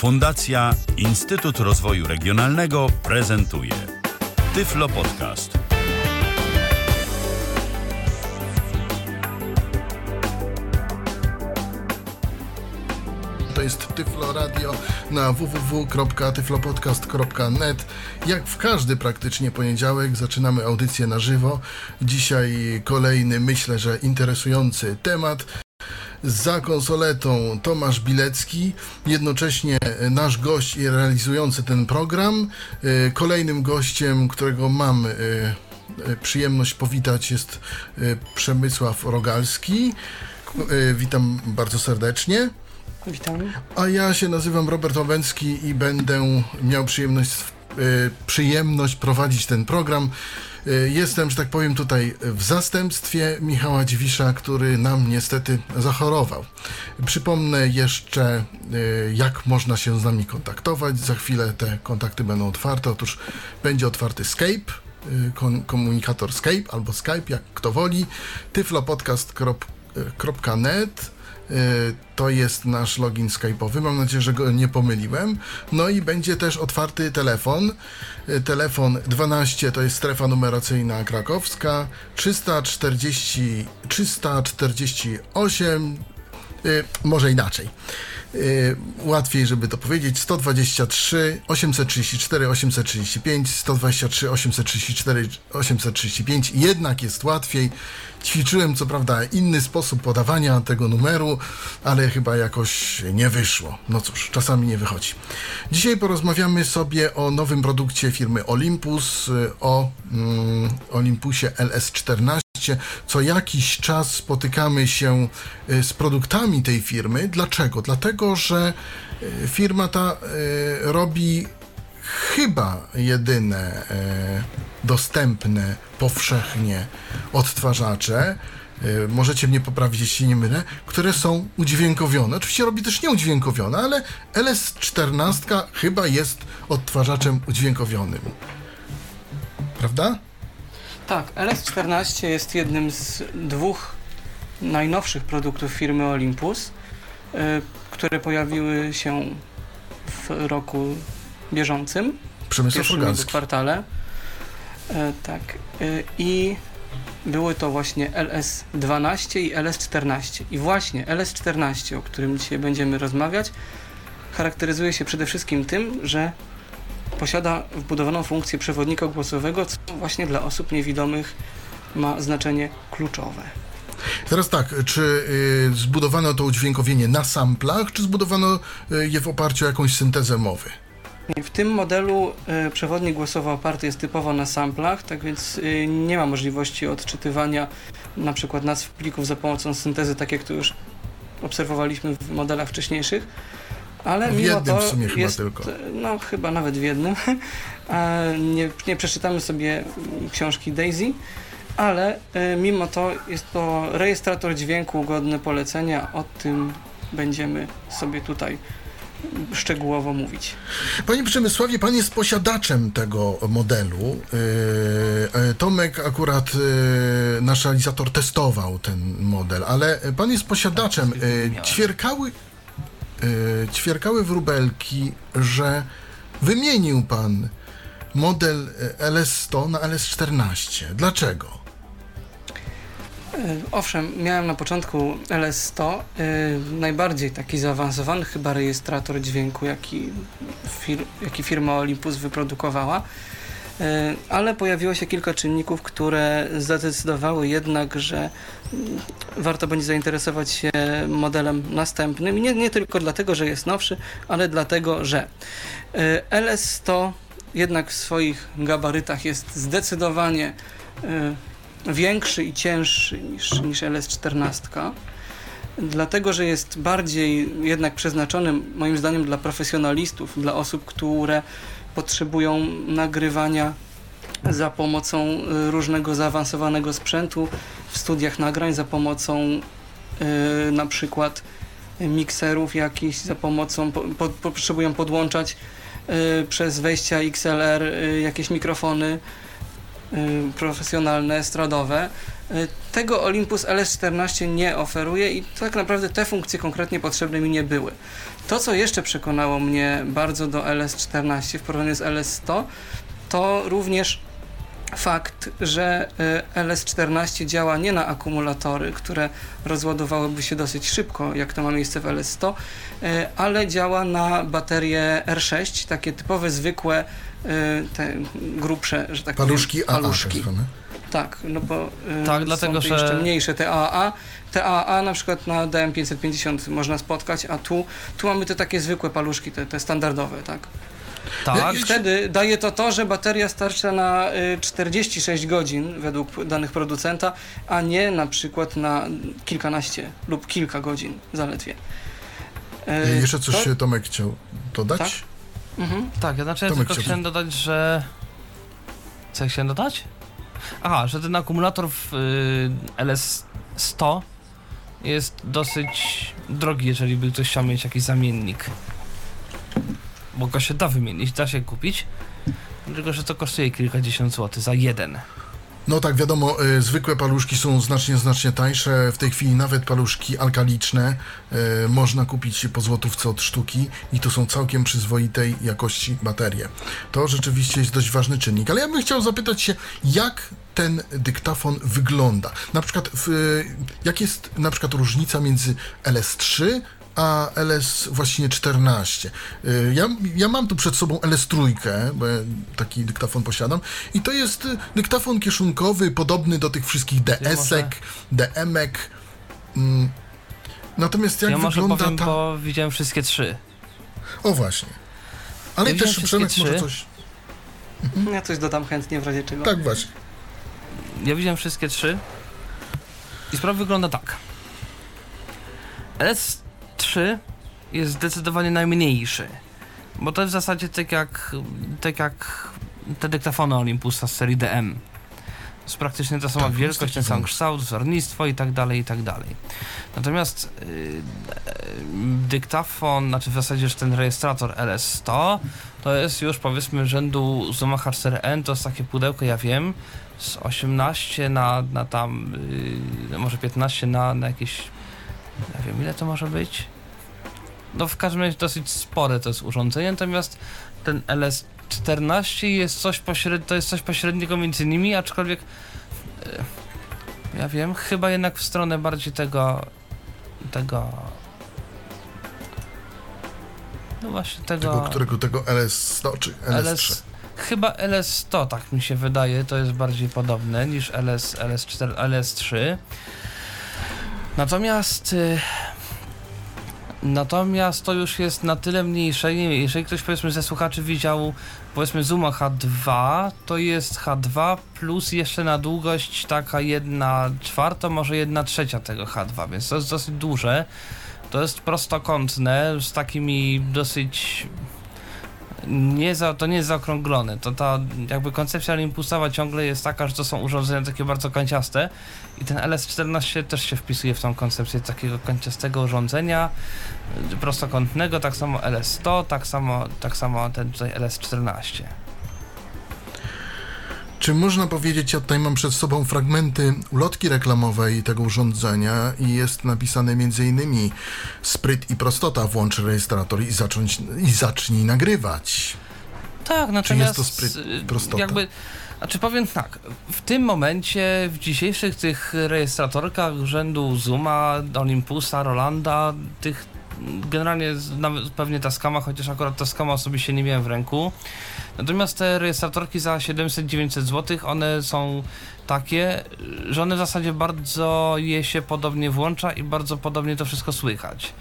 Fundacja Instytut Rozwoju Regionalnego prezentuje Tyflo Podcast. To jest Tyflo Radio na www.tyflopodcast.net. Jak w każdy praktycznie poniedziałek zaczynamy audycję na żywo. Dzisiaj kolejny, myślę, że interesujący temat. Za konsoletą Tomasz Bilecki, jednocześnie nasz gość i realizujący ten program. E, Kolejnym gościem, którego mam e, e, przyjemność powitać jest Przemysław Rogalski. Witam bardzo serdecznie. Witam. A ja się nazywam Robert Łabęcki i będę miał przyjemność, przyjemność prowadzić ten program. E, Jestem, że tak powiem, tutaj w zastępstwie Michała Dziwisza, który nam niestety zachorował. Przypomnę jeszcze, e, jak można się z nami kontaktować. Za chwilę te kontakty będą otwarte. Otóż będzie otwarty Skype, e, komunikator Skype albo Skype, jak kto woli, tyflopodcast.net. Y, To jest nasz login Skype'owy. Mam nadzieję, że go nie pomyliłem. No i będzie też otwarty telefon. Y, Telefon 12 to jest strefa numeracyjna krakowska. 340, 348, y, może inaczej. Y, Łatwiej, żeby to powiedzieć. 123 834 835 123 834 835. Jednak jest łatwiej. Ćwiczyłem co prawda inny sposób podawania tego numeru, ale chyba jakoś nie wyszło. No cóż, czasami nie wychodzi. Dzisiaj porozmawiamy sobie o nowym produkcie firmy Olympus, y, o mm, Olympusie LS14. Co jakiś czas spotykamy się y, z produktami tej firmy. Dlaczego? Dlatego, że y, firma ta y, robi chyba jedyne dostępne powszechnie odtwarzacze, możecie mnie poprawić, jeśli nie mylę, które są udźwiękowione. Oczywiście robi też nieudźwiękowione, ale LS14 chyba jest odtwarzaczem udźwiękowionym. Prawda? Tak, LS14 jest jednym z dwóch najnowszych produktów firmy Olympus, y, które pojawiły się w roku bieżącym, w pierwszym Rogalski. kwartale. E, Tak. y, I były to właśnie LS12 i LS14. I właśnie LS14, o którym dzisiaj będziemy rozmawiać, charakteryzuje się przede wszystkim tym, że posiada wbudowaną funkcję przewodnika głosowego, co właśnie dla osób niewidomych ma znaczenie kluczowe. Teraz tak, czy y, zbudowano to udźwiękowienie na samplach, czy zbudowano y, je w oparciu o jakąś syntezę mowy? W tym modelu e, przewodnik głosowy oparty jest typowo na samplach, tak więc e, nie ma możliwości odczytywania na przykład nazw plików za pomocą syntezy, tak jak to już obserwowaliśmy w modelach wcześniejszych. Ale W mimo jednym to w sumie chyba jest, tylko. no chyba nawet w jednym. Nie, nie przeczytamy sobie książki Daisy, ale e, mimo to jest to rejestrator dźwięku godny polecenia. O tym będziemy sobie tutaj szczegółowo mówić. Panie Przemysławie, pan jest posiadaczem tego modelu. Yy, e, Tomek akurat nasz realizator testował ten model, ale pan jest posiadaczem. Yy, Ćwierkały, yy, ćwierkały wróbelki, że wymienił pan model e, LS100 na LS14. Dlaczego? E, Owszem, miałem na początku LS100, e, najbardziej taki zaawansowany chyba rejestrator dźwięku, jaki, fir- jaki firma Olympus wyprodukowała, ale pojawiło się kilka czynników, które zadecydowały jednak, że mm, warto będzie zainteresować się modelem następnym. Nie, nie tylko dlatego, że jest nowszy, ale dlatego, że e, LS100 jednak w swoich gabarytach jest zdecydowanie e, większy i cięższy niż, niż LS14. Dlatego, że jest bardziej jednak przeznaczony, moim zdaniem, dla profesjonalistów, dla osób, które potrzebują nagrywania za pomocą y, różnego zaawansowanego sprzętu w studiach nagrań, za pomocą y, na przykład mikserów jakichś, za pomocą, po, po, potrzebują podłączać y, przez wejścia XLR jakieś mikrofony profesjonalne, estradowe. Y, Tego Olympus LS14 nie oferuje i tak naprawdę te funkcje konkretnie potrzebne mi nie były. To, co jeszcze przekonało mnie bardzo do LS14 w porównaniu z LS100, to również fakt, że y, LS14 działa nie na akumulatory, które rozładowałyby się dosyć szybko, jak to ma miejsce w LS100, y, ale działa na baterie R6, takie typowe, zwykłe, y, te grubsze, że tak Paluszki powiem, AA. paluszki. tak zwane. Tak, no bo Tak, są dlatego, te że- jeszcze mniejsze te AAA. Te AAA na przykład na DM550 można spotkać, a tu, tu mamy te takie zwykłe paluszki, te, te standardowe, tak? Tak, I wtedy daje to to, że bateria starcza na y, 46 godzin według danych producenta, a nie na przykład na kilkanaście lub kilka godzin zaledwie. Y, Jeszcze coś to- Tomek chciał dodać? Tak? Mhm. tak, ja znaczy ja Tomek tylko chciał- chciałem dodać, że... Co ja chciałem dodać? Aha, że ten akumulator w y, LS100 jest dosyć drogi, jeżeli by ktoś chciał mieć jakiś zamiennik. Bo go się da wymienić, da się kupić. Tylko, że to kosztuje kilkadziesiąt złotych za jeden. No tak, wiadomo, y, zwykłe paluszki są znacznie, znacznie tańsze. W tej chwili nawet paluszki alkaliczne y, można kupić po złotówce od sztuki i to są całkiem przyzwoitej jakości baterie. To rzeczywiście jest dość ważny czynnik. Ale ja bym chciał zapytać się, jak ten dyktafon wygląda? Na przykład, y, jak jest na przykład różnica między LS3 a LS właśnie 14. Y, Ja, ja mam tu przed sobą LS3, bo ja taki dyktafon posiadam i to jest y, dyktafon kieszonkowy, podobny do tych wszystkich DS-ek, DM-ek. Mm. Natomiast jak ja może wygląda powiem, ta... bo widziałem wszystkie trzy. O właśnie. Ale Ja też Przemek wszystkie może trzy. coś... Ja coś dodam chętnie w razie czego. Tak właśnie. Ja widziałem wszystkie trzy. I sprawa wygląda tak. LS3 jest zdecydowanie najmniejszy. Bo to jest w zasadzie tak jak, tak jak te dyktafony Olympusa z serii DM. To jest praktycznie ta sama Tak, wielkość, ten sam kształt, wzornictwo i tak dalej, i tak dalej. Natomiast yy, dyktafon, znaczy w zasadzie już ten rejestrator LS100 to jest już powiedzmy rzędu Zuma H4n, to jest takie pudełko, ja wiem, z 18 na, na tam, yy, może 15 na, na jakieś, nie wiem ile to może być. No w każdym razie dosyć spore to jest urządzenie, natomiast ten LS14 jest coś pośred, to jest coś pośredniego między nimi, aczkolwiek yy, ja wiem, chyba jednak w stronę bardziej tego, tego, no właśnie tego, Tego, którego tego LS100 czy LS3. LS, chyba LS100, tak mi się wydaje, to jest bardziej podobne niż LS, LS4, LS3. Natomiast y, natomiast to już jest na tyle mniejsze, nie wiem, jeżeli ktoś powiedzmy ze słuchaczy widział powiedzmy Zuma H2, to jest H2 plus jeszcze na długość taka jedna czwarta, może jedna trzecia tego H2, więc to jest dosyć duże. To jest prostokątne, z takimi dosyć nie za, to nie jest zaokrąglone. To ta jakby koncepcja Olympusowa ciągle jest taka, że to są urządzenia takie bardzo kanciaste i ten LS14 też się wpisuje w tą koncepcję takiego kanciastego urządzenia y, prostokątnego, tak samo LS100, tak samo, tak samo ten tutaj LS14. Czy można powiedzieć, ja tutaj mam przed sobą fragmenty ulotki reklamowej tego urządzenia i jest napisane m.in. spryt i prostota, włącz rejestrator i, zacząć, i zacznij nagrywać. Tak, natomiast jest to spryt, y, prostota? jakby, znaczy powiem tak, w tym momencie, w dzisiejszych tych rejestratorkach rzędu Zuma, Olympusa, Rolanda, tych generalnie nawet pewnie Tascama, chociaż akurat Tascama osobiście nie miałem w ręku. Natomiast te rejestratorki za 700-900 zł, one są takie, że one w zasadzie bardzo je się podobnie włącza i bardzo podobnie to wszystko słychać.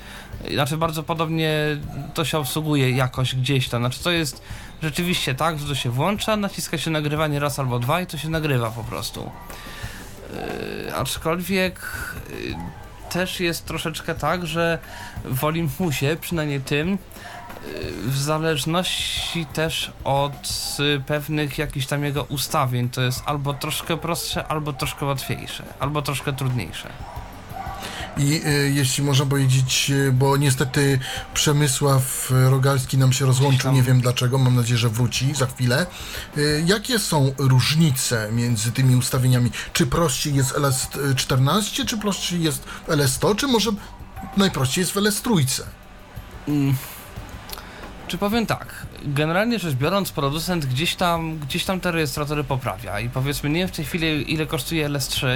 Znaczy bardzo podobnie to się obsługuje jakoś gdzieś tam. Znaczy to jest rzeczywiście tak, że to się włącza, naciska się nagrywanie raz albo dwa i to się nagrywa po prostu. Yy, aczkolwiek yy, też jest troszeczkę tak, że w Olympusie, przynajmniej tym, w zależności też od yy, pewnych jakichś tam jego ustawień, to jest albo troszkę prostsze, albo troszkę łatwiejsze, albo troszkę trudniejsze. I y, jeśli można powiedzieć, y, bo niestety Przemysław Rogalski nam się rozłączył, nie wiem dlaczego, mam nadzieję, że wróci za chwilę. Y, jakie są różnice między tymi ustawieniami? Czy prościej jest LS14, czy prościej jest w LS100, czy może najprościej jest w LS3? Mm. Czy powiem tak, generalnie rzecz biorąc, producent gdzieś tam, gdzieś tam te rejestratory poprawia i powiedzmy, nie wiem w tej chwili ile kosztuje LS3.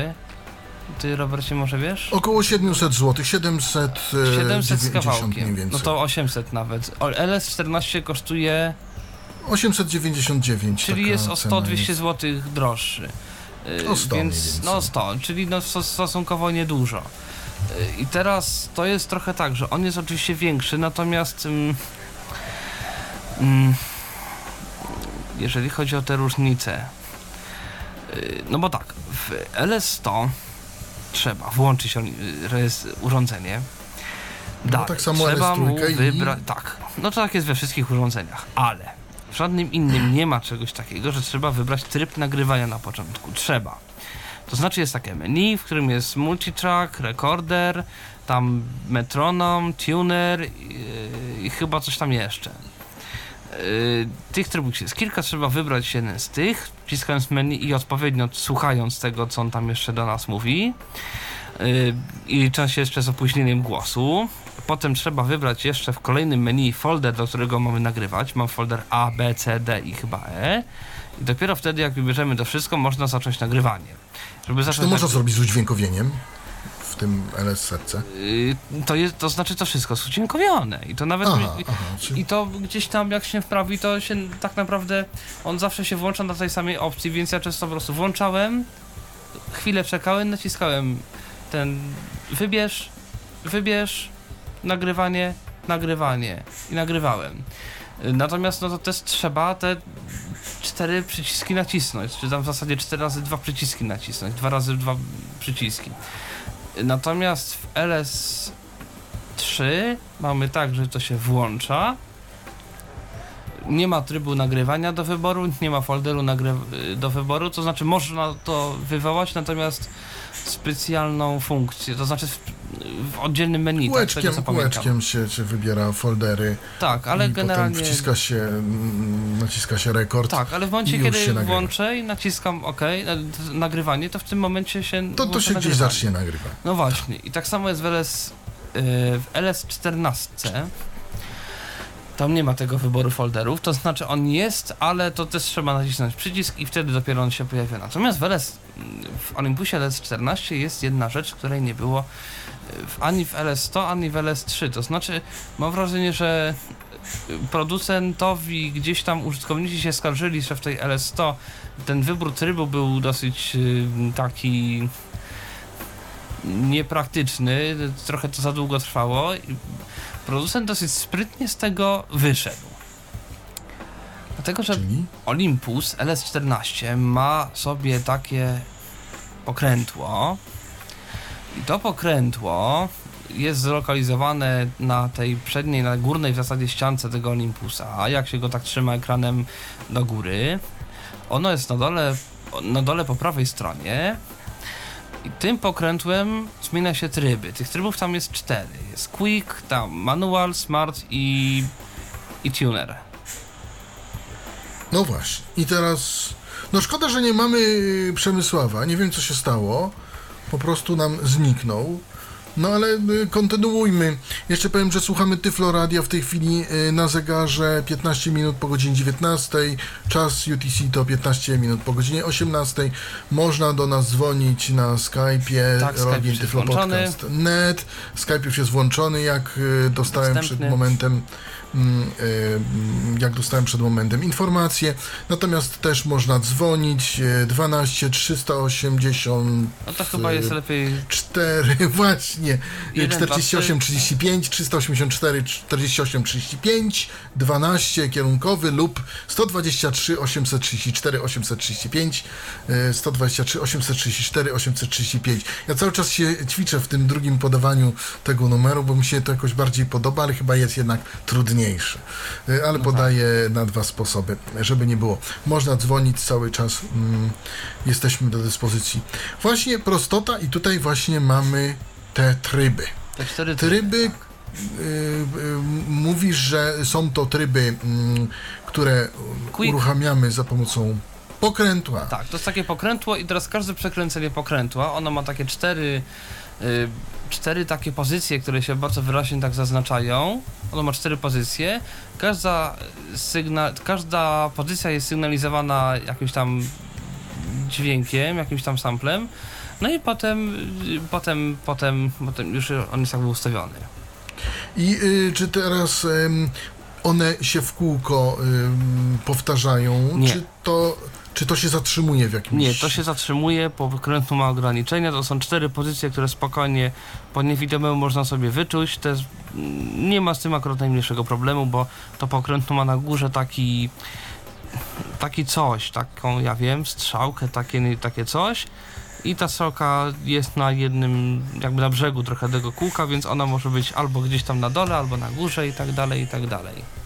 Ty, Robercie, może wiesz? Około 700 zł, 700, 700 z 90 kawałkiem. No to 800 nawet. O, LS14 kosztuje, 899. czyli jest o cena 100-200 jest. zł droższy. Yy, O 100 Więc mniej więcej. no 100, czyli no stos- stosunkowo niedużo. Yy, I teraz to jest trochę tak, że on jest oczywiście większy, natomiast mm, jeżeli chodzi o te różnice, yy, no bo tak, w LS100 trzeba włączyć urządzenie. No Dalej, tak samo trzeba mu LS3 i- wybrać. Tak, no to tak jest we wszystkich urządzeniach, ale w żadnym innym nie ma czegoś takiego, że trzeba wybrać tryb nagrywania na początku. Trzeba. To znaczy jest takie menu, w którym jest multitrack, recorder, tam metronom, tuner yy, i chyba coś tam jeszcze. Yy, tych trybów jest kilka, trzeba wybrać jeden z tych, wciskając menu i odpowiednio słuchając tego, co on tam jeszcze do nas mówi. Yy, I licząc się jeszcze z opóźnieniem głosu. Potem trzeba wybrać jeszcze w kolejnym menu folder, do którego mamy nagrywać. Mam folder A, B, C, D i chyba E. I dopiero wtedy, jak wybierzemy to wszystko, można zacząć nagrywanie. Żeby Czy zacząć to można nagry- zrobić z udźwiękowieniem w tym LS-setce? Yy, to, jest, to znaczy to wszystko jest udźwiękowione. I to nawet. Aha, aha, czyli... I to gdzieś tam jak się wprawi, to się tak naprawdę on zawsze się włącza na tej samej opcji, więc ja często po prostu włączałem, chwilę czekałem, naciskałem ten wybierz, wybierz, nagrywanie, nagrywanie i nagrywałem. Y, Natomiast no to też trzeba te cztery przyciski nacisnąć, czy tam w zasadzie cztery razy dwa przyciski nacisnąć, dwa razy dwa przyciski. Natomiast w LS3 mamy tak, że to się włącza. Nie ma trybu nagrywania do wyboru, nie ma folderu do wyboru, to znaczy można to wywołać, natomiast specjalną funkcję, to znaczy w, oddzielnym menu, tak, Kółeczkiem, pamiętam. kółeczkiem się, się wybiera foldery Tak, ale generalnie... potem wciska się, mm, naciska się rekord. Tak, ale w momencie, kiedy włączę i naciskam OK, nagrywanie, to w tym momencie się To, to się gdzieś zacznie nagrywać. No właśnie, i tak samo jest w, LS, yy, w LS14. Tam nie ma tego wyboru folderów, to znaczy on jest, ale to też trzeba nacisnąć przycisk i wtedy dopiero on się pojawia. Natomiast w, LS, w Olympusie LS14 jest jedna rzecz, której nie było ani w LS100, ani w LS3. To znaczy mam wrażenie, że producentowi gdzieś tam użytkownicy się skarżyli, że w tej LS100 ten wybór trybu był dosyć yy, taki niepraktyczny, trochę to za długo trwało producent dosyć sprytnie z tego wyszedł. Dlatego, że Czyli Olympus LS14 ma sobie takie pokrętło i to pokrętło jest zlokalizowane na tej przedniej, na górnej w zasadzie ściance tego Olympusa, a jak się go tak trzyma ekranem do góry, ono jest na dole, na dole po prawej stronie i tym pokrętłem zmienia się tryby. Tych trybów tam jest cztery. Jest Quick, tam Manual, Smart i, i Tuner. No właśnie. I teraz. No szkoda, że nie mamy Przemysława. Nie wiem, co się stało. Po prostu nam zniknął. No ale y, kontynuujmy. Jeszcze powiem, że słuchamy Tyflo Radia w tej chwili y, na zegarze 15 minut po godzinie 19. Czas UTC to 15 minut po godzinie 18. Można do nas dzwonić na Skype'ie Tak, Skype Login już jest Tyflo włączony. Podcast net. Skype już jest włączony, jak y, dostałem Dostępny. przed momentem jak dostałem przed momentem informację. Natomiast też można dzwonić y, 12 380 No to chyba jest lepiej 4, właśnie. Jeden, 48, dwa, trzy. 35, 384, 48, 35, 12 kierunkowy lub 123, 834, 835, e, 123, 834, 835. Ja cały czas się ćwiczę w tym drugim podawaniu tego numeru, bo mi się to jakoś bardziej podoba, ale chyba jest jednak trudniejsze. E, Ale No podaję na dwa sposoby, żeby nie było. Można dzwonić cały czas, mm, jesteśmy do dyspozycji. Właśnie prostota i tutaj właśnie mamy te tryby. Te cztery Tryby, tak. y, y, mówisz, że są to tryby, mm, które Quick. uruchamiamy za pomocą pokrętła. Tak, to jest takie pokrętło i teraz każde przekręcenie pokrętła, ono ma takie cztery, y, cztery takie pozycje, które się bardzo wyraźnie tak zaznaczają. Ono ma cztery pozycje. Każda, sygna, każda pozycja jest sygnalizowana jakimś tam dźwiękiem, jakimś tam samplem. No i potem, potem, potem, potem już on jest jakby ustawiony. I y, czy teraz one się w kółko powtarzają? Nie. Czy to, czy to się zatrzymuje w jakimś... Nie, to się zatrzymuje, po wykrętu ma ograniczenia, to są cztery pozycje, które spokojnie po niewidomemu można sobie wyczuć, to jest, nie ma z tym akurat najmniejszego problemu, bo to pokrętło ma na górze taki taki coś, taką, ja wiem, strzałkę, takie, takie coś. I ta strzałka jest na jednym, jakby na brzegu trochę tego kółka, więc ona może być albo gdzieś tam na dole, albo na górze i tak dalej, i tak dalej.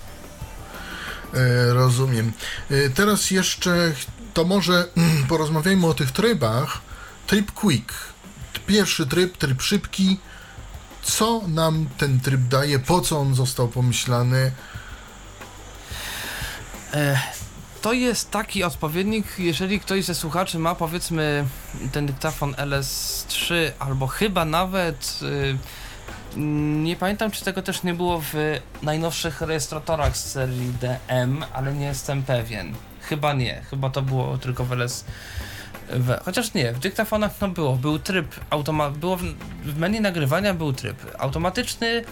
E, rozumiem. E, teraz jeszcze to może porozmawiajmy o tych trybach. Tryb quick. Pierwszy tryb, tryb szybki. Co nam ten tryb daje? Po co on został pomyślany? E, To jest taki odpowiednik, jeżeli ktoś ze słuchaczy ma powiedzmy ten dyktafon LS3 albo chyba nawet y, nie pamiętam czy tego też nie było w najnowszych rejestratorach z serii DM, ale nie jestem pewien. Chyba nie, chyba to było tylko w LS w, chociaż nie, w dyktafonach no było, był tryb automa było w, w menu nagrywania był tryb automatyczny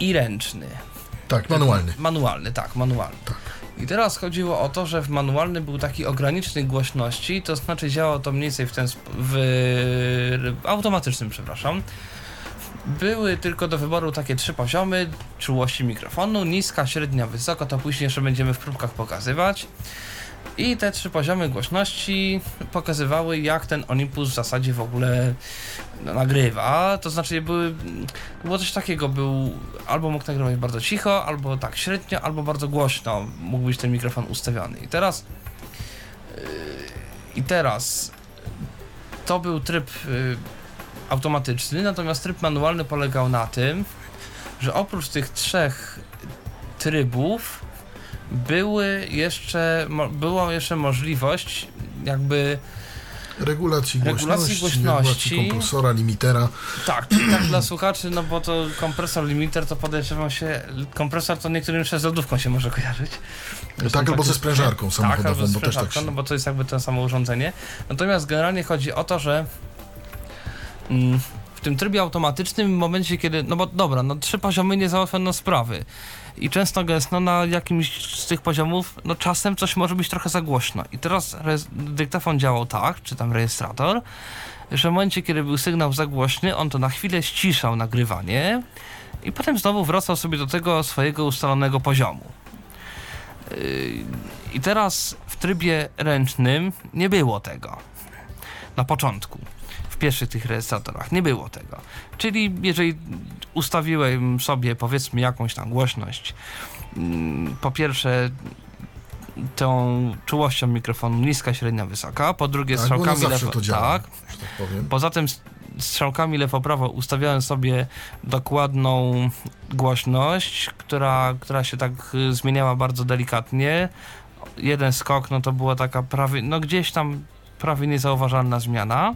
i ręczny. Tak, manualny. Manualny, tak, manualny. Tak. I teraz chodziło o to, że w manualnym był taki ogranicznik głośności, to znaczy działało to mniej więcej w ten sp- w automatycznym, przepraszam. Były tylko do wyboru takie trzy poziomy czułości mikrofonu, niska, średnia, wysoka, to później jeszcze będziemy w próbkach pokazywać. I te trzy poziomy głośności pokazywały, jak ten Olympus w zasadzie w ogóle no, nagrywa. To znaczy, były, było coś takiego, był albo mógł nagrywać bardzo cicho, albo tak średnio, albo bardzo głośno mógł być ten mikrofon ustawiony. I teraz, yy, i teraz to był tryb yy, automatyczny, natomiast tryb manualny polegał na tym, że oprócz tych trzech trybów były jeszcze, mo, była jeszcze możliwość jakby Regulacji głośności, Regulacji głośności. kompresora, limitera. tak, tak dla słuchaczy, no bo to kompresor limiter to podejrzewam się, kompresor to niektórym jeszcze z lodówką się może kojarzyć. Zresztą Tak, albo ze sprężarką tak, samochodową, albo z bo też tak się... no bo to jest jakby to samo urządzenie. Natomiast generalnie chodzi o to, że w tym trybie automatycznym, w momencie kiedy, no bo dobra, no trzy poziomy nie załatwiono sprawy i często gęsto na jakimś z tych poziomów, no czasem coś może być trochę za głośno. I teraz dyktafon działał tak, czy tam rejestrator, że w momencie, kiedy był sygnał za głośny, on to na chwilę ściszał nagrywanie i potem znowu wracał sobie do tego swojego ustalonego poziomu. Yy, I teraz w trybie ręcznym nie było tego. Na początku. W pierwszych tych rejestratorach nie było tego. Czyli jeżeli ustawiłem sobie powiedzmy jakąś tam głośność, mm, po pierwsze tą czułością mikrofonu niska, średnia, wysoka, po drugie Tak, strzałkami lewo, to działa. tak, tak. Poza tym strzałkami lewo-prawo ustawiałem sobie dokładną głośność, która, która się tak y, zmieniała bardzo delikatnie. Jeden skok, no to była taka prawie, no gdzieś tam prawie niezauważalna zmiana.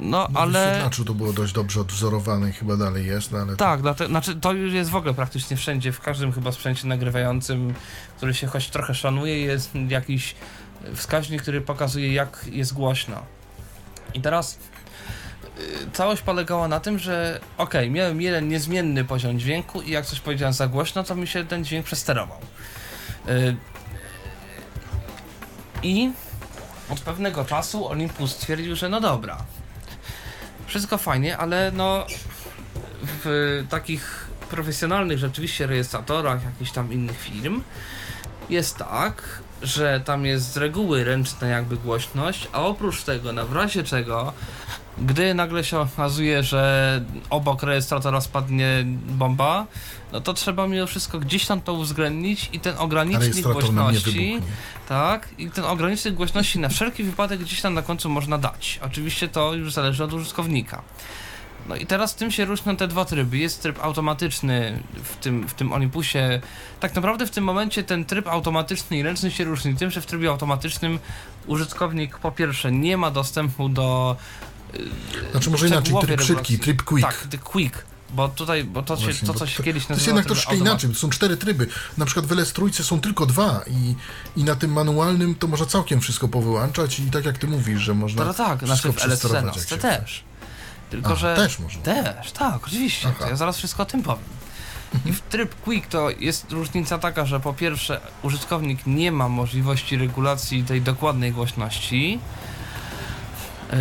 No, No, ale... wyświetlaczu to było dość dobrze odwzorowane i chyba dalej jest, no ale... Tak, dlate, znaczy to już jest w ogóle praktycznie wszędzie, w każdym chyba sprzęcie nagrywającym, który się choć trochę szanuje, jest jakiś wskaźnik, który pokazuje jak jest głośno. I teraz y, całość polegała na tym, że okej, miałem jeden niezmienny poziom dźwięku i jak coś powiedziałem za głośno, to mi się ten dźwięk przesterował. Y, I od pewnego czasu Olympus stwierdził, że no dobra, wszystko fajnie, ale no w takich profesjonalnych rzeczywiście rejestratorach jakichś tam innych firm jest tak, że tam jest z reguły ręczna jakby głośność, a oprócz tego, na w razie czego, gdy nagle się okazuje, że obok rejestratora spadnie bomba, no to trzeba mimo wszystko gdzieś tam to uwzględnić i ten ogranicznik głośności, tak, i ten ogranicznik głośności na wszelki wypadek gdzieś tam na końcu można dać. Oczywiście to już zależy od użytkownika. No i teraz tym się różnią te dwa tryby. Jest tryb automatyczny w tym, w tym Olympusie. Tak naprawdę w tym momencie ten tryb automatyczny i ręczny się różni tym, że w trybie automatycznym użytkownik po pierwsze nie ma dostępu do Znaczy może inaczej, tryb szybki, tryb quick. Tak, quick. Bo tutaj, bo to, się, Właśnie, to bo co się to- kiedyś To jest nazywało jednak troszkę automat- inaczej, to są cztery tryby. Na przykład w LS trójce są tylko dwa i, i na tym manualnym to można całkiem wszystko powyłączać i tak jak ty mówisz, że można No, tak, wszystko znaczy w LS14 się też. Tylko, A, że... też można. Też, tak, oczywiście. To ja zaraz wszystko o tym powiem. I w tryb Quick to jest różnica taka, że po pierwsze użytkownik nie ma możliwości regulacji tej dokładnej głośności yy,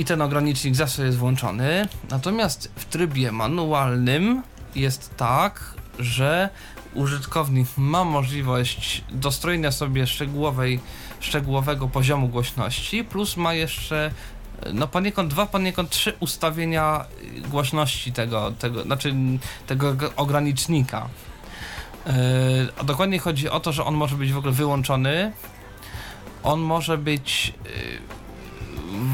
i ten ogranicznik zawsze jest włączony. Natomiast w trybie manualnym jest tak, że użytkownik ma możliwość dostrojenia sobie szczegółowej, szczegółowego poziomu głośności, plus ma jeszcze no poniekąd dwa, poniekąd trzy ustawienia y, głośności tego, tego znaczy tego ogranicznika. Yy, a dokładnie chodzi o to, że on może być w ogóle wyłączony. On może być yy,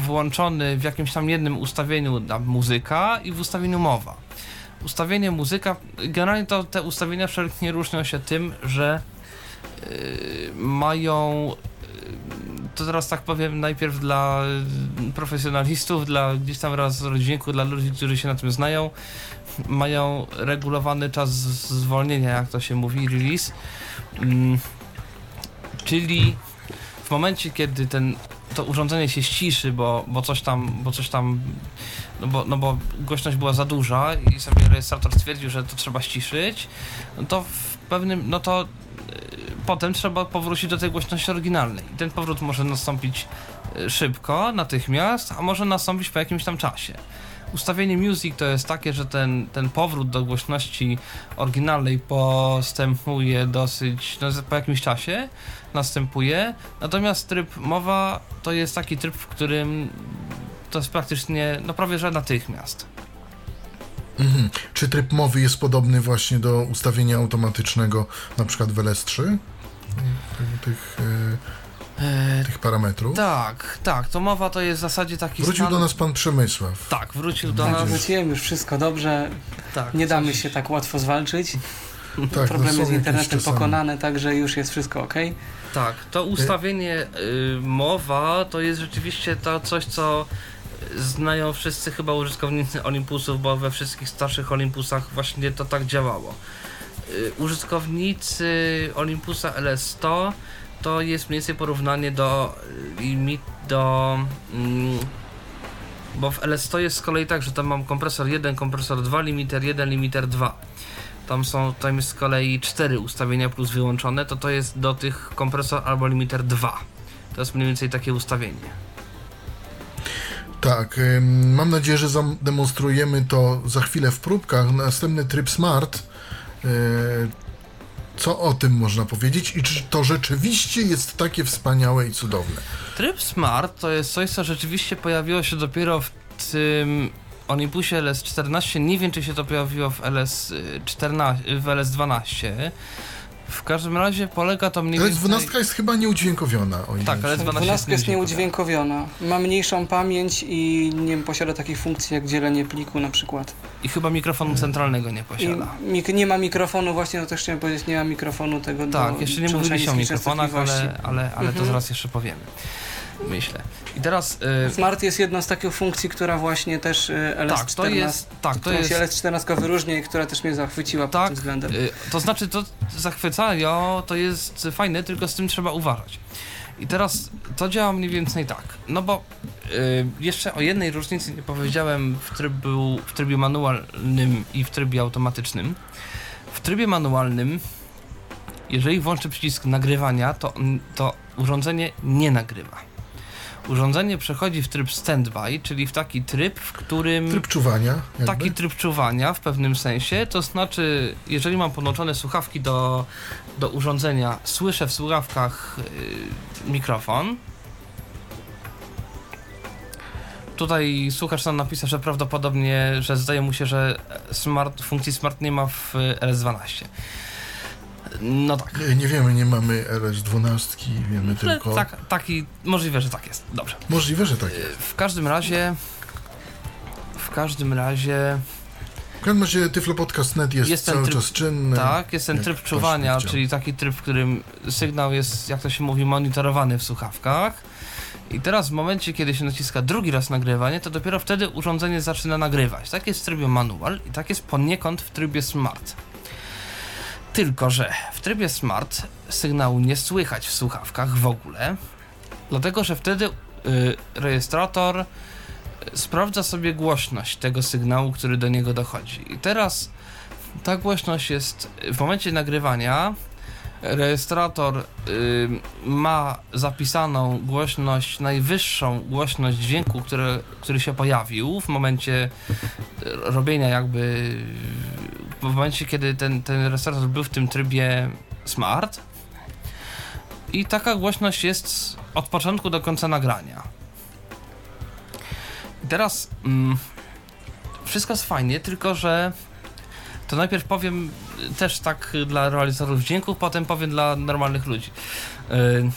włączony w jakimś tam jednym ustawieniu muzyka i w ustawieniu mowa. Ustawienie muzyka, generalnie to te ustawienia wszelkie różnią się tym, że yy, mają to teraz tak powiem najpierw dla y, profesjonalistów, dla gdzieś tam raz rodzinku, dla ludzi, którzy się na tym znają, mają regulowany czas zwolnienia, jak to się mówi, release. Mm, czyli w momencie, kiedy ten, to urządzenie się ściszy, bo, bo coś tam, bo coś tam, no bo, no bo głośność była za duża i sobie rejestrator stwierdził, że to trzeba ściszyć, no to w pewnym, no to y, potem trzeba powrócić do tej głośności oryginalnej. I ten powrót może nastąpić y, szybko, natychmiast, a może nastąpić po jakimś tam czasie. Ustawienie music to jest takie, że ten, ten powrót do głośności oryginalnej postępuje dosyć, no, po jakimś czasie następuje, natomiast tryb mowa to jest taki tryb, w którym to jest praktycznie, no prawie że natychmiast. Mhm. Czy tryb mowy jest podobny właśnie do ustawienia automatycznego, na przykład w LS3? Tych, e, tych parametrów? Tak, tak, to mowa to jest w zasadzie taki Wrócił stan- do nas pan Przemysław. Tak, wrócił do Tak, nas. wróciłem już wszystko dobrze. Tak, Nie damy coś- się tak łatwo zwalczyć. Tak, Problemy no są z internetem pokonane, także już jest wszystko ok. Tak, to ustawienie y, mowa to jest rzeczywiście to coś, co znają wszyscy chyba użytkownicy Olympusów, bo we wszystkich starszych Olympusach właśnie to tak działało. Y, użytkownicy Olympusa LS100 to jest mniej więcej porównanie do limit do mm, bo w LS100 jest z kolei tak, że tam mam kompresor 1, kompresor 2, limiter 1, limiter 2. Tam są, tam jest z kolei 4 ustawienia plus wyłączone, to to jest do tych kompresor albo limiter 2. To jest mniej więcej takie ustawienie. Tak, mam nadzieję, że zademonstrujemy to za chwilę w próbkach. Następny tryb Smart. Co o tym można powiedzieć i czy to rzeczywiście jest takie wspaniałe i cudowne? Tryb Smart to jest coś, co rzeczywiście pojawiło się dopiero w tym Onimpusie LS14. Nie wiem, czy się to pojawiło w LS14, w LS12. W każdym razie polega to mniej Ale więcej... 12 jest chyba nieudźwiękowiona. O Tak, ale 12 12 jest nieudźwiękowiona. Ma mniejszą pamięć i nie posiada takich funkcji jak dzielenie pliku na przykład. I chyba mikrofonu centralnego nie I posiada. mik- nie ma mikrofonu, właśnie no też chciałem powiedzieć, nie ma mikrofonu tego do Tak, jeszcze nie mówiliśmy o mikrofonach, ale, ale, ale to Mhm. zaraz jeszcze powiemy. Myślę. I teraz... y, Smart jest jedną z takich funkcji, która właśnie też y, LS14, tak, to jest... Tak, to jest... się LS14 wyróżnia i która też mnie zachwyciła pod Tak, tym względem. y, to znaczy to zachwycają, to jest fajne, tylko z tym trzeba uważać. I teraz to działa mniej więcej tak. No bo jeszcze o jednej różnicy nie powiedziałem w, trybu, w trybie manualnym i w trybie automatycznym. W trybie manualnym, jeżeli włączę przycisk nagrywania, to, to urządzenie nie nagrywa. Urządzenie przechodzi w tryb standby, czyli w taki tryb, w którym. Tryb czuwania. Jakby. Taki tryb czuwania w pewnym sensie, to znaczy, jeżeli mam podłączone słuchawki do, do urządzenia, słyszę w słuchawkach yy, mikrofon. Tutaj słuchacz nam napisał, że prawdopodobnie, że zdaje mu się, że smart, funkcji smart nie ma w y, LS12. No tak. Nie, nie wiemy, nie mamy LS12, wiemy tylko. tak. Taki, możliwe, że tak jest. Dobrze. Możliwe, że tak jest. W każdym razie w każdym razie W każdym razie Tyflopodcast.net jest, Jest cały tryb- czas czynny. tak, jest ten tryb czuwania, czyli taki tryb, w którym sygnał jest, jak to się mówi, monitorowany w słuchawkach. I teraz w momencie, kiedy się naciska drugi raz nagrywanie, to dopiero wtedy urządzenie zaczyna nagrywać. Tak jest w trybie manual i tak jest poniekąd w trybie smart. Tylko, że w trybie smart sygnału nie słychać w słuchawkach w ogóle, dlatego że wtedy y, rejestrator y, sprawdza sobie głośność tego sygnału, który do niego dochodzi. I teraz ta głośność jest w momencie nagrywania. Rejestrator y, ma zapisaną głośność, najwyższą głośność dźwięku, który, który się pojawił w momencie y, robienia jakby w momencie, kiedy ten, ten rejestrator był w tym trybie smart. I taka głośność jest od początku do końca nagrania. Teraz mm, wszystko jest fajnie, tylko że to najpierw powiem y, też tak dla realizatorów dźwięków, potem powiem dla normalnych ludzi. Y, y,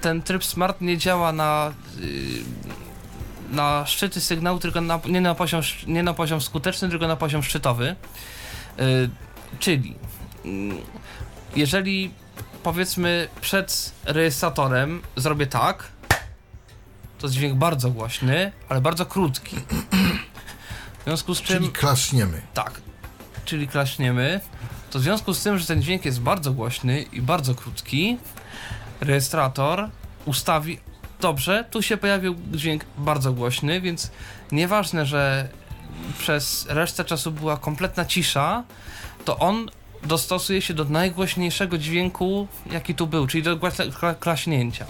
Ten tryb smart nie działa na, na szczyty sygnału, tylko na, nie, na poziom, nie na poziom skuteczny, tylko na poziom szczytowy. Czyli jeżeli powiedzmy przed rejestratorem zrobię tak, to jest dźwięk bardzo głośny, ale bardzo krótki. Związku z czym Czyli klaszniemy. tak, czyli klaśniemy, to w związku z tym, że ten dźwięk jest bardzo głośny i bardzo krótki, rejestrator ustawi. Dobrze, tu się pojawił dźwięk bardzo głośny, więc nieważne, że przez resztę czasu była kompletna cisza, to on dostosuje się do najgłośniejszego dźwięku, jaki tu był, czyli do klaśnięcia.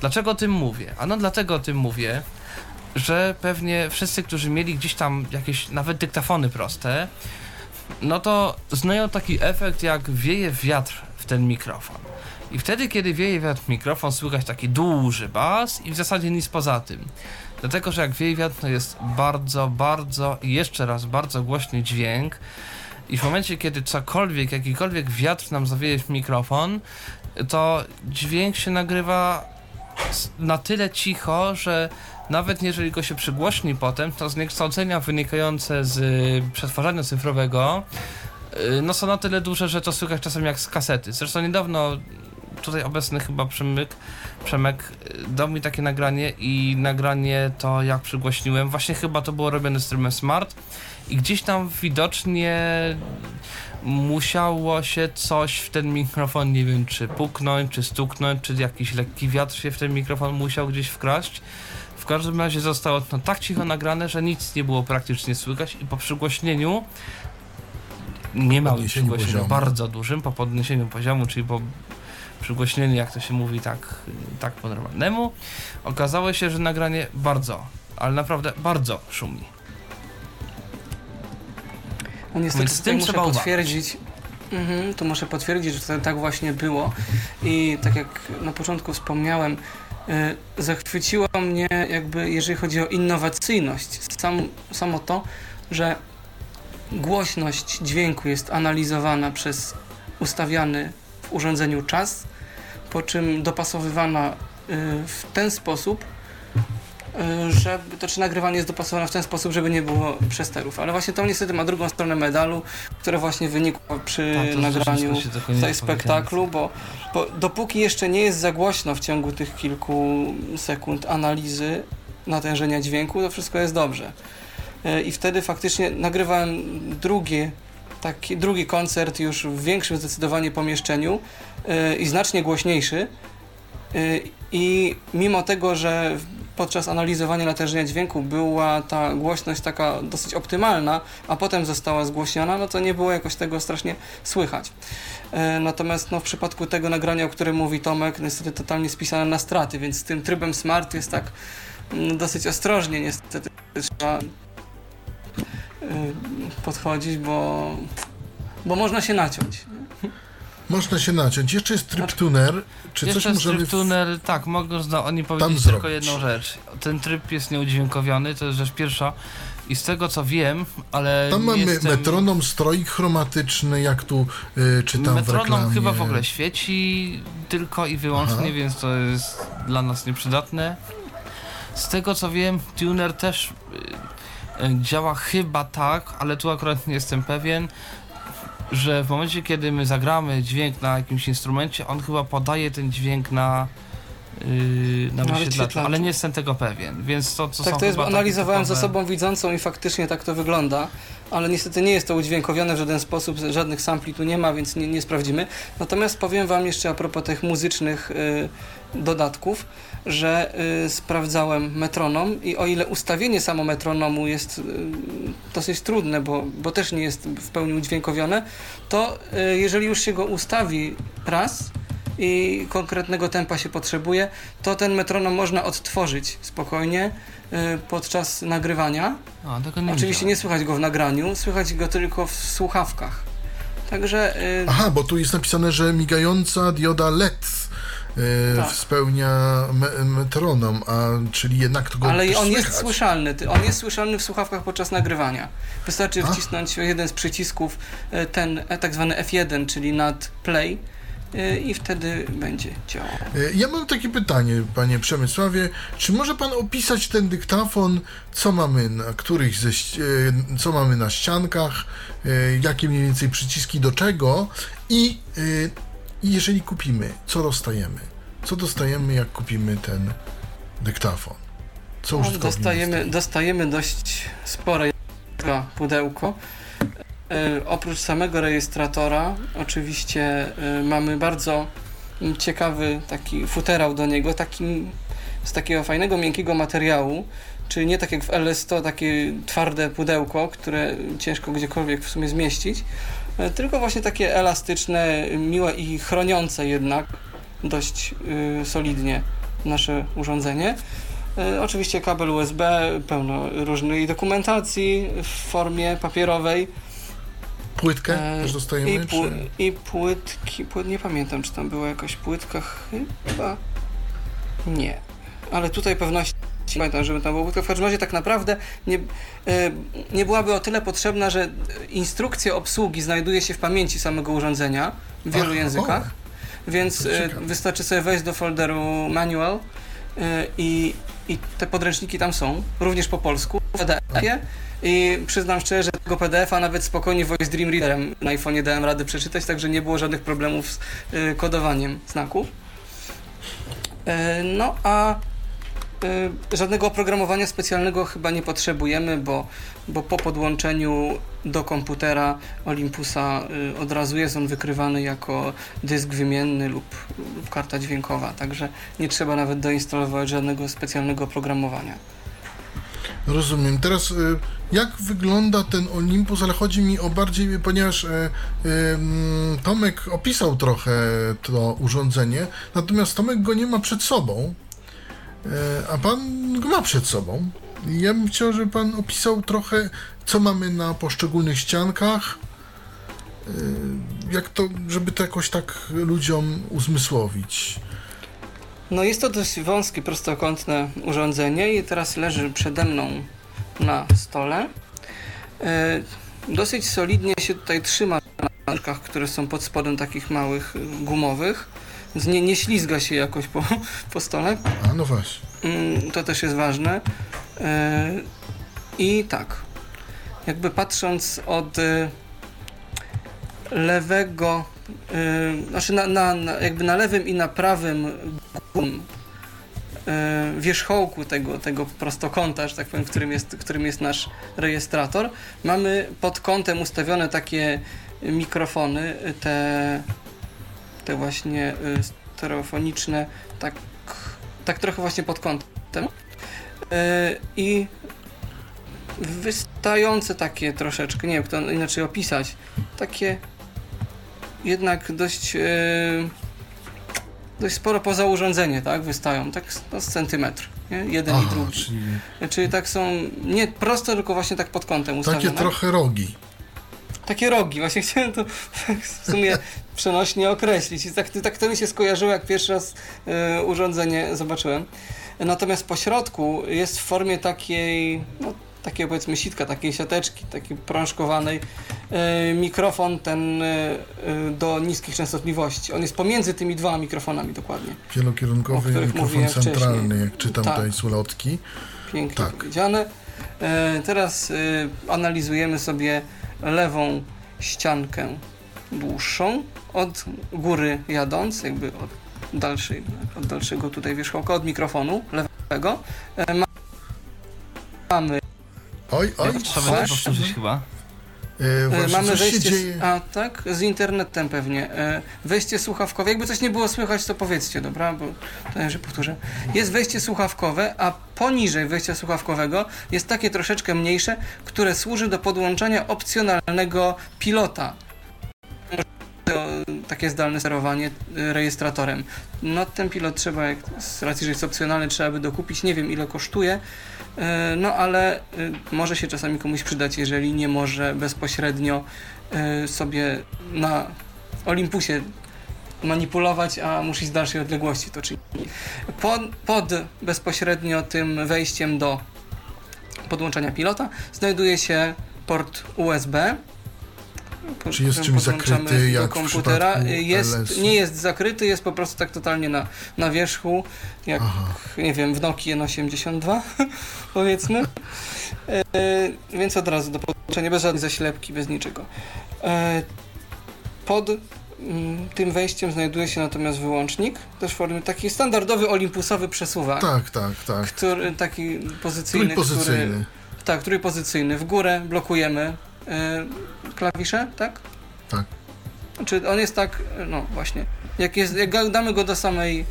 Dlaczego o tym mówię? Ano dlatego o tym mówię, że pewnie wszyscy, którzy mieli gdzieś tam jakieś nawet dyktafony proste, no to znają taki efekt jak wieje wiatr w ten mikrofon. I wtedy, kiedy wieje wiatr w mikrofon, słychać taki duży bas i w zasadzie nic poza tym. Dlatego, że jak wieje wiatr, to jest bardzo, bardzo i jeszcze raz bardzo głośny dźwięk. I w momencie, kiedy cokolwiek, jakikolwiek wiatr nam zawieje w mikrofon, to dźwięk się nagrywa na tyle cicho, że nawet jeżeli go się przygłośni potem, to zniekształcenia wynikające z y, przetwarzania cyfrowego y, no są na tyle duże, że to słychać czasem jak z kasety. Zresztą niedawno tutaj obecny chyba Przemyk, Przemek y, dał mi takie nagranie i nagranie to jak przygłośniłem, właśnie chyba to było robione z trybem smart i gdzieś tam widocznie musiało się coś w ten mikrofon, nie wiem czy puknąć, czy stuknąć, czy jakiś lekki wiatr się w ten mikrofon musiał gdzieś wkraść. W każdym razie zostało to tak cicho nagrane, że nic nie było praktycznie słychać i po przygłośnieniu nie małym przygłośnieniu, bardzo dużym, po podniesieniu poziomu, czyli po przygłośnieniu, jak to się mówi tak, tak po normalnemu, okazało się, że nagranie bardzo, ale naprawdę bardzo szumi. No niestety Więc z tym muszę trzeba potwierdzić. Mhm, tu muszę potwierdzić, że to tak właśnie było. I tak jak na początku wspomniałem, zachwyciło mnie jakby, jeżeli chodzi o innowacyjność, sam, samo to, że głośność dźwięku jest analizowana przez ustawiany w urządzeniu czas, po czym dopasowywana y, w ten sposób, y, żeby, to czy nagrywanie jest dopasowane w ten sposób, żeby nie było przesterów. Ale właśnie to niestety ma drugą stronę medalu, które właśnie wynikło przy Tak, nagraniu tutaj spektaklu, bo, bo dopóki jeszcze nie jest za głośno w ciągu tych kilku sekund analizy natężenia dźwięku, to wszystko jest dobrze. E, I wtedy faktycznie nagrywałem drugie, taki, drugi koncert już w większym zdecydowanie pomieszczeniu e, i znacznie głośniejszy. E, I mimo tego, że podczas analizowania natężenia dźwięku była ta głośność taka dosyć optymalna, a potem została zgłośniona, no to nie było jakoś tego strasznie słychać. E, Natomiast no, w przypadku tego nagrania, o którym mówi Tomek, niestety totalnie spisane na straty, więc z tym trybem smart jest tak mm, dosyć ostrożnie niestety trzeba y, podchodzić, bo, bo można się naciąć. Można się naciąć. Jeszcze jest tryb tuner. Czy Jeszcze coś możemy... tryb w- tuner, tak, mogą zna- oni powiedzieć tylko jedną rzecz. Ten tryb jest nieudźwiękowiony, to jest rzecz pierwsza. I z tego co wiem, ale Tam mamy jestem... metronom, stroik chromatyczny, jak tu y, czytam w Metronom reklamie. chyba w ogóle świeci tylko i wyłącznie, Aha. więc to jest dla nas nieprzydatne. Z tego co wiem, tuner też y, y, działa chyba tak, ale tu akurat nie jestem pewien, że w momencie kiedy my zagramy dźwięk na jakimś instrumencie, on chyba podaje ten dźwięk na yy, na wyświetlaczu, ale nie jestem tego pewien, więc to, to tak, to jest, analizowałem typowe- osobą widzącą i faktycznie tak to wygląda, ale niestety nie jest to udźwiękowione w żaden sposób, żadnych sampli tu nie ma, więc nie, nie sprawdzimy. Natomiast powiem Wam jeszcze a propos tych muzycznych y, dodatków, że y, sprawdzałem metronom i o ile ustawienie samo metronomu jest y, dosyć trudne, bo, bo też nie jest w pełni udźwiękowione, to y, jeżeli już się go ustawi raz i konkretnego tempa się potrzebuje, to ten metronom można odtworzyć spokojnie y, podczas nagrywania. A, tego nie Oczywiście nie słychać go w nagraniu, słychać go tylko w słuchawkach. Także y, Aha, bo tu jest napisane, że migająca dioda LED e, Tak. spełnia me, metronom, a czyli jednak to go ale on jest słyszalny. Ty- On jest słyszalny w słuchawkach podczas nagrywania. Wystarczy A. wcisnąć jeden z przycisków, y, ten e, tak zwany F1, czyli nad play y, i wtedy będzie działał. E, Ja mam takie pytanie, panie Przemysławie. Czy może pan opisać ten dyktafon, co mamy na których ze, e, co mamy na ściankach, jakie mniej więcej przyciski do czego i i jeżeli kupimy, co dostajemy? Co dostajemy, jak kupimy ten dyktafon? Co No, dostajemy, dostaje? dostajemy dość spore pudełko. E, oprócz samego rejestratora, oczywiście e, mamy bardzo ciekawy taki futerał do niego, taki, z takiego fajnego, miękkiego materiału, czyli nie tak jak w LS100, takie twarde pudełko, które ciężko gdziekolwiek w sumie zmieścić, e, tylko właśnie takie elastyczne, miłe i chroniące jednak dość solidnie nasze urządzenie. Oczywiście kabel USB, pełno różnej dokumentacji w formie papierowej. Płytkę E, też dostajemy? I, pły, czy... I płytki, płyt, nie pamiętam czy tam była jakaś płytka, chyba nie. Ale tutaj pewności pamiętam, żeby tam była płytka. W każdym razie tak naprawdę nie, e, nie byłaby o tyle potrzebna, że instrukcja obsługi znajduje się w pamięci samego urządzenia w wielu Ach, językach. Więc To e, wystarczy sobie wejść do folderu manual i, i te podręczniki tam są, również po polsku, w PDF-ie. I przyznam szczerze, że tego PDF-a nawet spokojnie Voice Dream Readerem na iPhone'ie dałem radę przeczytać, także nie było żadnych problemów z y, kodowaniem znaków. E, no a y, żadnego oprogramowania specjalnego chyba nie potrzebujemy, bo, bo po podłączeniu do komputera Olympusa y, od razu jest on wykrywany jako dysk wymienny lub, lub karta dźwiękowa, także nie trzeba nawet doinstalować żadnego specjalnego oprogramowania. Rozumiem. Teraz y, jak wygląda ten Olympus, ale chodzi mi o bardziej, ponieważ y, y, mm, Tomek opisał trochę to urządzenie, natomiast Tomek go nie ma przed sobą, a pan go ma przed sobą. Ja bym chciał, żeby pan opisał trochę, co mamy na poszczególnych ściankach, jak to, żeby to jakoś tak ludziom uzmysłowić. No jest to dość wąskie, prostokątne urządzenie i teraz leży przede mną na stole. E, dosyć solidnie się tutaj trzyma na nóżkach, które są pod spodem takich małych, y, gumowych. Więc Nie, nie ślizga się jakoś po, po stole. A no właśnie. Mm, To też jest ważne. E, I tak, jakby patrząc od lewego, znaczy na, na, na, jakby na lewym i na prawym wierzchołku tego, tego prostokąta, że tak powiem, którym jest, którym jest nasz rejestrator, mamy pod kątem ustawione takie mikrofony, y, te, te właśnie y, stereofoniczne, tak, tak trochę właśnie pod kątem. Y, I wystające takie troszeczkę, nie wiem, jak to inaczej opisać, takie jednak dość e, dość sporo poza urządzenie, tak, wystają, tak z- no, z centymetr, nie? jeden i Aha, drugi. czyli Czyli tak są nie prosto, tylko właśnie tak pod kątem ustawione. takie trochę rogi. Takie rogi, właśnie chciałem to tak w sumie przenośnie określić. I tak, tak to mi się skojarzyło, jak pierwszy raz e, urządzenie zobaczyłem. Natomiast po środku jest w formie takiej, no, takiego powiedzmy sitka, takiej siateczki, takiej prążkowanej, e, mikrofon ten e, do niskich częstotliwości. On jest pomiędzy tymi dwoma mikrofonami dokładnie. Wielokierunkowy mikrofon centralny, wcześniej. jak czytam Tak. tutaj z ulotki. Pięknie Tak. powiedziane. E, teraz analizujemy sobie lewą ściankę dłuższą, od góry jadąc, jakby od, dalszej, od dalszego tutaj wierzchołka, od mikrofonu lewego. Ma, mamy Oj, oj, Trzeba coś? będzie powtórzyć chyba. E, właśnie, Mamy się wejście. Z, a tak, z internetem pewnie. E, Wejście słuchawkowe. Jakby coś nie było słychać, to powiedzcie, dobra? Bo to że powtórzę. Jest wejście słuchawkowe, a poniżej wejścia słuchawkowego jest takie troszeczkę mniejsze, które służy do podłączania opcjonalnego pilota. To takie zdalne sterowanie rejestratorem. No ten pilot trzeba, jak, z racji, że jest opcjonalny, trzeba by dokupić. Nie wiem ile kosztuje. E, No ale e, może się czasami komuś przydać, jeżeli nie może bezpośrednio e, sobie na Olympusie manipulować, a musi z dalszej odległości to czynić. Pod, pod bezpośrednio tym wejściem do podłączania pilota znajduje się port USB. Po Czy jest czymś zakryty, jak w komputera. przypadku Jest, nie jest zakryty, jest po prostu tak totalnie na, na wierzchu, jak Aha. nie wiem, w Nokia N82 powiedzmy. E, więc od razu do podłączenia, bez żadnej zaślepki, bez niczego. E, pod mm, tym wejściem znajduje się natomiast wyłącznik, też w formie taki standardowy olimpusowy przesuwak, Tak, tak, tak. który taki pozycyjny, Trójpozycyjny. który, tak, trójpozycyjny. W górę blokujemy klawisze, tak? Tak. Czy on jest tak, no właśnie, jak, jest, jak damy go do samej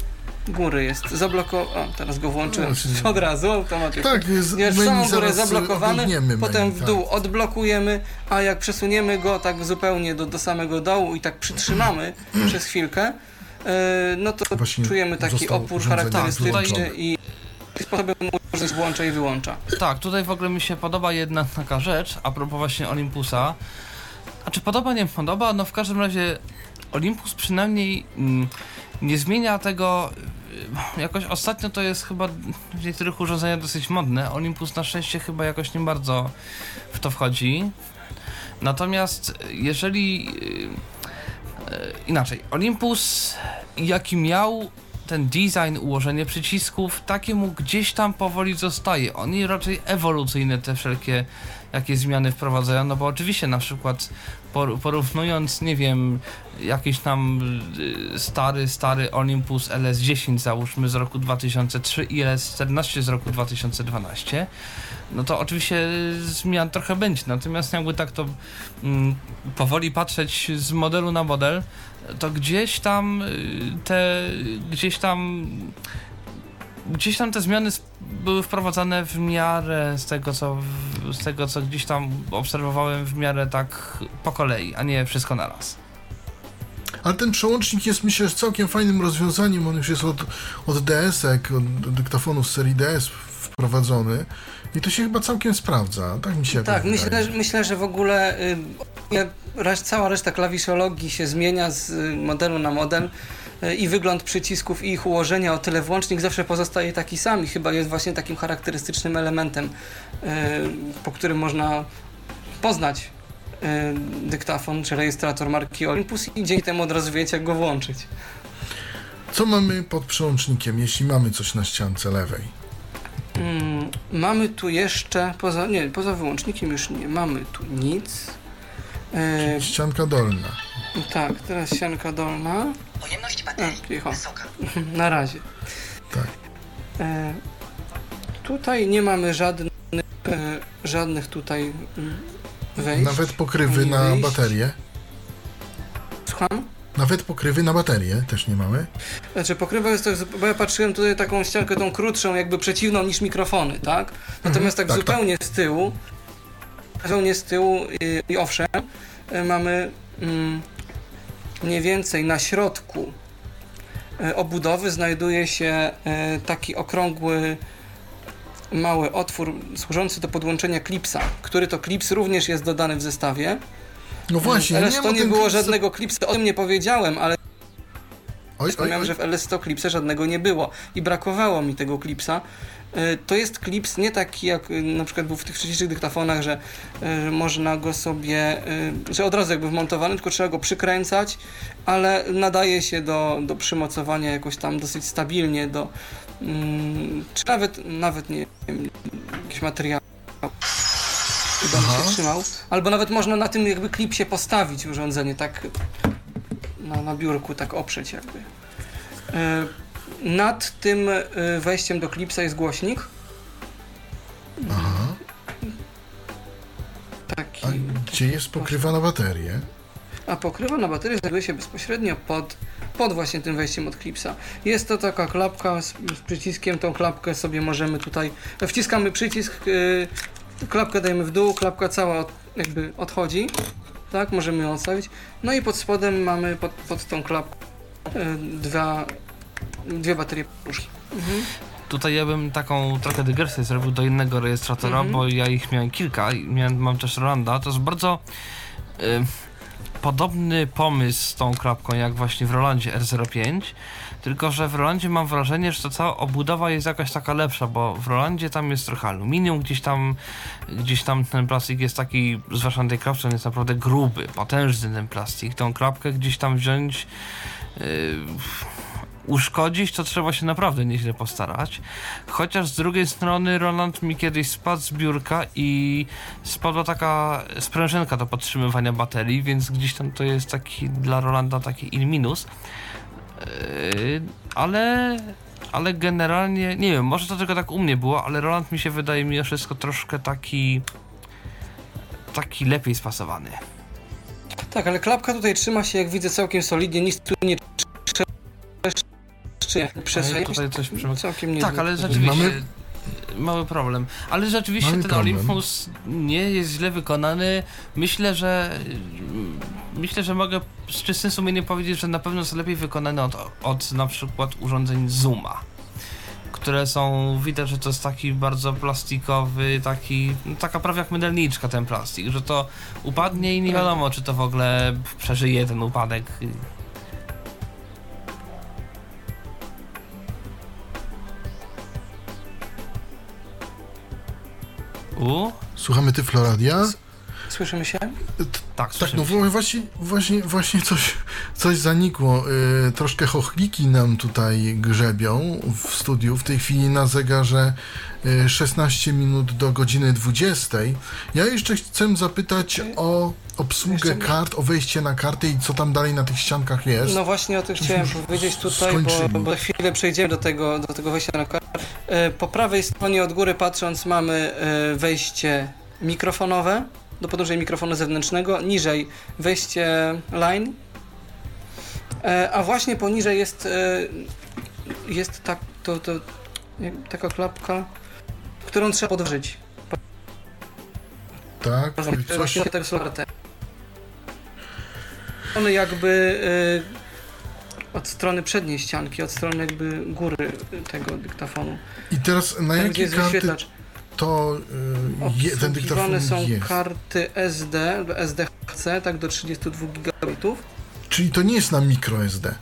góry jest zablokowany, teraz go włączyłem No, od razu automatycznie. Tak, jest Jest w menu samą górę zablokowany, potem menu, w tak. dół odblokujemy, a jak przesuniemy go tak zupełnie do, do samego dołu i tak przytrzymamy przez chwilkę, e, no to Właśnie czujemy taki opór charakterystyczny włączone. I sposobem użyć włącza i wyłącza. Tak, tutaj w ogóle mi się podoba jedna taka rzecz, a propos właśnie Olympusa. A czy podoba, nie podoba? No w każdym razie Olympus przynajmniej mm, nie zmienia tego. y, Jakoś ostatnio to jest chyba w niektórych urządzeniach dosyć modne. Olympus na szczęście chyba jakoś nie bardzo w to wchodzi. Natomiast jeżeli y, y, inaczej, Olympus jaki miał ten design, ułożenie przycisków, takie mu gdzieś tam powoli zostaje. Oni raczej ewolucyjne te wszelkie jakie zmiany wprowadzają, no bo oczywiście na przykład porównując, nie wiem, jakiś tam y, stary, stary Olympus LS10 załóżmy z roku 2003 i LS14 z roku 2012, no to oczywiście zmian trochę będzie, natomiast jakby tak to mm, powoli patrzeć z modelu na model, to gdzieś tam y, te, gdzieś tam gdzieś tam te zmiany były wprowadzane w miarę z tego co z tego co gdzieś tam obserwowałem w miarę tak po kolei, a nie wszystko naraz. Ale ten przełącznik jest myślę że całkiem fajnym rozwiązaniem. On już jest od, od DS-ek, od dyktafonu z serii DS wprowadzony. I to się chyba całkiem sprawdza. Tak mi się Tak, jakoś myślę, wydaje. że- myślę, że w ogóle y, resz- cała reszta klawiszologii się zmienia z y, modelu na model y, i wygląd przycisków i ich ułożenia, o tyle włącznik zawsze pozostaje taki sam i chyba jest właśnie takim charakterystycznym elementem, y, po którym można poznać dyktafon czy rejestrator marki Olympus i dzięki temu od razu wiecie, jak go włączyć. Co mamy pod przełącznikiem, jeśli mamy coś na ściance lewej? Mm, mamy tu jeszcze, poza, nie, poza wyłącznikiem już nie mamy tu nic. Y, Ścianka dolna. tak, teraz sianka dolna. Pojemność A, baterii cicho. wysoka. Na razie. Tak. E, tutaj nie mamy żadnych, e, żadnych tutaj mm, wejść. Nawet pokrywy na wyjść. baterię. Słucham? Nawet pokrywy na baterię też nie mamy. Znaczy pokrywa jest to, bo ja patrzyłem tutaj taką ściankę tą krótszą, jakby przeciwną niż mikrofony, tak? Natomiast tak, tak, zupełnie z tyłu, zupełnie z tyłu i, i owszem, e, mamy mm, mniej więcej na środku e, obudowy znajduje się e, taki okrągły mały otwór służący do podłączenia klipsa, który to klips również jest dodany w zestawie. No właśnie, Ale nie to ma nie ten było klip- żadnego klipsa, o tym nie powiedziałem, ale oj, Wspomniałem, oj. że w LS100 klipsa żadnego nie było i brakowało mi tego klipsa. Y, To jest klips nie taki jak y, na przykład był w tych wcześniejszych dyktafonach, że y, można go sobie, że od razu jakby wmontowany, tylko trzeba go przykręcać, ale nadaje się do, do przymocowania jakoś tam dosyć stabilnie do mm, czy nawet, nawet nie wiem, jakiś materiał chyba Aha. się trzymał, albo nawet można na tym jakby klipsie postawić urządzenie tak na, na biurku, tak oprzeć jakby. Nad tym e, wejściem do klipsa jest głośnik. Aha. Taki. A gdzie jest pokrywa na baterię? A pokrywa na baterii znajduje się bezpośrednio pod, pod właśnie tym wejściem od klipsa. Jest to taka klapka z, z przyciskiem, tą klapkę sobie możemy tutaj, wciskamy przycisk, yy, klapkę dajemy w dół, klapka cała od, jakby odchodzi, tak, możemy ją odstawić. No i pod spodem mamy pod, pod tą klapką yy, dwa, dwie baterie puszki. Mhm. Tutaj ja bym taką trochę dygresję zrobił do innego rejestratora, Mhm. bo ja ich miałem kilka i miałem, mam też Rolanda. To jest bardzo y, podobny pomysł z tą klapką, jak właśnie w Rolandzie R05. Tylko, że w Rolandzie mam wrażenie, że ta cała obudowa jest jakaś taka lepsza, bo w Rolandzie tam jest trochę aluminium, gdzieś tam, gdzieś tam ten plastik jest taki, zwłaszcza na tej klapce, on jest naprawdę gruby, potężny ten plastik. Tą klapkę gdzieś tam wziąć, yy, uszkodzić, to trzeba się naprawdę nieźle postarać. Chociaż z drugiej strony Roland mi kiedyś spadł z biurka i spadła taka sprężynka do podtrzymywania baterii, więc gdzieś tam to jest taki dla Rolanda taki in minus. Yy, ale ale generalnie, nie wiem, może to tylko tak u mnie było, ale Roland mi się wydaje mimo wszystko troszkę taki taki lepiej spasowany. Tak, ale klapka tutaj trzyma się, jak widzę, całkiem solidnie, nic tu nie przez Ale tutaj coś całkiem nie Tak, ale rzeczywiście. Mamy- Mały problem. Ale rzeczywiście Mamy ten problem. Olympus nie jest źle wykonany. Myślę, że. Myślę, że mogę z czystym sumieniem powiedzieć, że na pewno jest lepiej wykonany od, od na przykład urządzeń Zooma. Które są, widać, że to jest taki bardzo plastikowy, taki, no taka prawie jak mydelniczka ten plastik, że to upadnie i nie wiadomo, czy to w ogóle przeżyje ten upadek. U? Słuchamy Tyfloradia? Słyszymy się? Tak, Tak, słyszymy no się. właśnie, właśnie, właśnie coś, coś zanikło. Y, troszkę chochliki nam tutaj grzebią w studiu. W tej chwili na zegarze y, 16 minut do godziny 20. Ja jeszcze chcę zapytać o obsługę Jeszcze- kart, o wejście na karty i co tam dalej na tych ściankach jest. No właśnie o tym chciałem powiedzieć tutaj, skończyli. bo, bo za chwilę przejdziemy do tego, do tego wejścia na kartę. E, Po prawej stronie od góry patrząc mamy e, wejście mikrofonowe do podłożenia mikrofonu zewnętrznego, niżej wejście line, E, a właśnie poniżej jest, e, jest tak, to, to, taka klapka, którą trzeba podwyżyć. tak, coś, tak są te. One jakby y, od strony przedniej ścianki, od strony jakby góry tego dyktafonu. I teraz na Tam, jakie jest karty wyświetlacz. To y, je, ten dyktafon są jest? karty SD, SDHC, tak do 32 GB. Czyli to nie jest na microSD.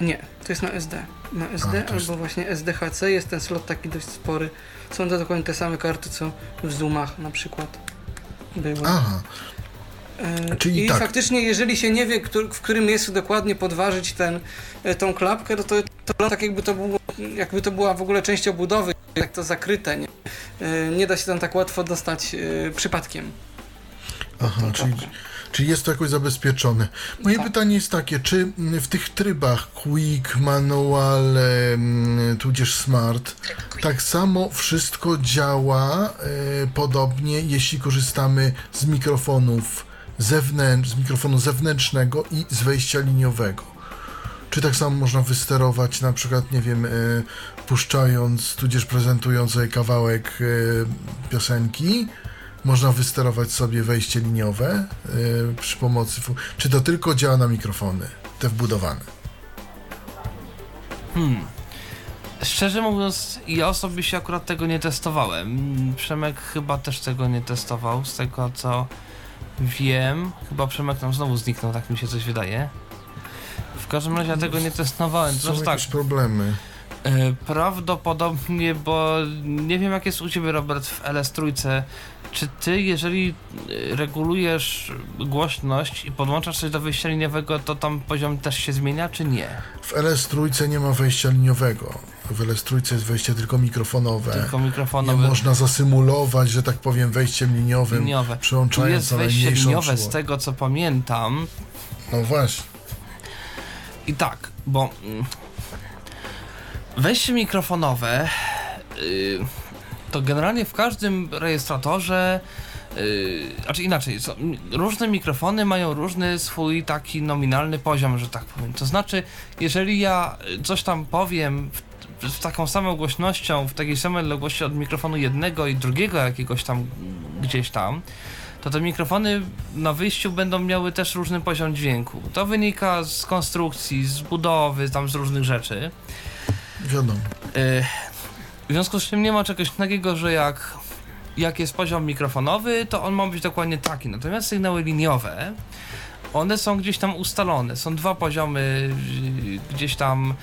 Nie, to jest na SD. Na SD A, jest- albo właśnie SDHC jest ten slot taki dość spory. Są to dokładnie te same karty, co w Zoomach na przykład były. Aha, Czyli I tak. faktycznie, jeżeli się nie wie, w którym miejscu dokładnie podważyć ten, e, tą klapkę, to, to, to tak jakby to, było, jakby to była w ogóle część obudowy, jak to zakryte. Nie, E, nie da się tam tak łatwo dostać e, przypadkiem. aha, czyli, czyli jest to jakoś zabezpieczone. Moje Tak. pytanie jest takie, czy mm, w tych trybach Quick, Manual, em, tudzież Smart, tak samo wszystko działa e, podobnie, jeśli korzystamy z mikrofonów zewnętrz, z mikrofonu zewnętrznego i z wejścia liniowego? Czy tak samo można wysterować, na przykład, nie wiem, e, puszczając, tudzież prezentując kawałek e, piosenki, można wysterować sobie wejście liniowe e, przy pomocy. Czy to tylko działa na mikrofony, te wbudowane? Hmm. Szczerze mówiąc, ja osobiście akurat tego nie testowałem. Przemek chyba też tego nie testował, z tego co wiem. Chyba Przemek nam znowu zniknął, tak mi się coś wydaje. W każdym razie ja tego nie testowałem. To Są znaczy tak, jakieś problemy. e, prawdopodobnie, bo nie wiem jak jest u Ciebie Robert w LS trójce. Czy Ty, jeżeli e, regulujesz głośność i podłączasz coś do wyjścia liniowego, to tam poziom też się zmienia, czy nie? W LS trójce nie ma wejścia liniowego. W LS trójce jest wejście tylko mikrofonowe. Tylko Nie mikrofonowy. można zasymulować, że tak powiem, wejściem liniowym, liniowe. Tu przełączając jest na wejście liniowe z tego co pamiętam. No właśnie. I tak, bo mm, wejście mikrofonowe yy, to generalnie w każdym rejestratorze, yy, znaczy inaczej, różne mikrofony mają różny swój taki nominalny poziom, że tak powiem. To znaczy, jeżeli ja coś tam powiem w, z taką samą głośnością, w takiej samej odległości od mikrofonu jednego i drugiego jakiegoś tam gdzieś tam, to te mikrofony na wyjściu będą miały też różny poziom dźwięku. To wynika z konstrukcji, z budowy, tam z różnych rzeczy. Wiadomo. Yy, W związku z czym nie ma czegoś takiego, że jak, jak jest poziom mikrofonowy, to on ma być dokładnie taki. Natomiast sygnały liniowe, one są gdzieś tam ustalone. Są dwa poziomy yy, gdzieś tam,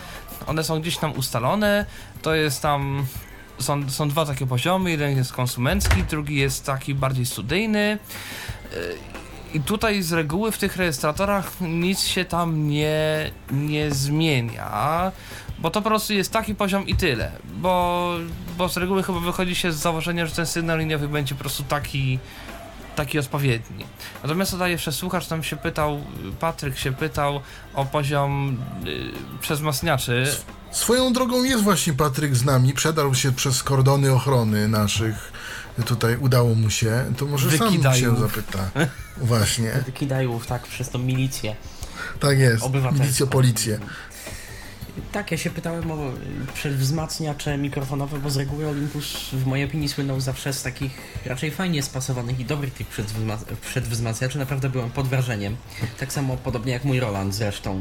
one są gdzieś tam ustalone. To jest tam, są, są dwa takie poziomy. Jeden jest konsumencki, drugi jest taki bardziej studyjny. Yy, I tutaj z reguły w tych rejestratorach nic się tam nie, nie zmienia. Bo to po prostu jest taki poziom i tyle. Bo, bo z reguły chyba wychodzi się z założenia, że ten sygnał liniowy będzie po prostu taki, taki odpowiedni. Natomiast tutaj jeszcze słuchacz tam się pytał, Patryk się pytał o poziom y, przezmacniaczy. Swoją drogą jest właśnie Patryk z nami, przedarł się przez kordony ochrony naszych. Tutaj udało mu się, to może sam Wykidajów. się zapyta. Właśnie, Kidajów, tak, przez tą milicję. tak jest. Obywatelską. Milicjo, policję. Tak, ja się pytałem o przedwzmacniacze mikrofonowe, bo z reguły Olympus w mojej opinii słynął zawsze z takich raczej fajnie spasowanych i dobrych tych przedwzma- przedwzmacniaczy. Naprawdę byłem pod wrażeniem. Tak samo podobnie jak mój Roland zresztą,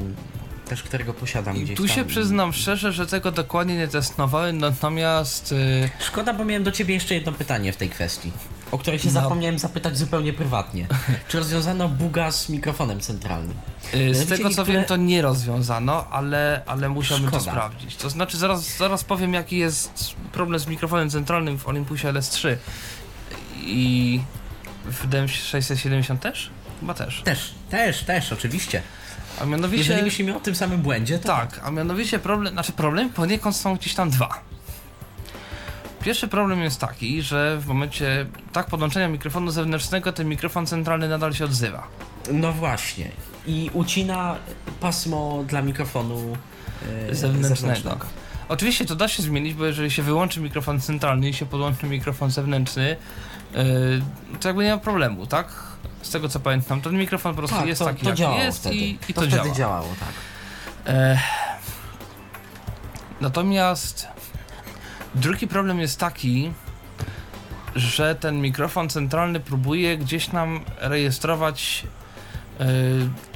też którego posiadam I gdzieś tu tam. się przyznam szczerze, że tego dokładnie nie testowałem, natomiast y, Szkoda, bo miałem do ciebie jeszcze jedno pytanie w tej kwestii, o które się No. zapomniałem zapytać zupełnie prywatnie. Czy rozwiązano buga z mikrofonem centralnym? y, z tego co wiem to nie rozwiązano, ale, ale musiałbym to Szkoda. sprawdzić. To znaczy zaraz, zaraz powiem jaki jest problem z mikrofonem centralnym w Olympusie LS3 i w DM670 też? Chyba też. Też, też, też, oczywiście. A mianowicie... Jeżeli myślimy o tym samym błędzie, to Tak, a mianowicie problem, znaczy problem poniekąd są gdzieś tam dwa. Pierwszy problem jest taki, że w momencie tak podłączenia mikrofonu zewnętrznego ten mikrofon centralny nadal się odzywa. No właśnie. I ucina pasmo dla mikrofonu e, Zewnętrznego. Oczywiście to da się zmienić, bo jeżeli się wyłączy mikrofon centralny i się podłączy mikrofon zewnętrzny, yy, to jakby nie ma problemu, tak? Z tego co pamiętam, ten mikrofon po prostu Tak, jest to, taki to jak jest wtedy. i, i to, to, wtedy działa. działało, tak. E, natomiast drugi problem jest taki, że ten mikrofon centralny próbuje gdzieś nam rejestrować, e,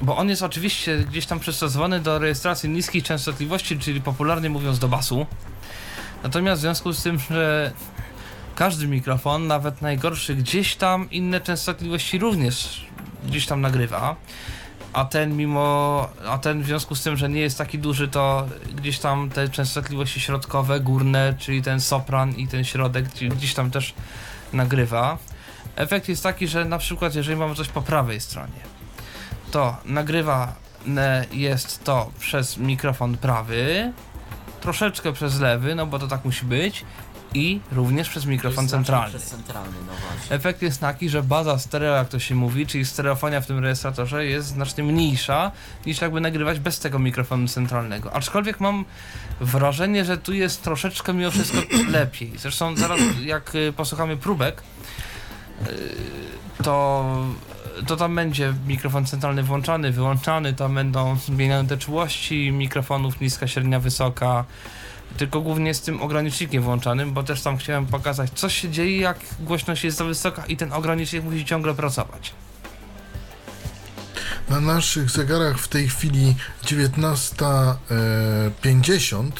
bo on jest oczywiście gdzieś tam przystosowany do rejestracji niskich częstotliwości, czyli popularnie mówiąc do basu. Natomiast w związku z tym, że każdy mikrofon, nawet najgorszy, gdzieś tam inne częstotliwości również gdzieś tam nagrywa a ten mimo, a ten w związku z tym, że nie jest taki duży, to gdzieś tam te częstotliwości środkowe, górne, czyli ten sopran i ten środek gdzie- gdzieś tam też nagrywa. Efekt jest taki, że na przykład jeżeli mamy coś po prawej stronie, to nagrywane jest to przez mikrofon prawy, troszeczkę przez lewy, no bo to tak musi być i również przez mikrofon centralny. Przez centralny, no. Efekt jest taki, że baza stereo, jak to się mówi, czyli stereofonia w tym rejestratorze jest znacznie mniejsza niż jakby nagrywać bez tego mikrofonu centralnego. Aczkolwiek mam wrażenie, że tu jest troszeczkę mimo wszystko lepiej. Zresztą zaraz jak y, posłuchamy próbek, y, to, to tam będzie mikrofon centralny włączany, wyłączany, tam będą zmieniane te czułości mikrofonów, niska, średnia, wysoka. Tylko głównie z tym ogranicznikiem włączanym, bo też tam chciałem pokazać, co się dzieje, jak głośność jest za wysoka i ten ogranicznik musi ciągle pracować. Na naszych zegarach w tej chwili 19.50.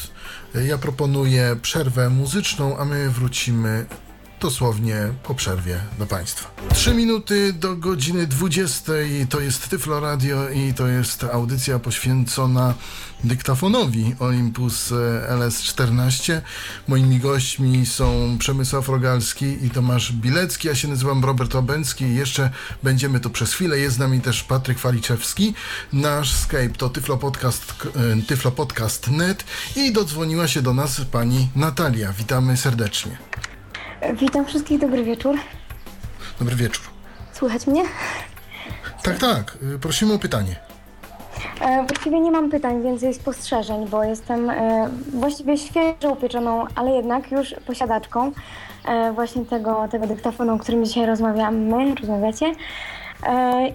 Ja proponuję przerwę muzyczną, a my wrócimy dosłownie po przerwie do Państwa. Trzy minuty do godziny 20. To jest Tyflo Radio i to jest audycja poświęcona dyktafonowi Olympus e, LS14. Moimi gośćmi są Przemysław Rogalski i Tomasz Bilecki. Ja się nazywam Robert Obęcki i jeszcze będziemy tu przez chwilę. Jest z nami też Patryk Waliczewski. Nasz Skype to tyflopodcast, e, tyflopodcast.net i dodzwoniła się do nas pani Natalia. Witamy serdecznie. Witam wszystkich, dobry wieczór. Dobry wieczór. Słychać mnie? Tak, tak. y, Prosimy o pytanie. E, właściwie nie mam pytań, więcej spostrzeżeń, bo jestem e, właściwie świeżo upieczoną, ale jednak już posiadaczką e, właśnie tego, tego dyktafonu, o którym dzisiaj rozmawiamy, rozmawiacie.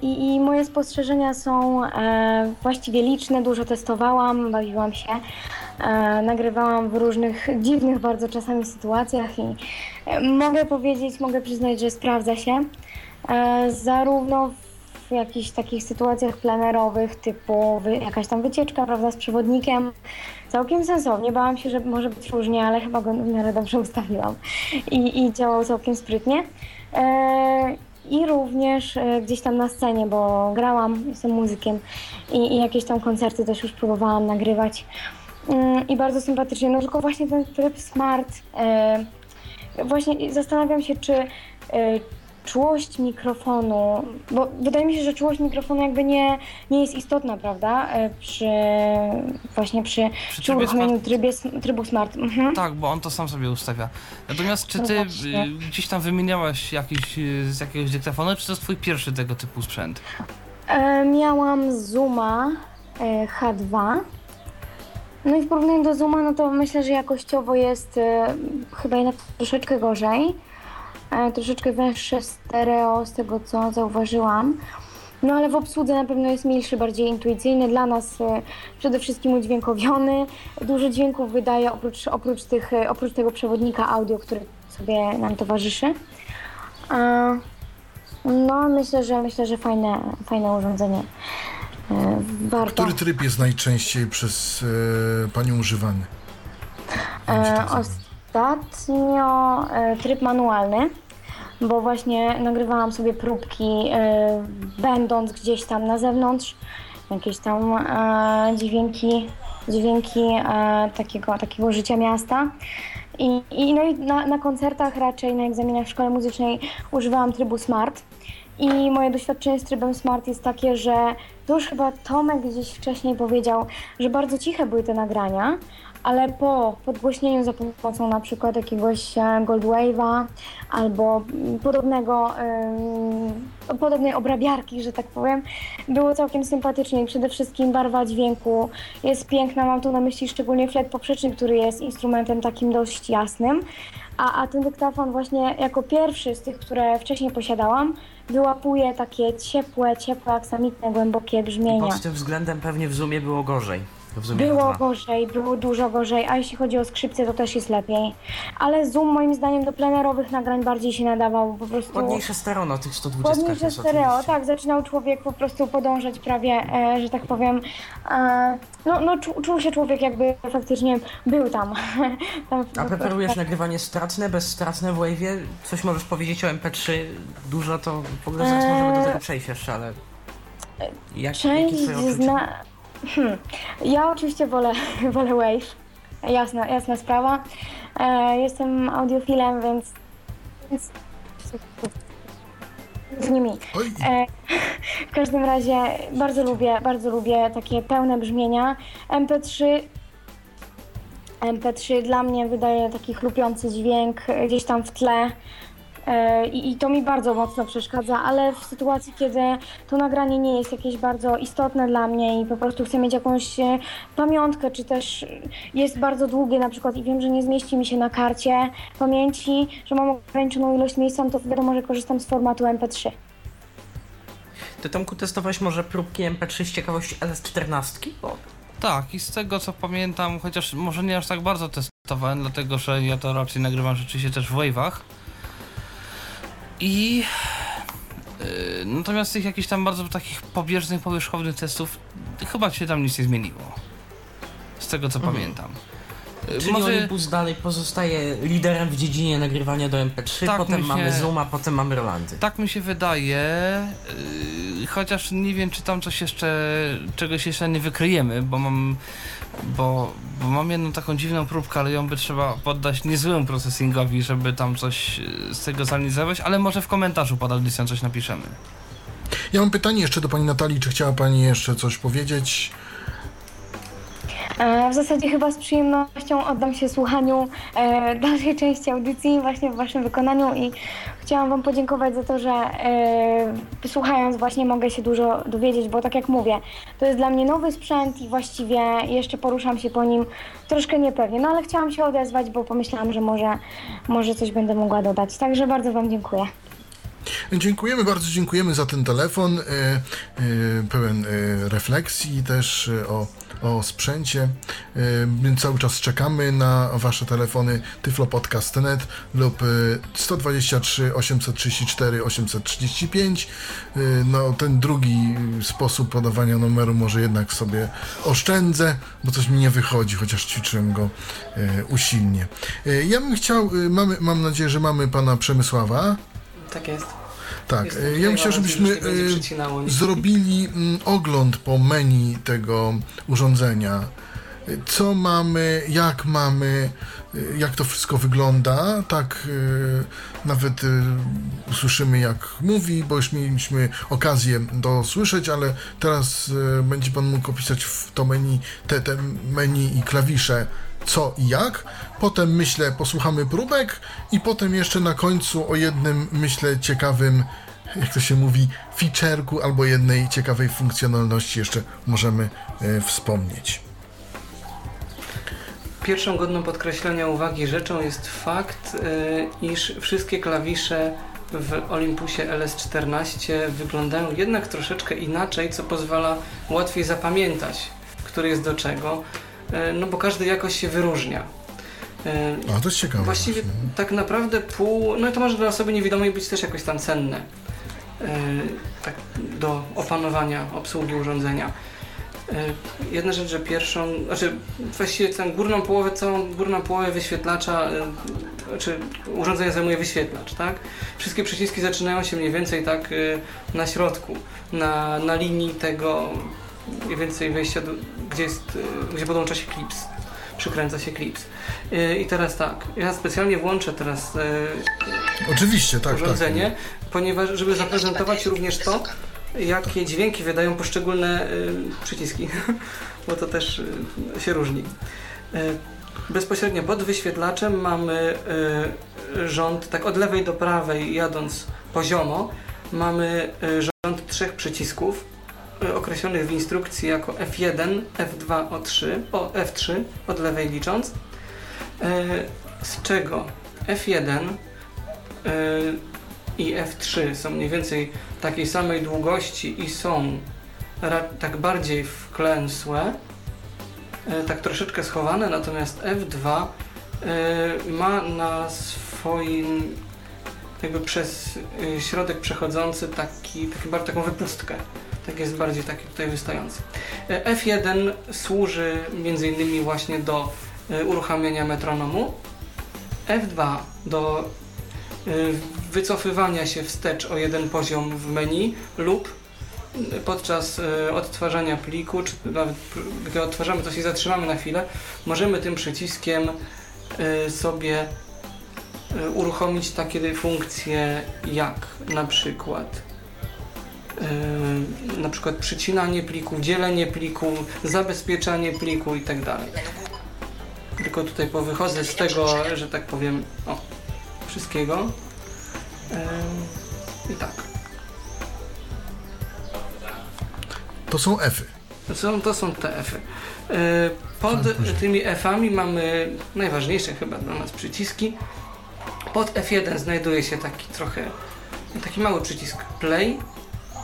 I, I moje spostrzeżenia są właściwie liczne, dużo testowałam, bawiłam się, nagrywałam w różnych dziwnych bardzo czasami sytuacjach i mogę powiedzieć, mogę przyznać, że sprawdza się. Zarówno w jakichś takich sytuacjach plenerowych, typu jakaś tam wycieczka, prawda, z przewodnikiem. Całkiem sensownie. Bałam się, że może być różnie, ale chyba go w miarę dobrze ustawiłam. I, i działał całkiem sprytnie. E, I również e, gdzieś tam na scenie, bo grałam, jestem muzykiem i, i jakieś tam koncerty też już próbowałam nagrywać. Mm, I bardzo sympatycznie. No tylko właśnie ten tryb smart. E, właśnie zastanawiam się, czy czułość mikrofonu, bo wydaje mi się, że czułość mikrofonu jakby nie, nie jest istotna, prawda? E, Przy właśnie przy, przy, trybie uruchomieniu smart. trybie, trybu smart. Mhm. Tak, bo on to sam sobie ustawia. Natomiast czy ty właśnie. y, gdzieś tam wymieniałaś jakiś y, z jakiegoś dyktafonu, czy to jest twój pierwszy tego typu sprzęt? E, miałam Zooma e, H2. No i w porównaniu do Zooma, no to myślę, że jakościowo jest e, chyba jednak troszeczkę gorzej. E, troszeczkę węższe stereo z tego, co zauważyłam. No ale w obsłudze na pewno jest milszy, bardziej intuicyjny. Dla nas e, przede wszystkim udźwiękowiony. Dużo dźwięków wydaje oprócz, oprócz, tych, e, oprócz tego przewodnika audio, który sobie nam towarzyszy. No, myślę, że myślę, że fajne, fajne urządzenie. Warto. Który tryb jest najczęściej przez Panią używany? E, zwane. Ostatnio e, tryb manualny, bo właśnie nagrywałam sobie próbki, e, będąc gdzieś tam na zewnątrz, jakieś tam e, dźwięki, dźwięki takiego, takiego życia miasta. I, i, no i na, na koncertach raczej, na egzaminach w szkole muzycznej używałam trybu smart. I moje doświadczenie z trybem smart jest takie, że to już chyba Tomek gdzieś wcześniej powiedział, że bardzo ciche były te nagrania, ale po podgłośnieniu za pomocą na przykład jakiegoś e, Gold Wave'a albo mm, podobnego, podobnej obrabiarki, że tak powiem, było całkiem sympatycznie i przede wszystkim barwa dźwięku jest piękna, mam tu na myśli szczególnie flet poprzeczny, który jest instrumentem takim dość jasnym, a, a ten dyktafon właśnie jako pierwszy z tych, które wcześniej posiadałam, wyłapuje takie ciepłe, ciepłe, aksamitne, głębokie brzmienia. pod tym względem pewnie w Zoomie było gorzej. W Było H2. gorzej, było dużo gorzej, a jeśli chodzi o skrzypce, to też jest lepiej. Ale Zoom moim zdaniem do plenerowych nagrań bardziej się nadawał, po prostu... Ładniejsze stereo na tych 120 Ładniejsze jest stereo, oczywiście. tak, zaczynał człowiek po prostu podążać prawie, e, że tak powiem, e, no, no czu, czuł się człowiek jakby faktycznie był tam. tam A preferujesz nagrywanie stratne, bezstratne w Wave'ie? Coś możesz powiedzieć o MP3? Dużo to w ogóle zaraz możemy do tego przejść jeszcze, ale... Jak, jakie Część twoje odczucia? zna... Hmm. Ja oczywiście wolę, wolę Wave, jasna, jasna sprawa. E, jestem audiofilem, więc... więc... Z nimi. Oj, E, w każdym razie bardzo lubię, bardzo lubię takie pełne brzmienia. MP3 MP3 dla mnie wydaje taki chlupiący dźwięk gdzieś tam w tle. E, I, I to mi bardzo mocno przeszkadza, ale w sytuacji, kiedy to nagranie nie jest jakieś bardzo istotne dla mnie i po prostu chcę mieć jakąś e, pamiątkę, czy też jest bardzo długie na przykład i wiem, że nie zmieści mi się na karcie pamięci, że mam ograniczoną ilość miejsca, no to wiadomo, że korzystam z formatu MP3. Ty Tomku testowałeś może próbki MP3 z ciekawości LS14? Bo Tak, i z tego co pamiętam, chociaż może nie aż tak bardzo testowałem, dlatego że ja to raczej nagrywam rzeczywiście też w wave'ach. I yy, natomiast tych jakichś tam bardzo takich pobieżnych, powierzchownych testów chyba się tam nic nie zmieniło. Z tego co pamiętam. Czyli Może- Olympus dalej pozostaje liderem w dziedzinie nagrywania do MP3, Tak, potem się- mamy Zooma, potem mamy Rolandy. Tak mi się wydaje, yy, chociaż nie wiem, czy tam coś jeszcze, czegoś jeszcze nie wykryjemy, bo mam, bo, bo mam jedną taką dziwną próbkę, ale ją by trzeba poddać niezłemu processingowi, żeby tam coś yy, z tego zanalizować, ale może w komentarzu pod audycją coś napiszemy. Ja mam pytanie jeszcze do pani Natalii, czy chciała pani jeszcze coś powiedzieć? E, W zasadzie chyba z przyjemnością oddam się słuchaniu e, dalszej części audycji właśnie w waszym wykonaniu i chciałam wam podziękować za to, że e, słuchając właśnie mogę się dużo dowiedzieć, bo tak jak mówię, to jest dla mnie nowy sprzęt i właściwie jeszcze poruszam się po nim troszkę niepewnie, no ale chciałam się odezwać, bo pomyślałam, że może, może coś będę mogła dodać. Także bardzo wam dziękuję. Dziękujemy, bardzo dziękujemy za ten telefon, e, e, pełen e, refleksji też o, o sprzęcie. Cały czas czekamy na wasze telefony tyflopodcast.net lub e, 123 834 835. E, no ten drugi sposób podawania numeru może jednak sobie oszczędzę, bo coś mi nie wychodzi, chociaż ćwiczyłem go usilnie. Ja bym chciał, mamy, mam nadzieję, że mamy pana Przemysława. Tak jest. Tak, Jestem e, ja nadzieję, żebyśmy e, zrobili mm, ogląd po menu tego urządzenia. E, Co mamy, jak mamy, jak to wszystko wygląda. Tak, nawet usłyszymy, jak mówi, bo już mieliśmy okazję to słyszeć, ale teraz będzie Pan mógł opisać w to menu, te, te menu i klawisze co i jak. Potem myślę, posłuchamy próbek i potem jeszcze na końcu o jednym, myślę, ciekawym, jak to się mówi, featureku albo jednej ciekawej funkcjonalności jeszcze możemy e, wspomnieć. Pierwszą godną podkreślenia uwagi rzeczą jest fakt, y, iż wszystkie klawisze w Olympusie LS14 wyglądają jednak troszeczkę inaczej, co pozwala łatwiej zapamiętać, który jest do czego, no bo każdy jakoś się wyróżnia. Y, A, to jest ciekawe. Właściwie właśnie. tak naprawdę pół, no to może dla osoby niewidomej być też jakoś tam cenne. Yy, tak do opanowania obsługi urządzenia. Jedna rzecz, że pierwszą, znaczy właściwie tę górną połowę, całą górną połowę wyświetlacza, yy, znaczy urządzenia zajmuje wyświetlacz, tak? Wszystkie przyciski zaczynają się mniej więcej tak na środku, na, na linii tego mniej więcej wejścia, do, gdzie jest, yy, gdzie podłącza się klips, przykręca się klips. Yy, I teraz tak, ja specjalnie włączę teraz yy, Oczywiście, tak, urządzenie, ponieważ żeby zaprezentować również to, jakie dźwięki wydają poszczególne przyciski, bo to też się różni. Bezpośrednio pod wyświetlaczem mamy rząd, tak od lewej do prawej jadąc poziomo, mamy rząd trzech przycisków określonych w instrukcji jako F1, F2, O3, o F3 od lewej licząc, y, z czego F1 y, i F3 są mniej więcej takiej samej długości i są tak bardziej wklęsłe, tak troszeczkę schowane, natomiast F2 e, ma na swoim jakby przez środek przechodzący taki, taki, taką wypustkę. Tak jest bardziej taki tutaj wystający. E, F1 służy między innymi właśnie do e, uruchamiania metronomu. F2 do y, wycofywania się wstecz o jeden poziom w menu lub podczas odtwarzania pliku, czy nawet gdy odtwarzamy coś i zatrzymamy na chwilę, możemy tym przyciskiem sobie uruchomić takie funkcje jak na przykład na przykład przycinanie pliku, dzielenie pliku, zabezpieczanie pliku i tak dalej. Tylko tutaj powychodzę z tego, że tak powiem, o, wszystkiego. Ym, I tak. To są F-y. To są, to są te F-y. Yy, Pod tymi F-ami mamy najważniejsze chyba dla nas przyciski. Pod F1 znajduje się taki trochę, taki mały przycisk play.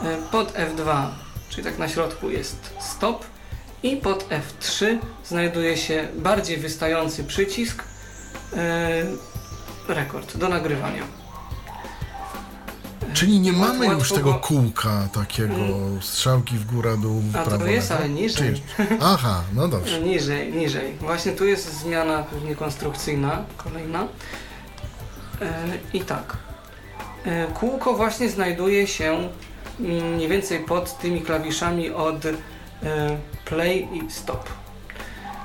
Yy, Pod F2, czyli tak na środku jest stop. I pod F3 znajduje się bardziej wystający przycisk yy, rekord do nagrywania. Czyli nie mamy już tego go- kółka takiego, strzałki w górę, dół, w A to prawo, jest, lewo? ale niżej. Czy jest? Aha, no dobrze. Niżej, niżej. Właśnie tu jest zmiana pewnie konstrukcyjna, kolejna. E, I tak. E, kółko właśnie znajduje się mm, mniej więcej pod tymi klawiszami od e, play i stop.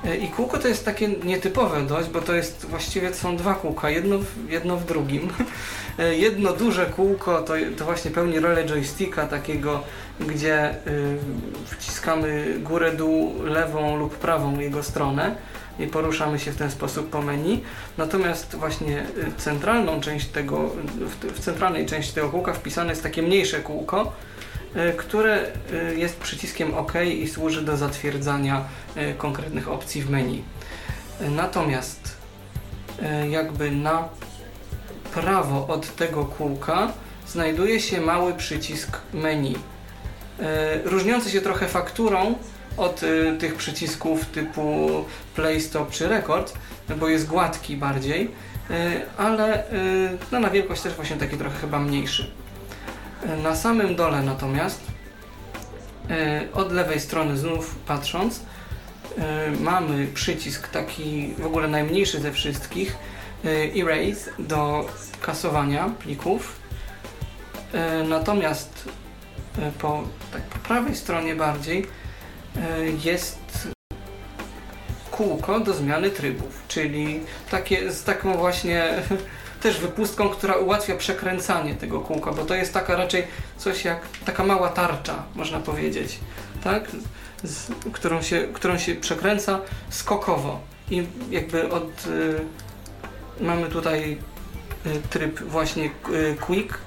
E, I kółko to jest takie nietypowe dość, bo to jest właściwie są dwa kółka, jedno w, jedno w drugim. E, Jedno duże kółko to, to właśnie pełni rolę joysticka takiego, gdzie y, wciskamy górę, dół, lewą lub prawą jego stronę i poruszamy się w ten sposób po menu. Natomiast właśnie y, centralną część tego, w, centralnej części tego kółka wpisane jest takie mniejsze kółko, y, które y, jest przyciskiem OK i służy do zatwierdzania konkretnych opcji w menu. Natomiast jakby na prawo od tego kółka znajduje się mały przycisk menu. Różniący się trochę fakturą od e, tych przycisków typu play, stop czy record, bo jest gładki bardziej, e, ale e, no, na wielkość też właśnie taki trochę chyba mniejszy. E, Na samym dole natomiast e, od lewej strony znów patrząc e, mamy przycisk taki w ogóle najmniejszy ze wszystkich erase do kasowania plików Natomiast po, tak, po prawej stronie bardziej jest kółko do zmiany trybów, czyli takie, z taką właśnie też wypustką, która ułatwia przekręcanie tego kółka, bo to jest taka raczej coś jak taka mała tarcza, można powiedzieć, tak? Z, którą, się, którą się przekręca skokowo i jakby od y, mamy tutaj y, tryb właśnie y, quick,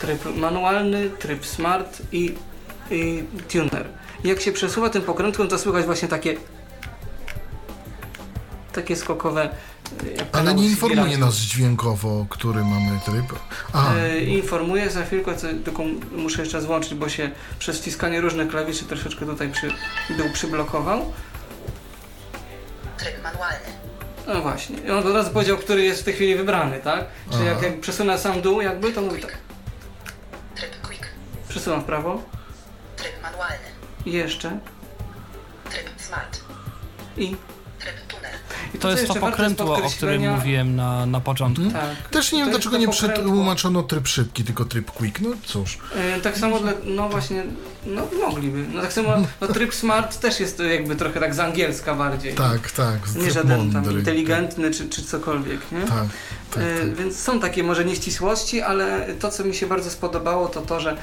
tryb manualny, tryb smart i, i tuner. Jak się przesuwa tym pokrętłem, to słychać właśnie takie takie skokowe jak Ale nie informuje nas dźwiękowo, który mamy tryb. Aha, E, Informuję za chwilkę, co, tylko muszę jeszcze raz włączyć, bo się przez wciskanie różnych klawiszy troszeczkę tutaj przy, dół przyblokował. Tryb manualny. No właśnie. I on od razu powiedział, który jest w tej chwili wybrany, tak? Czyli jak, jak przesunę sam dół jakby, to mówi tak. Tryb quick. Przesuwam w prawo Tryb manualny. I jeszcze Tryb smart. i... Tryb tuner. i To co jest to pokrętło, o którym mówiłem na, na początku. Tak. też nie wiem, to dlaczego to nie pokrętło. przetłumaczono tryb szybki, tylko tryb quick. No cóż. E, Tak samo dla, no właśnie, no mogliby. No tak samo, no tryb smart też jest to jakby trochę tak z angielska bardziej. Tak, tak. Nie żaden tam mądry. inteligentny czy, czy cokolwiek, nie? Tak, tak, E, tak. Więc są takie może nieścisłości, ale to co mi się bardzo spodobało to to, że e,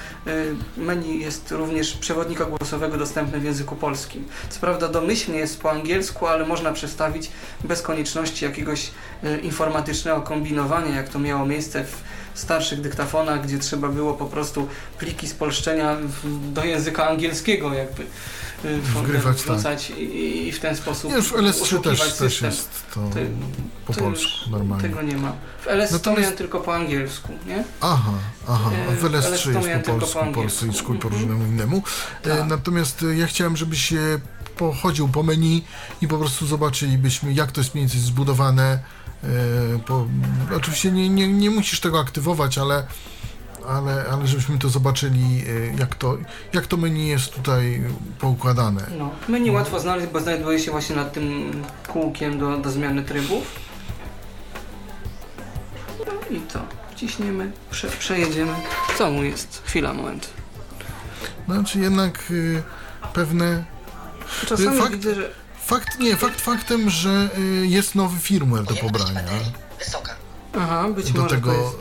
menu jest również przewodnika głosowego dostępny w języku polskim. Co prawda domyślnie jest po angielsku, ale można przestawić bez konieczności jakiegoś e, informatycznego kombinowania, jak to miało miejsce w starszych dyktafonach, gdzie trzeba było po prostu pliki spolszczenia do języka angielskiego jakby e, Wgrywać, tak. wrzucać i, i w ten sposób Nie, w LS3 oszukiwać też, też jest to Ty- po polsku normalnie. Tego nie ma. W LS Natomiast- to miałem tylko po angielsku, nie? Aha, aha, a w ale LS3 to miałem jest po polsku, po po polsku angielsku. i po Mhm. różnemu innemu. E, Tak. Natomiast ja chciałem, żebyś e, pochodził po menu i po prostu zobaczylibyśmy, jak to jest mniej więcej zbudowane. Po, oczywiście nie, nie, nie musisz tego aktywować, ale, ale, ale żebyśmy to zobaczyli, e, jak to, jak to menu jest tutaj poukładane. No. Menu łatwo znaleźć, bo znajduje się właśnie nad tym kółkiem do, do zmiany trybów. No i to. Ciśniemy, prze, przejedziemy. Co mu jest? Chwila, moment. Znaczy jednak e, pewne... Czasami Fakt- widzę, że... Fakt, nie, fakt faktem, że e, jest nowy firmware do pobrania. Wysoka. Aha, być do może tego jest...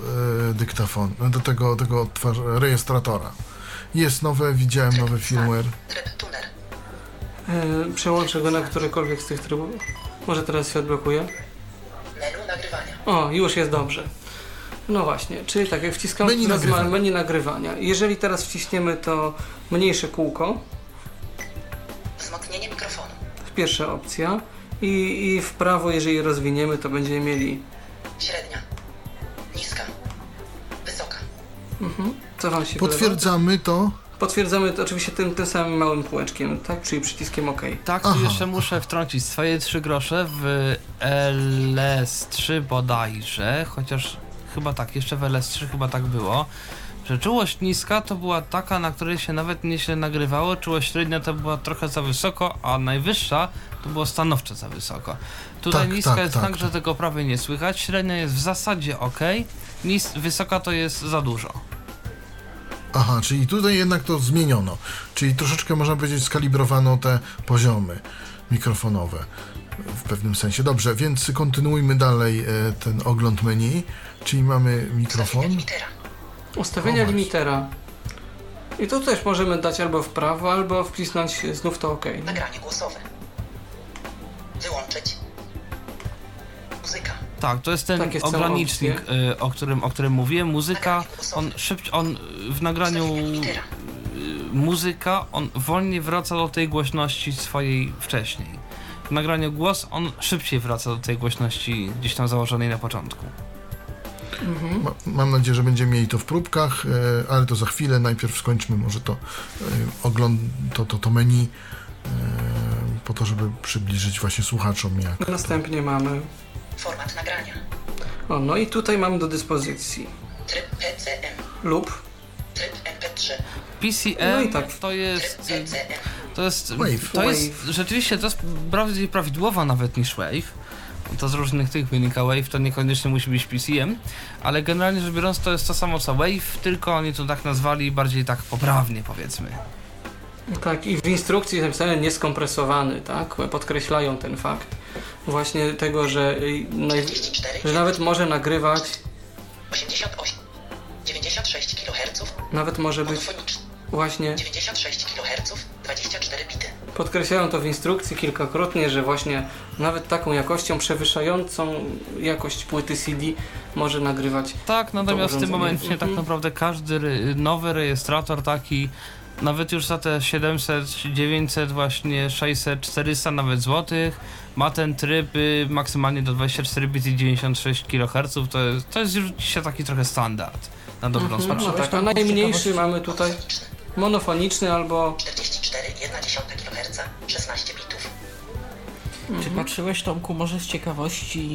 e, dyktafonu, do tego, tego rejestratora. Jest nowe, widziałem nowy firmware. Tryb tuner. E, przełączę go na którykolwiek z tych trybów. Może teraz się odblokuje. Menu nagrywania. O, już jest dobrze. No właśnie, czyli tak jak wciskam Menu nagrywania. menu nagrywania. Jeżeli teraz wciśniemy to mniejsze kółko, Wzmocnienie mikrofonu. pierwsza opcja i, i w prawo, jeżeli rozwiniemy, to będziemy mieli Średnia. Niska. Wysoka. co wam się podoba? Potwierdzamy to. Potwierdzamy to oczywiście tym, tym samym małym kółeczkiem, tak? Czyli przyciskiem OK. Tak, tu Aha. jeszcze muszę wtrącić swoje trzy grosze w LS3 bodajże, chociaż chyba tak, jeszcze w LS3 chyba tak było, że czułość niska to była taka, na której się nawet nieźle nagrywało, czułość średnia to była trochę za wysoko, a najwyższa to było stanowczo za wysoko. Tutaj Tak, niska tak, jest tak, tak, że tego prawie nie słychać, średnia jest w zasadzie ok, nis, wysoka to jest za dużo. Aha, czyli tutaj jednak to zmieniono. Czyli troszeczkę można powiedzieć skalibrowano te poziomy mikrofonowe w pewnym sensie. Dobrze, więc kontynuujmy dalej e, ten ogląd menu. Czyli mamy mikrofon. Ustawienia właśnie. limitera. I tu też możemy dać albo w prawo, albo wcisnąć znów to OK. Nagranie głosowe. Wyłączyć. Muzyka. Tak, to jest ten Takie są ogranicznik, y, o którym, o którym mówiłem. Muzyka, on szybciej, on w nagraniu y, muzyka, on wolniej wraca do tej głośności swojej wcześniej. W nagraniu głos, on szybciej wraca do tej głośności gdzieś tam założonej na początku. Ma, mam nadzieję, że będziemy mieli to w próbkach, e, ale to za chwilę. Najpierw skończmy może to e, ogląd, to, to, to menu, e, po to, żeby przybliżyć właśnie słuchaczom jak. Następnie mamy. Format nagrania. O, no i tutaj mamy do dyspozycji Tryb PCM. lub Tryb MP3. PCM No i tak. to jest. y, PCM. To jest. Wave. To jest rzeczywiście to jest bardziej prawidłowa nawet niż Wave. To z różnych tych wynika Wave, to niekoniecznie musi być PCM, ale generalnie rzecz biorąc to jest to samo co Wave, tylko oni to tak nazwali bardziej tak poprawnie powiedzmy. tak i w instrukcji jest napisane nieskompresowany, tak? Podkreślają ten fakt. Właśnie tego, że, y, naj, 44. że nawet może nagrywać, 88. 96 kHz. nawet może być właśnie 96 kHz. 24 bity. Podkreślają to w instrukcji kilkakrotnie, że właśnie nawet taką jakością przewyższającą jakość płyty CD może nagrywać. Tak, natomiast w tym momencie tak Mhm. naprawdę każdy nowy rejestrator taki, nawet już za te 700, 900, właśnie 600, 400 nawet złotych, ma ten tryb y, maksymalnie do 24 bit i 96 kHz, to jest, to jest już dzisiaj taki trochę standard. Na dobrą Mhm, sprawę. no tak, a najmniejszy mamy tutaj Monofoniczny. albo 44,1 kHz. 16 bitów. Czy patrzyłeś, Tomku, może z ciekawości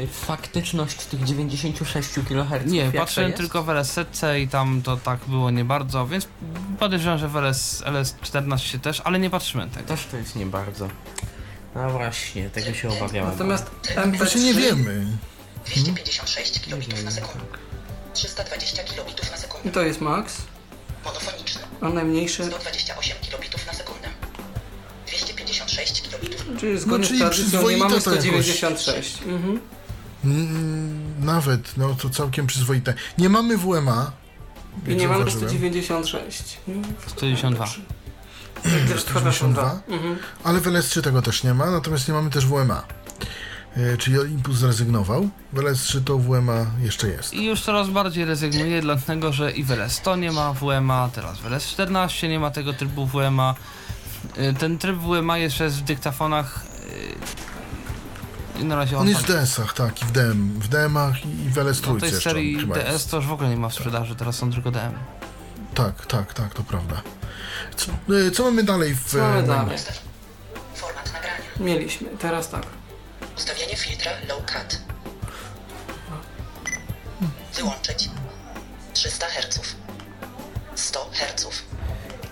yy, faktyczność tych 96 kHz? Nie, patrzyłem jest? tylko w LS-setce i tam to tak było nie bardzo, więc podejrzewam, że w LS, LS14 też, ale nie patrzyłem tego. Też to jest nie bardzo. No właśnie, tego się obawiałem. natomiast Właśnie nie MP3 wiemy. 256 Nie kbitów wiem, na sekundę. tak. 320 kilobitów na sekundę. i to jest max, Monofoniczny. a najmniejszy, 128 kilobitów na sekundę. 256 kilobitów. czyli zgodnie czyli z tradycją nie przyzwoite mamy to jakoś. 196. Mhm. Mm, nawet, no to całkiem przyzwoite. Nie mamy WMA. I nie mamy zauważyłem. 196. 192. Przepraszam, 192? Mhm. Ale w LS3 tego też nie ma, natomiast nie mamy też WMA. E, Czyli Olympus zrezygnował. W LS3 to WMA jeszcze jest. I już coraz bardziej rezygnuję, dlatego że i w LS100 nie ma WMA, teraz w LS14 nie ma tego trybu WMA. Y, Ten tryb WMA jeszcze jest w dyktafonach. y, I na razie On jest w tak- DS-ach, tak, i w DM, w DM-ach i w LS3 no, tej jeszcze serii chyba DS jest. to już w ogóle nie ma w sprzedaży, teraz są tylko DM. Tak, tak, tak, to prawda. Co, e, co mamy dalej w... Co mamy e, dalej? Ustaw. Format nagrania. Mieliśmy, teraz tak. Ustawienie filtra low cut. Wyłączyć. 300 Hz. 100 Hz.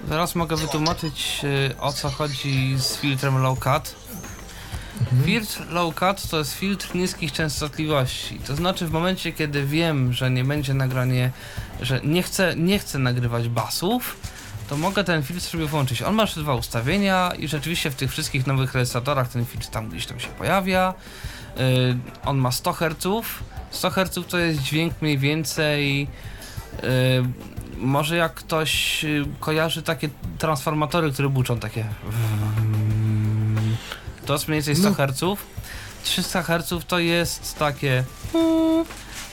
Zaraz mogę wytłumaczyć y, o co chodzi z filtrem low cut. Filtr low cut to jest filtr niskich częstotliwości. To znaczy w momencie, kiedy wiem, że nie będzie nagranie, że nie chcę, nie chcę nagrywać basów, to mogę ten filtr sobie włączyć. On ma jeszcze dwa ustawienia i rzeczywiście w tych wszystkich nowych rejestratorach ten filtr tam gdzieś tam się pojawia. Y, on ma 100 Hz. 100 Hz to jest dźwięk mniej więcej y, może jak ktoś y, kojarzy takie transformatory, które buczą takie. To jest mniej więcej 100 No. Hz. 300 Hz to jest takie.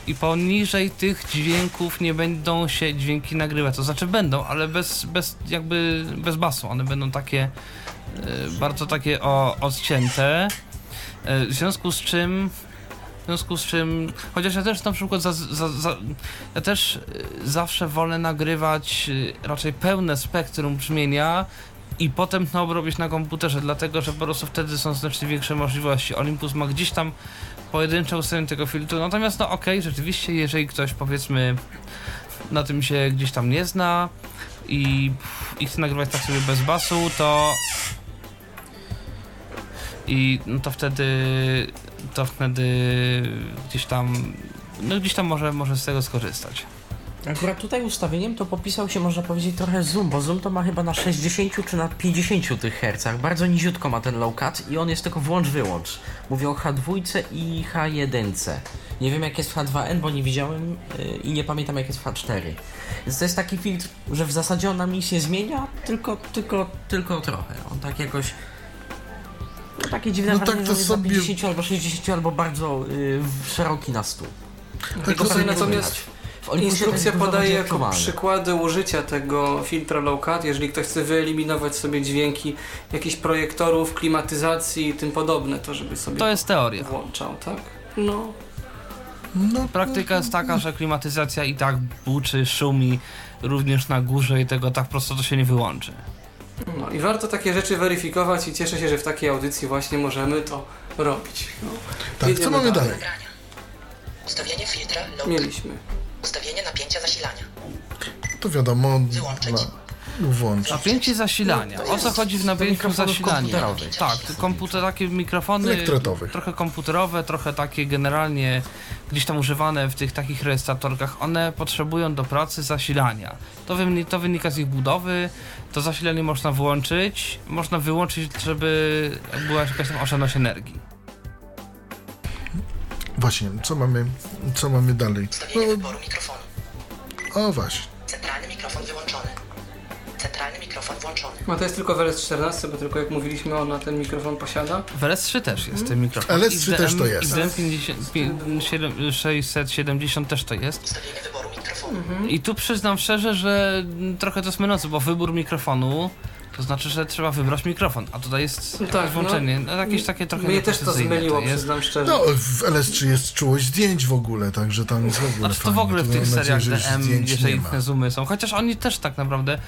I poniżej tych dźwięków nie będą się dźwięki nagrywać. To znaczy będą, ale bez, bez jakby bez basu. One będą takie y, bardzo takie o, odcięte. Y, w związku z czym w związku z czym, chociaż ja też na przykład za, za, za, ja też y, zawsze wolę nagrywać raczej pełne spektrum brzmienia i potem to obrobić na komputerze, dlatego że po prostu wtedy są znacznie większe możliwości. Olympus ma gdzieś tam pojedyncze ustawienie tego filtru, natomiast no okej, rzeczywiście, jeżeli ktoś powiedzmy na tym się gdzieś tam nie zna i, i chce nagrywać tak sobie bez basu, to i no to wtedy to wtedy gdzieś tam no gdzieś tam może, może z tego skorzystać. Akurat tutaj ustawieniem to popisał się, można powiedzieć, trochę zoom, bo zoom to ma chyba na 60 czy na 50 tych hercach. Bardzo niziutko ma ten low cut i on jest tylko włącz-wyłącz. Mówię o H2 i H1. Nie wiem jak jest w H2N, bo nie widziałem yy, i nie pamiętam jak jest w H4. Więc to jest taki filtr, że w zasadzie on nam nic nie zmienia, tylko, tylko, tylko trochę. On tak jakoś... No, takie dziwne No wrażenie, tak że to na sobie- 50 albo 60 albo bardzo yy, szeroki na stół. Tak Tylko to pewnie natomiast widać. Instrukcja podaje jako przykłady użycia tego filtra low cut, jeżeli ktoś chce wyeliminować sobie dźwięki jakichś projektorów, klimatyzacji i tym podobne, to żeby sobie To jest teoria. włączał, tak? No. No, Praktyka jest taka, że klimatyzacja i tak buczy, szumi również na górze i tego tak prosto to się nie wyłączy. no. I warto takie rzeczy weryfikować i cieszę się, że w takiej audycji właśnie możemy to robić. No. tak, co Jedziemy mamy dalej? Ustawienie filtra low Mieliśmy. Ustawienie napięcia zasilania. To wiadomo, Wyłączyć. na, włącz. Napięcie zasilania. O co chodzi w napięciu zasilania? Tak, komputer, takie mikrofony trochę komputerowe, trochę takie generalnie gdzieś tam używane w tych takich rejestratorkach, one potrzebują do pracy zasilania. To, to wynika z ich budowy, to zasilanie można włączyć, można wyłączyć, żeby była jakaś tam oszczędność energii. Właśnie, co mamy, co mamy dalej? Ustawienie wyboru mikrofonu. No, o właśnie. Centralny mikrofon wyłączony. Centralny mikrofon włączony. No to jest tylko w LS14, bo tylko jak mówiliśmy, ona ten mikrofon posiada. W LS3 też jest ten mikrofon. LS3 I w też to jest. I w DM50, 670 też to jest. Ustawienie wyboru mikrofonu. I tu przyznam szczerze, że trochę to jest mylące, bo wybór mikrofonu to znaczy, że trzeba wybrać mikrofon, a tutaj jest jakieś Tak, włączenie, no, jakieś takie trochę Mnie też to zmyliło, jest. przyznam szczerze. No, w LS3 jest czułość zdjęć w ogóle, także tam jest w ogóle Znaczy to fajnie. w ogóle w tych seriach nadzieję, DM, jeżeli te zoomy są, chociaż oni też tak naprawdę,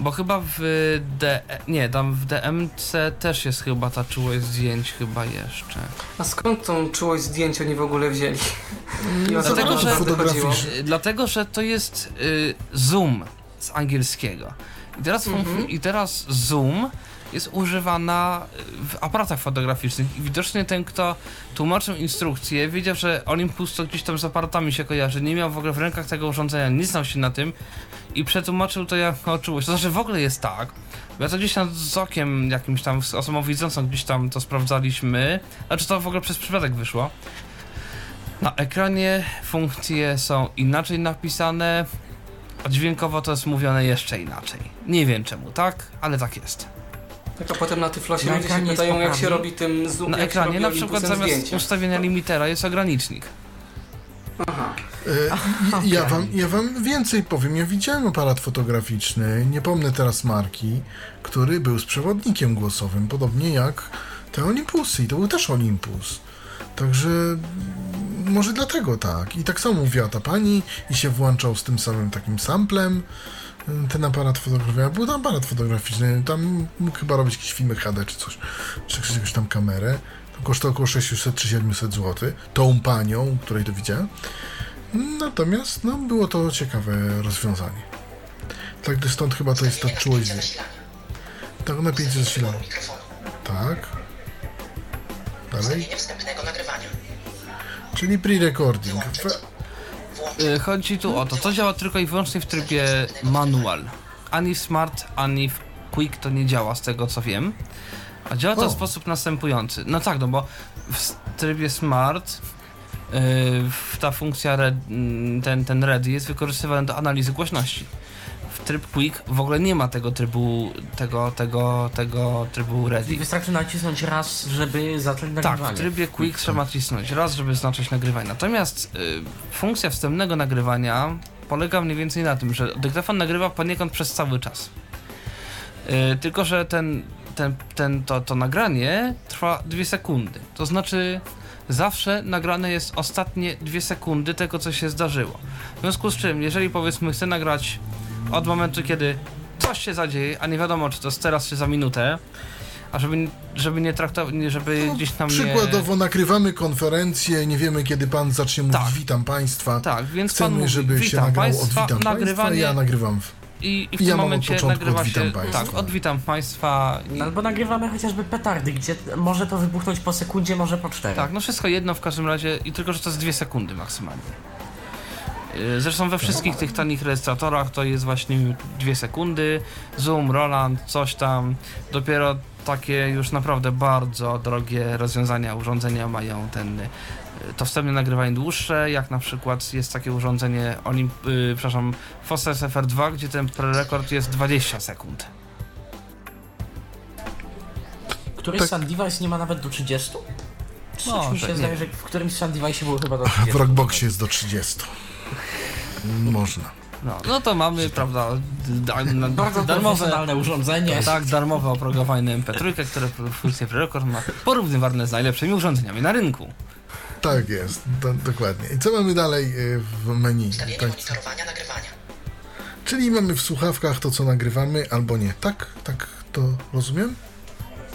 bo chyba w D, nie, tam w DMC też jest chyba ta czułość zdjęć chyba jeszcze. A skąd tą czułość zdjęć oni w ogóle wzięli? Dlatego, że- Dlatego, że to jest y, zoom z angielskiego. I teraz, fun- I teraz zoom jest używana w aparatach fotograficznych i widocznie ten, kto tłumaczył instrukcję, wiedział, że Olympus to gdzieś tam z aparatami się kojarzy, nie miał w ogóle w rękach tego urządzenia, nie znał się na tym i przetłumaczył to jako czułość. To znaczy w ogóle jest tak, bo ja to gdzieś tam z okiem jakimś tam, z osobą widzącą gdzieś tam to sprawdzaliśmy, znaczy to w ogóle przez przypadek wyszło. Na ekranie funkcje są inaczej napisane, a dźwiękowo to jest mówione jeszcze inaczej. Nie wiem czemu, tak? Ale tak jest. Tak, a potem na Tyflosie Na ludzie się pytają, jak się robi tym zoom, Na ekranie na przykład zamiast zdjęcia. ustawienia limitera jest ogranicznik. Aha. E, ja, wam, ja wam więcej powiem. Ja widziałem aparat fotograficzny, nie pomnę teraz marki, który był z przewodnikiem głosowym, podobnie jak te Olympusy. I to był też Olympus. Także może dlatego tak. I tak samo mówiła ta pani i się włączał z tym samym takim samplem. y, Ten aparat fotograficzny, był tam aparat fotograficzny, tam mógł chyba robić jakieś filmy HD czy coś, czy jakąś tam kamerę. To kosztowało około 600 czy 700 zł. Tą panią, której to widziałem. Natomiast no, było to ciekawe rozwiązanie. Tak, stąd chyba to jest ta czułość. Tak, zasilania. wyboru mikrofonu. Tak. Dalej. Ustawienie wstępnego nagrywania. Czyli pre-recording. Włączyć. Y, Chodzi tu o to, to działa tylko i wyłącznie w trybie manual. Ani w smart, ani w quick to nie działa z tego co wiem. A działa to O. w sposób następujący. No tak, no bo w trybie smart y, w- ta funkcja red, mm, ten, ten ready jest wykorzystywany do analizy głośności. W tryb quick w ogóle nie ma tego trybu, tego, tego, tego trybu I ready. wystarczy nacisnąć raz, żeby zacząć Tak, nagrywanie. w trybie Quick trzeba nacisnąć raz, żeby zacząć nagrywanie. Natomiast y, funkcja wstępnego nagrywania polega mniej więcej na tym, że dyktafon nagrywa poniekąd przez cały czas. Y, tylko, że ten, ten, ten, to, to nagranie trwa dwie sekundy. To znaczy zawsze nagrane jest ostatnie dwie sekundy tego, co się zdarzyło. W związku z czym, jeżeli powiedzmy chcę nagrać od momentu, kiedy coś się zadzieje, a nie wiadomo, czy to jest teraz, czy za minutę, A żeby, żeby nie traktować, żeby No, gdzieś tam Przykładowo nagrywamy konferencję, nie wiemy kiedy pan zacznie mówić Tak. witam państwa. nie... Tak, więc pan Chcemy, mówi, żeby się witam nagrało państwa, od witam państwa, nagrywanie ja nagrywam. w... i, i w ja tym momencie nagrywa się... witam państwa. Tak, od witam państwa i... No Albo nagrywamy chociażby petardy, gdzie może to wybuchnąć po sekundzie, może po czterech. Tak, no wszystko jedno w każdym razie i tylko, że to jest dwie sekundy maksymalnie. Yy, Zresztą we wszystkich tych tanich rejestratorach to jest właśnie dwie sekundy. Zoom, Roland, coś tam. Dopiero takie już naprawdę bardzo drogie rozwiązania, urządzenia mają ten yy, to wstępne nagrywanie dłuższe, jak na przykład jest takie urządzenie Olimp, yy, przepraszam, Foster FR2, gdzie ten prerekord jest 20 sekund. Któryś Tak. Sun Device nie ma nawet do 30? Coś No, mi się tak, zdaje, że w którymś Sun Device było chyba do W 30. Rockboxie jest do 30. Można. No, no to mamy, prawda, da, na, Bardzo darmowe, urządzenie. Tak, darmowe oprogramowanie MP3, które funkcję prerekord ma porównywane z najlepszymi urządzeniami na rynku. Tak jest, do, dokładnie. I co mamy dalej y, w menu? Ustawienie Tak. monitorowania nagrywania. Czyli mamy w słuchawkach to, co nagrywamy, albo nie. Tak? Tak to rozumiem?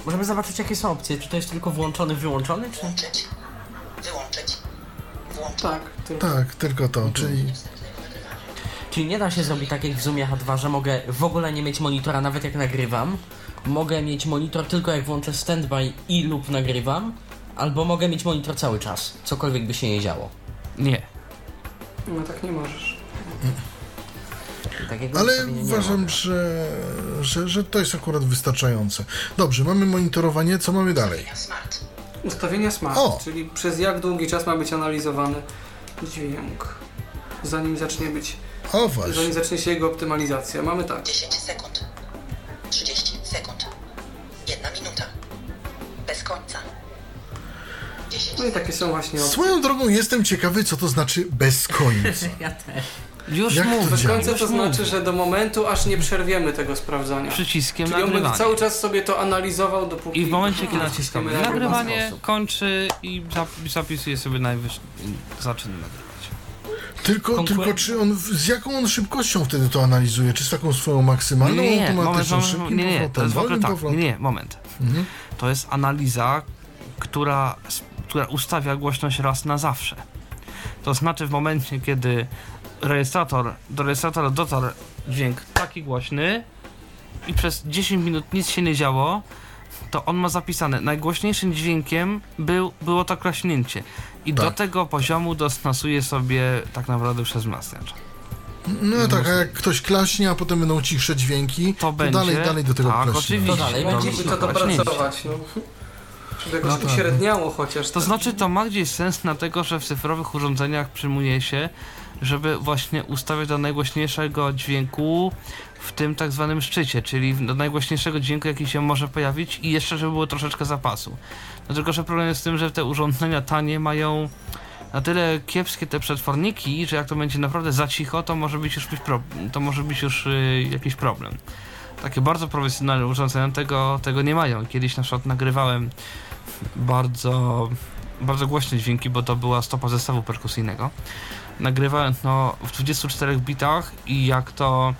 Możemy zobaczyć jakie są opcje. Czy to jest tylko włączony, wyłączony, czy... Włączyć. Wyłączyć. Tak, tylko Tak, tylko to, czyli... Czyli nie da się zrobić tak jak w Zoomie H2, że mogę w ogóle nie mieć monitora nawet jak nagrywam. Mogę mieć monitor tylko jak włączę standby i lub nagrywam. Albo mogę mieć monitor cały czas, cokolwiek by się nie działo. Nie. no tak nie możesz. Takiego Ale uważam, że, że, że to jest akurat wystarczające. Dobrze, mamy monitorowanie, co mamy dalej? Smart. Ustawienia smart, O! czyli przez jak długi czas ma być analizowany dźwięk, zanim zacznie być, O właśnie. zanim zacznie się jego optymalizacja. Mamy tak. 10 sekund. 30 sekund. Jedna minuta. Bez końca. 10 No i takie są właśnie opcje. Swoją drogą jestem ciekawy, co to znaczy bez końca. Ja też. Już Jak to mówię. Działa? końca to znaczy, że do momentu, aż nie przerwiemy tego sprawdzania. Przyciskiem Czyli on będzie nagrywanie. cały czas sobie to analizował, dopóki... I w momencie, kiedy naciskamy nagrywanie, sposób. kończy i zap- zapisuje sobie najwyższy... zaczyna nagrywać. Tylko, tylko czy on, z jaką on szybkością wtedy to analizuje? Czy z taką swoją maksymalną, Nie, nie, automatyczną, moment, szybkim nie, nie, to powrotem, jest w ogóle tak, powrotem? nie, nie, moment. Mhm. To jest analiza, która, która ustawia głośność raz na zawsze. To znaczy w momencie, kiedy rejestrator, do rejestratora dotarł dźwięk taki głośny i przez 10 minut nic się nie działo, to on ma zapisane, najgłośniejszym dźwiękiem był, było to klaśnięcie. I do Tak. tego poziomu dostosuje sobie tak naprawdę przez wzmacniacz. No tak, a jak ktoś klaśnie, a potem będą cichsze dźwięki, To to, będzie- dalej, dalej do tego tak, klaśnie. oczywiście. To dalej będzie to Klaśnięcie. dopracować, no. Żeby jakoś No tak. uśredniało chociaż. To znaczy, to ma gdzieś sens, dlatego że w cyfrowych urządzeniach przyjmuje się, żeby właśnie ustawiać do najgłośniejszego dźwięku w tym tak zwanym szczycie, czyli do najgłośniejszego dźwięku, jaki się może pojawić i jeszcze, żeby było troszeczkę zapasu. Dlatego, że problem jest z tym, że te urządzenia tanie mają na tyle kiepskie te przetworniki, że jak to będzie naprawdę za cicho, to może być już, to może być już y, jakiś problem. Takie bardzo profesjonalne urządzenia tego, tego nie mają. Kiedyś na przykład nagrywałem bardzo, bardzo głośne dźwięki, bo to była stopa zestawu perkusyjnego. Nagrywałem no w 24 bitach i jak to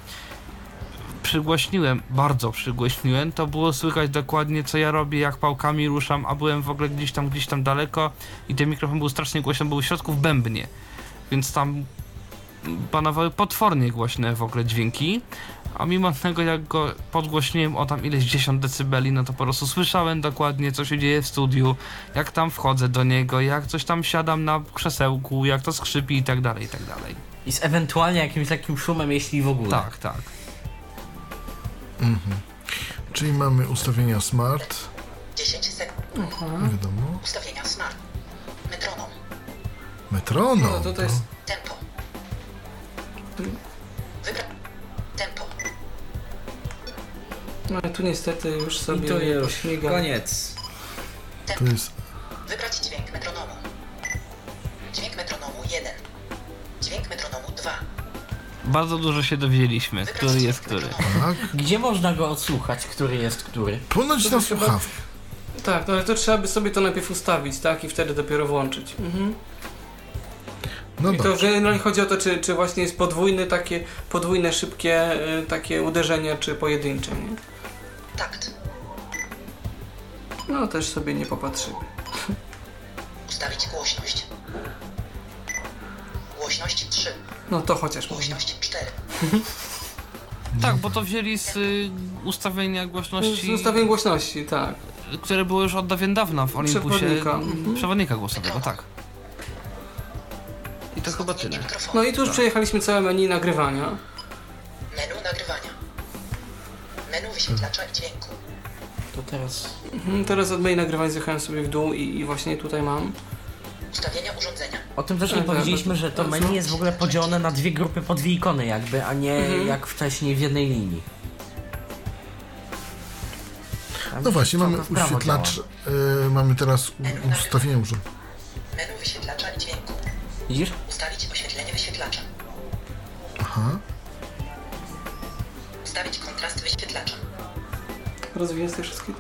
przygłośniłem, bardzo przygłośniłem, to było słychać dokładnie co ja robię, jak pałkami ruszam, a byłem w ogóle gdzieś tam, gdzieś tam daleko i ten mikrofon był strasznie głośny, był w środku w bębnie, więc tam panowały potwornie głośne w ogóle dźwięki, a mimo tego jak go podgłośniłem o tam ileś 10 decybeli, no to po prostu słyszałem dokładnie co się dzieje w studiu, jak tam wchodzę do niego, jak coś tam siadam na krzesełku, jak to skrzypi i tak dalej, i tak dalej. I z ewentualnie jakimś takim szumem, jeśli w ogóle. Tak, tak. Mhm. Czyli mamy ustawienia smart, 10 sekund. wiadomo, Ustawienia smart. Metronom. metronom. No to to jest... Tempo. Wybra... No ale tu niestety już I sobie to już. śmiga. Koniec. to jest Wybrać dźwięk metronomu. Dźwięk metronomu 1. Dźwięk metronomu 2. Bardzo dużo się dowiedzieliśmy, Wybrać który dźwięk jest który. metronomu. tak. Gdzie można go odsłuchać, który jest który? Ponoć To na chyba- słuchawkę. Tak, no ale to trzeba by sobie to najpierw ustawić, tak? I wtedy dopiero włączyć. Mhm. No I to dobrze. generalnie chodzi o to, czy, czy właśnie jest podwójne takie, podwójne szybkie y, takie uderzenia, czy pojedyncze, nie? Takt. No też sobie nie popatrzymy. Ustawić głośność. Głośność 3. No to chociaż. Głośność 4. Tak, bo to wzięli z y, ustawienia Z głośności, ustawień głośności, tak. które były już od dawien dawna w Olympusie. Przewodnika. Mhm. Przewodnika głosowego, tak. I to chyba tyle. No i tu już przejechaliśmy całe menu nagrywania. Wyświetlacza i dźwięku. To teraz... Mhm, Teraz od menu nagrywania zjechałem sobie w dół i, i właśnie tutaj mam. Ustawienia urządzenia. O tym też nie Tak, tak, powiedzieliśmy, tak. że to menu jest w ogóle podzielone na dwie grupy po dwie ikony jakby, a nie Mhm. jak wcześniej w jednej linii. Tam No właśnie, mamy strzałka w prawo wyświetlacz, działa. y, mamy teraz u- ustawienie urząd. Menu wyświetlacza i dźwięku. Widzisz? Ustawić oświetlenie wyświetlacza. Aha. Ustawić kontrast wyświetlacza. Rozwijać te wszystkie?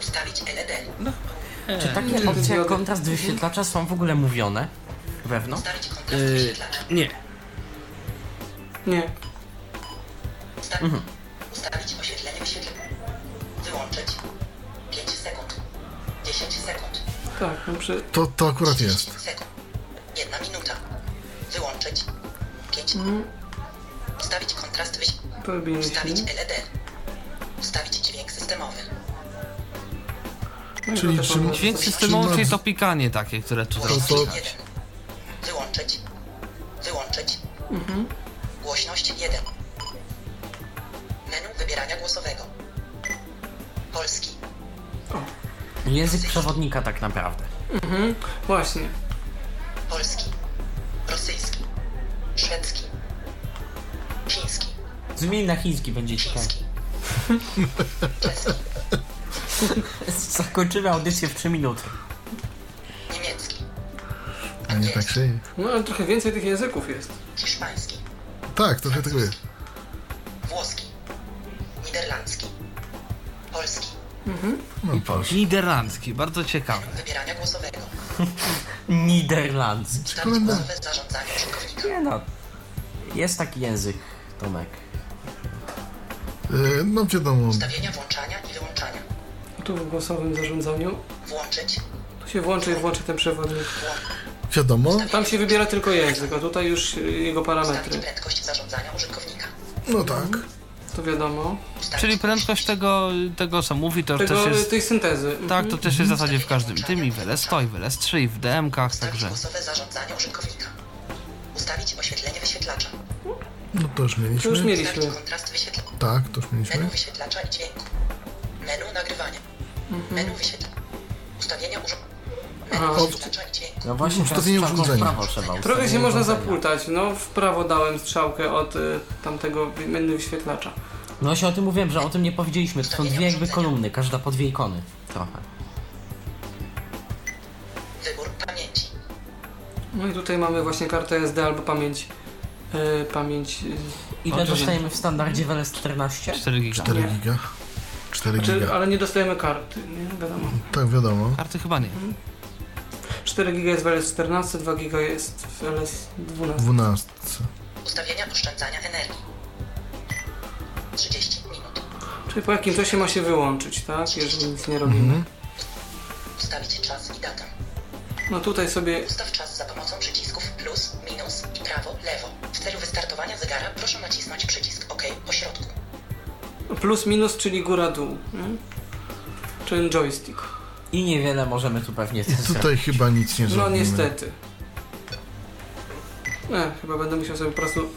Ustawić LED. Czy takie Nie, opcje jak kontrast wyświetlacza są w ogóle mówione? Pewno? Ustawić kontrast Yy, wyświetlacza. nie. Nie. Usta- Mhm. Ustawić oświetlenie wyświetlacza. Wyłączyć. 5 sekund. 10 sekund. Tak, no przy... To, to akurat 30 jest. sekund. 1 minuta. Wyłączyć. 5. Mhm. Ustawić kontrast. Porobiłem Ustawić. LED. Ustawić dźwięk systemowy. No Czyli to czym- Dźwięk systemowy, czyli to pikanie takie, które To- to- Głośność. 1. Wyłączyć. Wyłączyć. Mhm. Głośność 1. Menu wybierania głosowego. Polski. Język przewodnika tak naprawdę. Mhm. Właśnie. Polski. Rosyjski. Szwedzki. Chiński. Zmień na chiński, będzie ciekawe. Chiński. Czeski. Zakończymy audycję w 3 minuty. Niemiecki. A nie tak się. No ale trochę więcej tych języków jest. Hiszpański. Tak, trochę tego jest. Włoski. Niderlandzki. Polski. No proszę. Niderlandzki, bardzo ciekawe. Wybierania głosowego. Niderlandzki. Zarządzanie użytkownika. Nie no. Jest taki język, Tomek. Y, no wiadomo. Ustawienia włączania i wyłączania. Tu w głosowym zarządzaniu. Włączyć. Tu się włączy i włączy ten przewodnik. Wiadomo. Tam się wybiera tylko język, a tutaj już y, jego parametry. prędkość zarządzania użytkownika. No tak. To wiadomo. Czyli prędkość tego, tego co mówi, to Tego, też jest... tej syntezy. Tak, to też jest w zasadzie w każdym tym i w LS100 i w LS3 i w DM-kach, Ustawić także... głosowe zarządzanie użytkownika. Ustawić oświetlenie wyświetlacza. No to już To już mieliśmy. Mieliśmy. kontrast wyświetlacza. Tak, to już Menu mieliśmy. wyświetlacza i dźwięku. Menu nagrywania. Menu wyświetlacza. Ustawienia urządzenia. Menu Aha. wyświetlacza i dźwięku. No właśnie Ustawienie urządzenia. prawo trzeba. Trochę się można zapultać. No, w prawo dałem strzałkę od y, tamtego menu wyświetlacza. No właśnie o tym mówiłem, że o tym nie powiedzieliśmy. To są dwie jakby kolumny, każda po dwie ikony. Trochę. Wybór pamięci. No i tutaj mamy właśnie kartę SD albo pamięć. Y, pamięć. y, Ile dostajemy w standardzie w LS14? 4 giga. 4 Nie. giga. 4 Znaczy, giga. ale nie dostajemy karty, nie wiadomo. Tak, wiadomo. Karty chyba nie. 4 giga jest w LS14, 2 giga jest w LS12. 12. Ustawienia oszczędzania energii. 30 minut. Czyli po jakim czasie ma się wyłączyć, tak? Jeżeli nic nie robimy. Mhm. Ustawić czas i datę. No tutaj sobie Ustaw czas za pomocą przycisków plus, minus i prawo, lewo. W celu wystartowania zegara proszę nacisnąć przycisk OK po środku. plus minus, czyli góra dół. Nie? Czyli joystick. I niewiele możemy tu pewnie I zrobić. tutaj chyba nic nie No zrobimy. niestety. E, chyba będę musiał sobie po prostu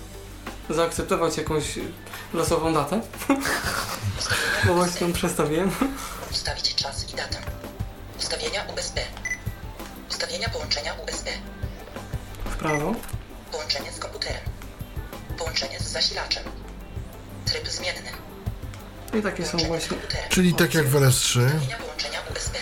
zaakceptować jakąś losową datę. Bo właśnie ją przestawiłem. Ustawić czas i datę. Ustawienia USB. Ustawienia połączenia USB. W prawo. Połączenie z komputerem. Połączenie z zasilaczem. Tryb zmienny. I takie są właśnie. Czyli tak jak w LS3. Ustawienia połączenia USB.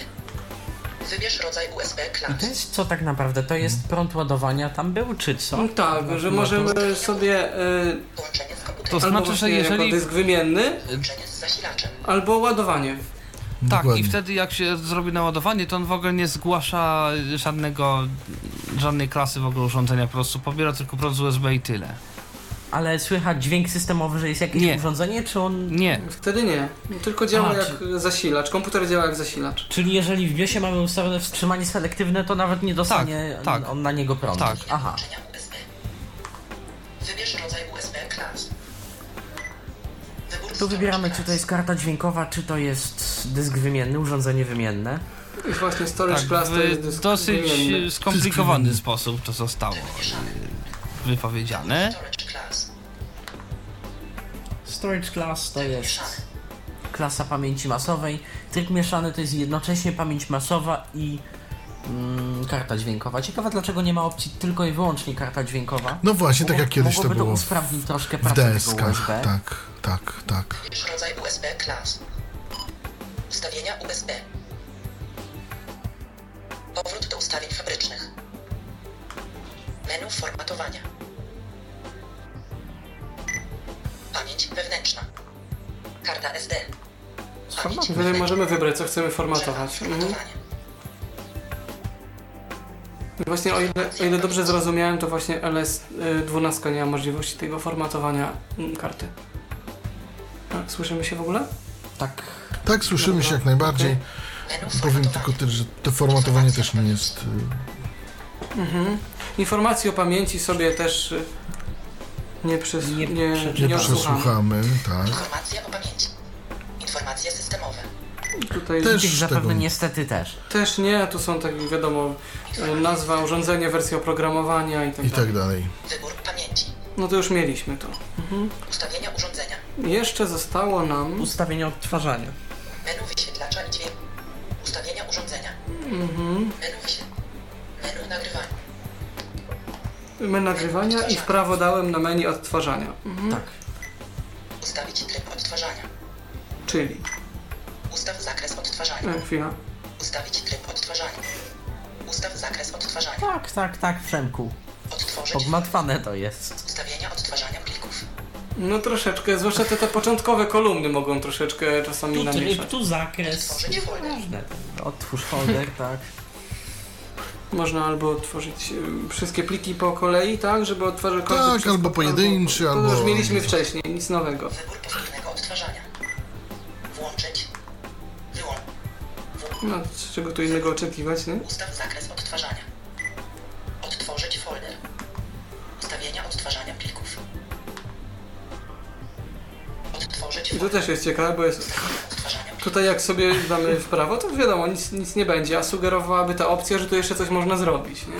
Wybierz rodzaj USB I to jest co tak naprawdę? To jest prąd ładowania tam był, czy co? No tak, że możemy sobie e, Połączenie z To komputerem. albo znaczy, że właśnie jako jeżeli... dysk wymienny, Połączenie z zasilaczem. albo ładowanie. Tak, Dokładnie. i wtedy jak się zrobi naładowanie, to on w ogóle nie zgłasza żadnego, żadnej klasy w ogóle urządzenia, po prostu pobiera tylko prąd z USB i tyle. Ale słychać dźwięk systemowy, że jest jakieś Nie. urządzenie, czy on... Nie, Wtedy nie. Tylko działa A, jak zasilacz. Komputer działa jak zasilacz. Czyli jeżeli w BIOSie mamy ustawione wstrzymanie selektywne, to nawet nie dostanie Tak, tak. on na niego prądu. Tak. Aha. Wybierz rodzaj USB class. Tu wybieramy, czy to jest karta dźwiękowa, czy to jest dysk wymienny, urządzenie wymienne. I właśnie storage tak, class to jest w dysk dosyć wymienny. skomplikowany sposób to zostało e, wypowiedziane. Storage class. To jest klasa pamięci masowej. Tryb mieszany to jest jednocześnie pamięć masowa i mm, karta dźwiękowa. Ciekawe dlaczego nie ma opcji tylko i wyłącznie karta dźwiękowa. No właśnie, tak jak kiedyś to mogłoby to było w, usprawnić troszkę w pracę. USB. Tak, tak, tak. Wybierz rodzaj USB class. Ustawienia USB. Powrót do ustawień fabrycznych. Menu formatowania. Pamięć wewnętrzna. Karta SD. Pamięć Tutaj możemy wybrać, co chcemy formatować. Mhm. Formatowanie. I Właśnie o ile, o ile dobrze zrozumiałem, to właśnie LS12 nie ma możliwości tego formatowania mm, karty. A, Słyszymy się w ogóle? Tak. Tak, słyszymy się jak najbardziej. Menu Powiem tylko tyle, że to formatowanie też nie jest... y, Mhm. Informacji o pamięci sobie też y, nie, przys- Nie nie, nie. Nie przesłuchamy, tak. Informacje o pamięci. Informacje systemowe. Tutaj Też Tych zapewne tego- niestety też. też nie, tu są tak wiadomo y, nazwa urządzenia, wersja oprogramowania i tak I dalej. tak dalej. Wybór pamięci. No to już mieliśmy to. Ustawienia urządzenia. Jeszcze zostało nam Ustawienie odtwarzania. Menu wyświetlacza i dźwięku. Ustawienia urządzenia. mhm, Menu wyświetlacza. Menu nagrywania. menu nagrywania i w prawo dałem na menu odtwarzania. Mhm. Tak. Ustawić tryb odtwarzania. Czyli, Ustaw zakres odtwarzania. e, chwila. Ustawić tryb odtwarzania. Ustaw zakres odtwarzania. Tak, tak, tak, Przemku. Odtworzyć Pogmatwane to jest. ustawienia odtwarzania plików. No troszeczkę, zwłaszcza te, te początkowe kolumny mogą troszeczkę czasami Tu tryb, namieszać. tu zakres. Otworzyć folder. Otwórz folder, tak. Można albo otworzyć y, wszystkie pliki po kolei, tak, żeby otworzyć każdy Tak, albo pojedynczy, To albo- już mieliśmy wcześniej, nic nowego. Wybór powtórnego odtwarzania. No, czego tu innego oczekiwać, nie? Ustaw zakres odtwarzania. Odtworzyć folder. Ustawienia odtwarzania plików. Odtworzyć I to folder też jest ciekawe, bo jest odtwarzania plików. tutaj jak sobie damy w prawo, to wiadomo, nic, nic nie będzie, a sugerowałaby ta opcja, że tu jeszcze coś można zrobić, nie?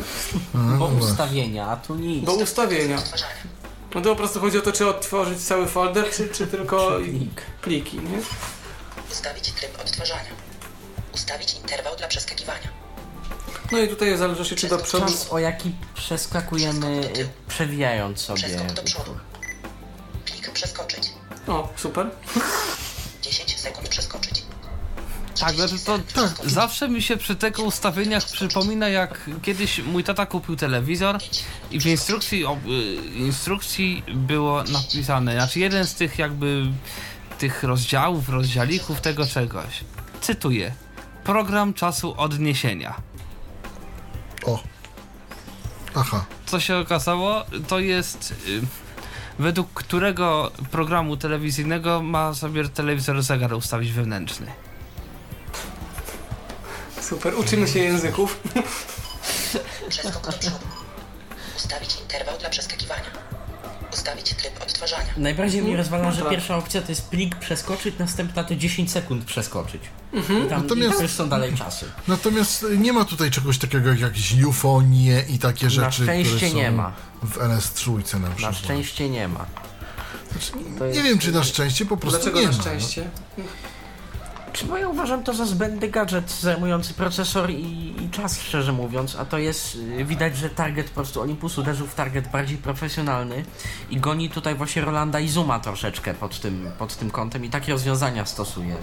Bo no właśnie. ustawienia, a tu nic. Do ustawienia. Odtwarzania. No to po prostu chodzi o to, czy odtworzyć cały folder, czy, czy tylko pliki, nie? Ustawić tryb odtwarzania. Ustawić interwał dla przeskakiwania. No i tutaj zależy się, czy do przodu... Czas, o jaki przeskakujemy, przewijając sobie. Przeskok do przodu. Plik przeskoczyć. O, super. 10 sekund przeskoczyć. Tak, 30 znaczy to przeskoczyć. zawsze mi się przy tego ustawieniach przypomina, jak kiedyś mój tata kupił telewizor i w instrukcji, o, y, instrukcji było napisane, znaczy jeden z tych jakby tych rozdziałów, rozdziałików tego czegoś. Cytuję. Program czasu odniesienia. O. Aha. Co się okazało, to jest y, według którego programu telewizyjnego ma sobie telewizor zegar ustawić wewnętrzny. Super, uczymy się języków. Przeskok do przodu. Ustawić interwał dla przeskakiwania. Ustawić tryb odtwarzania. Najbardziej mnie rozwala, że tak. pierwsza opcja to jest plik przeskoczyć, następna to 10 sekund przeskoczyć. I tam Natomiast- i są dalej czasy. Natomiast y, nie ma tutaj czegoś takiego jak jakieś ufonie i takie rzeczy, szczęście które są nie ma. w LS3 na Na przykład. szczęście nie ma. Znaczy, nie jest- wiem, czy na szczęście po prostu Dlaczego nie na ma. no. szczęście? Czy bo ja uważam to za zbędny gadżet zajmujący procesor i, i czas, szczerze mówiąc, a to jest, y, widać, że target po prostu Olympus uderzył w target bardziej profesjonalny i goni tutaj właśnie Rolanda i Zuma troszeczkę pod tym, pod tym kątem i takie rozwiązania stosuje.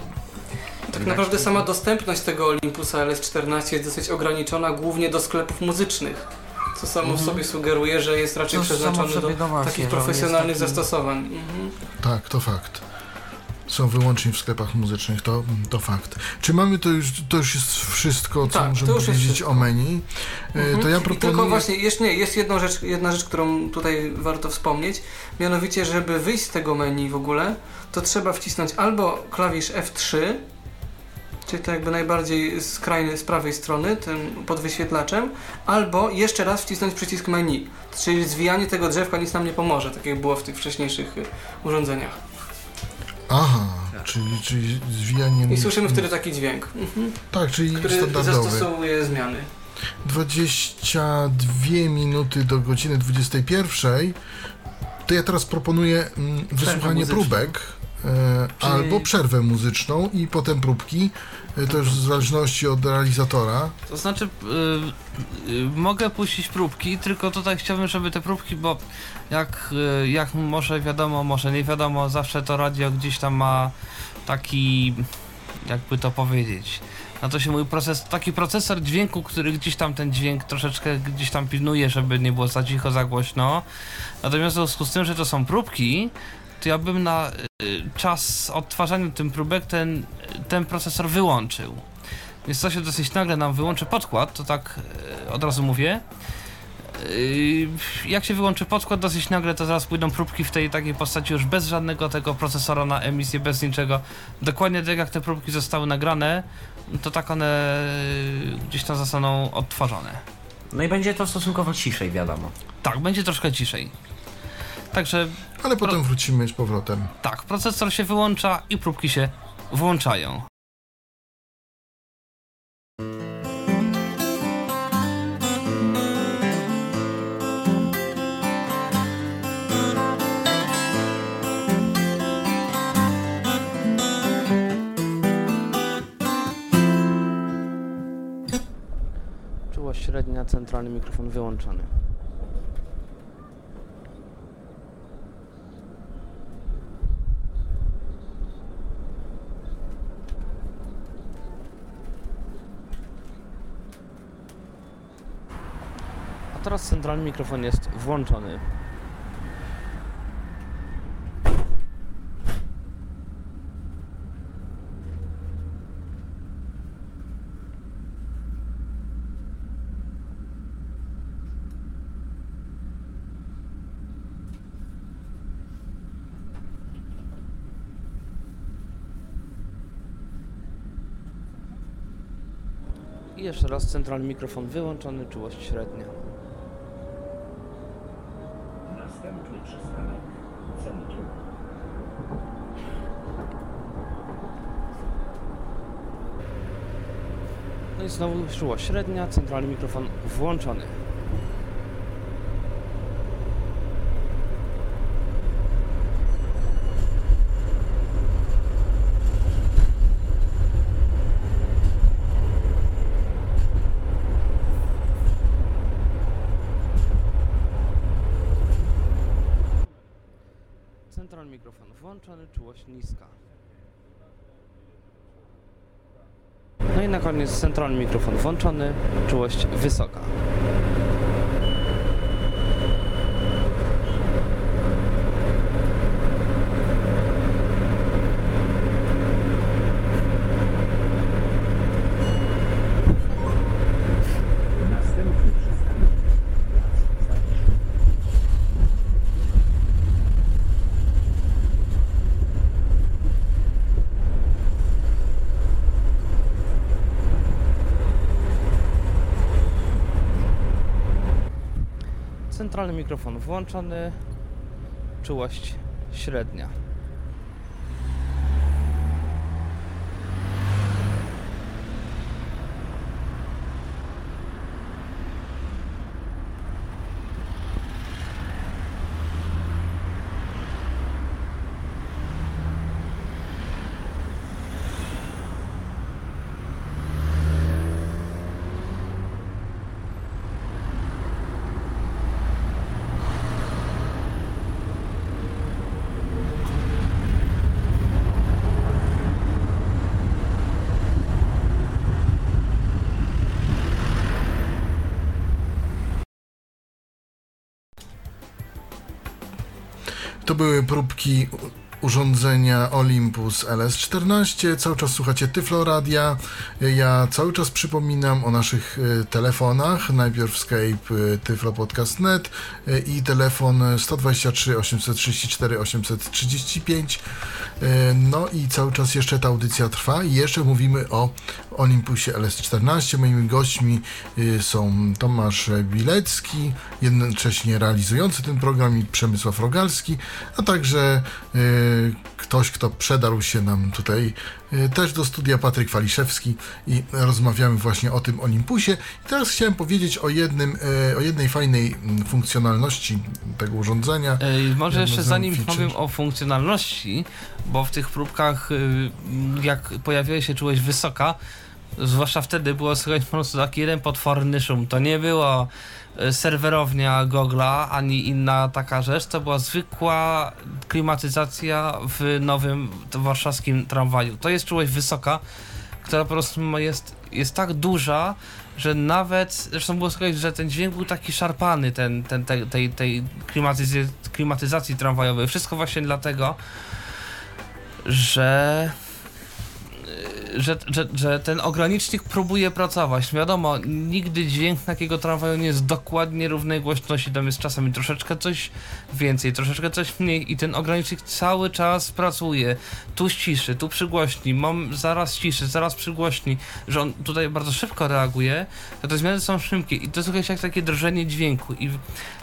Tak naprawdę sama dostępność tego Olympusa LS14 jest dosyć ograniczona głównie do sklepów muzycznych. Co samo w sobie sugeruje, że jest raczej samo przeznaczony do no takich profesjonalnych taki- zastosowań. Mhm. Tak, to fakt. Są wyłącznie w sklepach muzycznych, to, to fakt. Czy mamy to już, to już jest wszystko, co Tak, możemy powiedzieć o menu? E, Mhm. To ja I tylko proponuję... właśnie, jeszcze nie, jest jedna rzecz, jedna rzecz, którą tutaj warto wspomnieć, mianowicie, żeby wyjść z tego menu w ogóle, to trzeba wcisnąć albo klawisz F3, czyli to jakby najbardziej skrajny z prawej strony, tym pod wyświetlaczem, albo jeszcze raz wcisnąć przycisk menu, czyli zwijanie tego drzewka nic nam nie pomoże, tak jak było w tych wcześniejszych y, urządzeniach. Aha, czyli, czyli zwijanie... I słyszymy wtedy taki dźwięk, mhm, Tak, czyli który standardowy. zastosowuje zmiany. 22 minuty do godziny 21. To ja teraz proponuję mm, wysłuchanie próbek. E, Czyli- Albo przerwę muzyczną i potem próbki. E, To już w zależności od realizatora. To znaczy, y, y, mogę puścić próbki, tylko tutaj chciałbym, żeby te próbki, bo jak, y, jak może wiadomo, może nie wiadomo, zawsze to radio gdzieś tam ma taki, jakby to powiedzieć, na to się mój proces, taki procesor dźwięku, który gdzieś tam ten dźwięk troszeczkę gdzieś tam pilnuje, żeby nie było za cicho, za głośno. Natomiast w związku z tym, że to są próbki, to ja bym na y, czas odtwarzania tym próbek ten, ten procesor wyłączył. Więc to się dosyć nagle nam wyłączy podkład, to tak e, od razu mówię. Yy, Jak się wyłączy podkład dosyć nagle, to zaraz pójdą próbki w tej takiej postaci już bez żadnego tego procesora na emisję, bez niczego. Dokładnie tak jak te próbki zostały nagrane, to tak one gdzieś tam zostaną odtwarzane. No i będzie to stosunkowo ciszej, wiadomo. Tak, będzie troszkę ciszej. Także Ale potem wrócimy z powrotem. tak, procesor się wyłącza i próbki się włączają. Czułość średnia, centralny mikrofon wyłączony. Teraz centralny mikrofon jest włączony. I jeszcze raz centralny mikrofon wyłączony, czułość średnia. Przystanek Centrum. No i znowu czułość średnia, centralny mikrofon włączony. Centralny mikrofon włączony, czułość niska. Koniec centralny mikrofon włączony, czułość wysoka. Następny przystanek Plac Zawiszy. Centralny mikrofon włączony, czułość średnia. To były próbki urządzenia Olympus LS14. Cały czas słuchacie Tyfloradia. Ja cały czas przypominam o naszych e, telefonach. Najpierw Skype e, tyflopodcast.net e, i telefon 123 834 835. E, No i cały czas jeszcze ta audycja trwa i jeszcze mówimy o Olympusie LS14. Moimi gośćmi y, są Tomasz Bilecki, jednocześnie realizujący ten program i Przemysław Rogalski, a także y, ktoś, kto przedarł się nam tutaj y, też do studia, Patryk Waliszewski i rozmawiamy właśnie o tym Olympusie. I teraz chciałem powiedzieć o, jednym, o jednej fajnej mm, funkcjonalności tego urządzenia. Ej, może jeszcze zanim feature. powiem o funkcjonalności, bo w tych próbkach, jak pojawiła się czułość wysoka, zwłaszcza wtedy było słychać po prostu taki jeden potworny szum. To nie było y, serwerownia Google'a, ani inna taka rzecz, to była zwykła klimatyzacja w nowym warszawskim tramwaju. To jest czułość wysoka, która po prostu jest, jest tak duża, że nawet, zresztą było słychać, że ten dźwięk był taki szarpany, ten, ten, tej, tej, tej klimatyzacji, klimatyzacji tramwajowej. Wszystko właśnie dlatego, że, że, że, że ten ogranicznik próbuje pracować. Wiadomo, nigdy dźwięk takiego tramwaju nie jest dokładnie równej głośności, tam jest czasami troszeczkę coś więcej, troszeczkę coś mniej i ten ogranicznik cały czas pracuje. Tu ściszy, tu przygłośni, mam zaraz ciszy, zaraz przygłośni, że on tutaj bardzo szybko reaguje, to te zmiany są szybkie i to słychać jak takie drżenie dźwięku i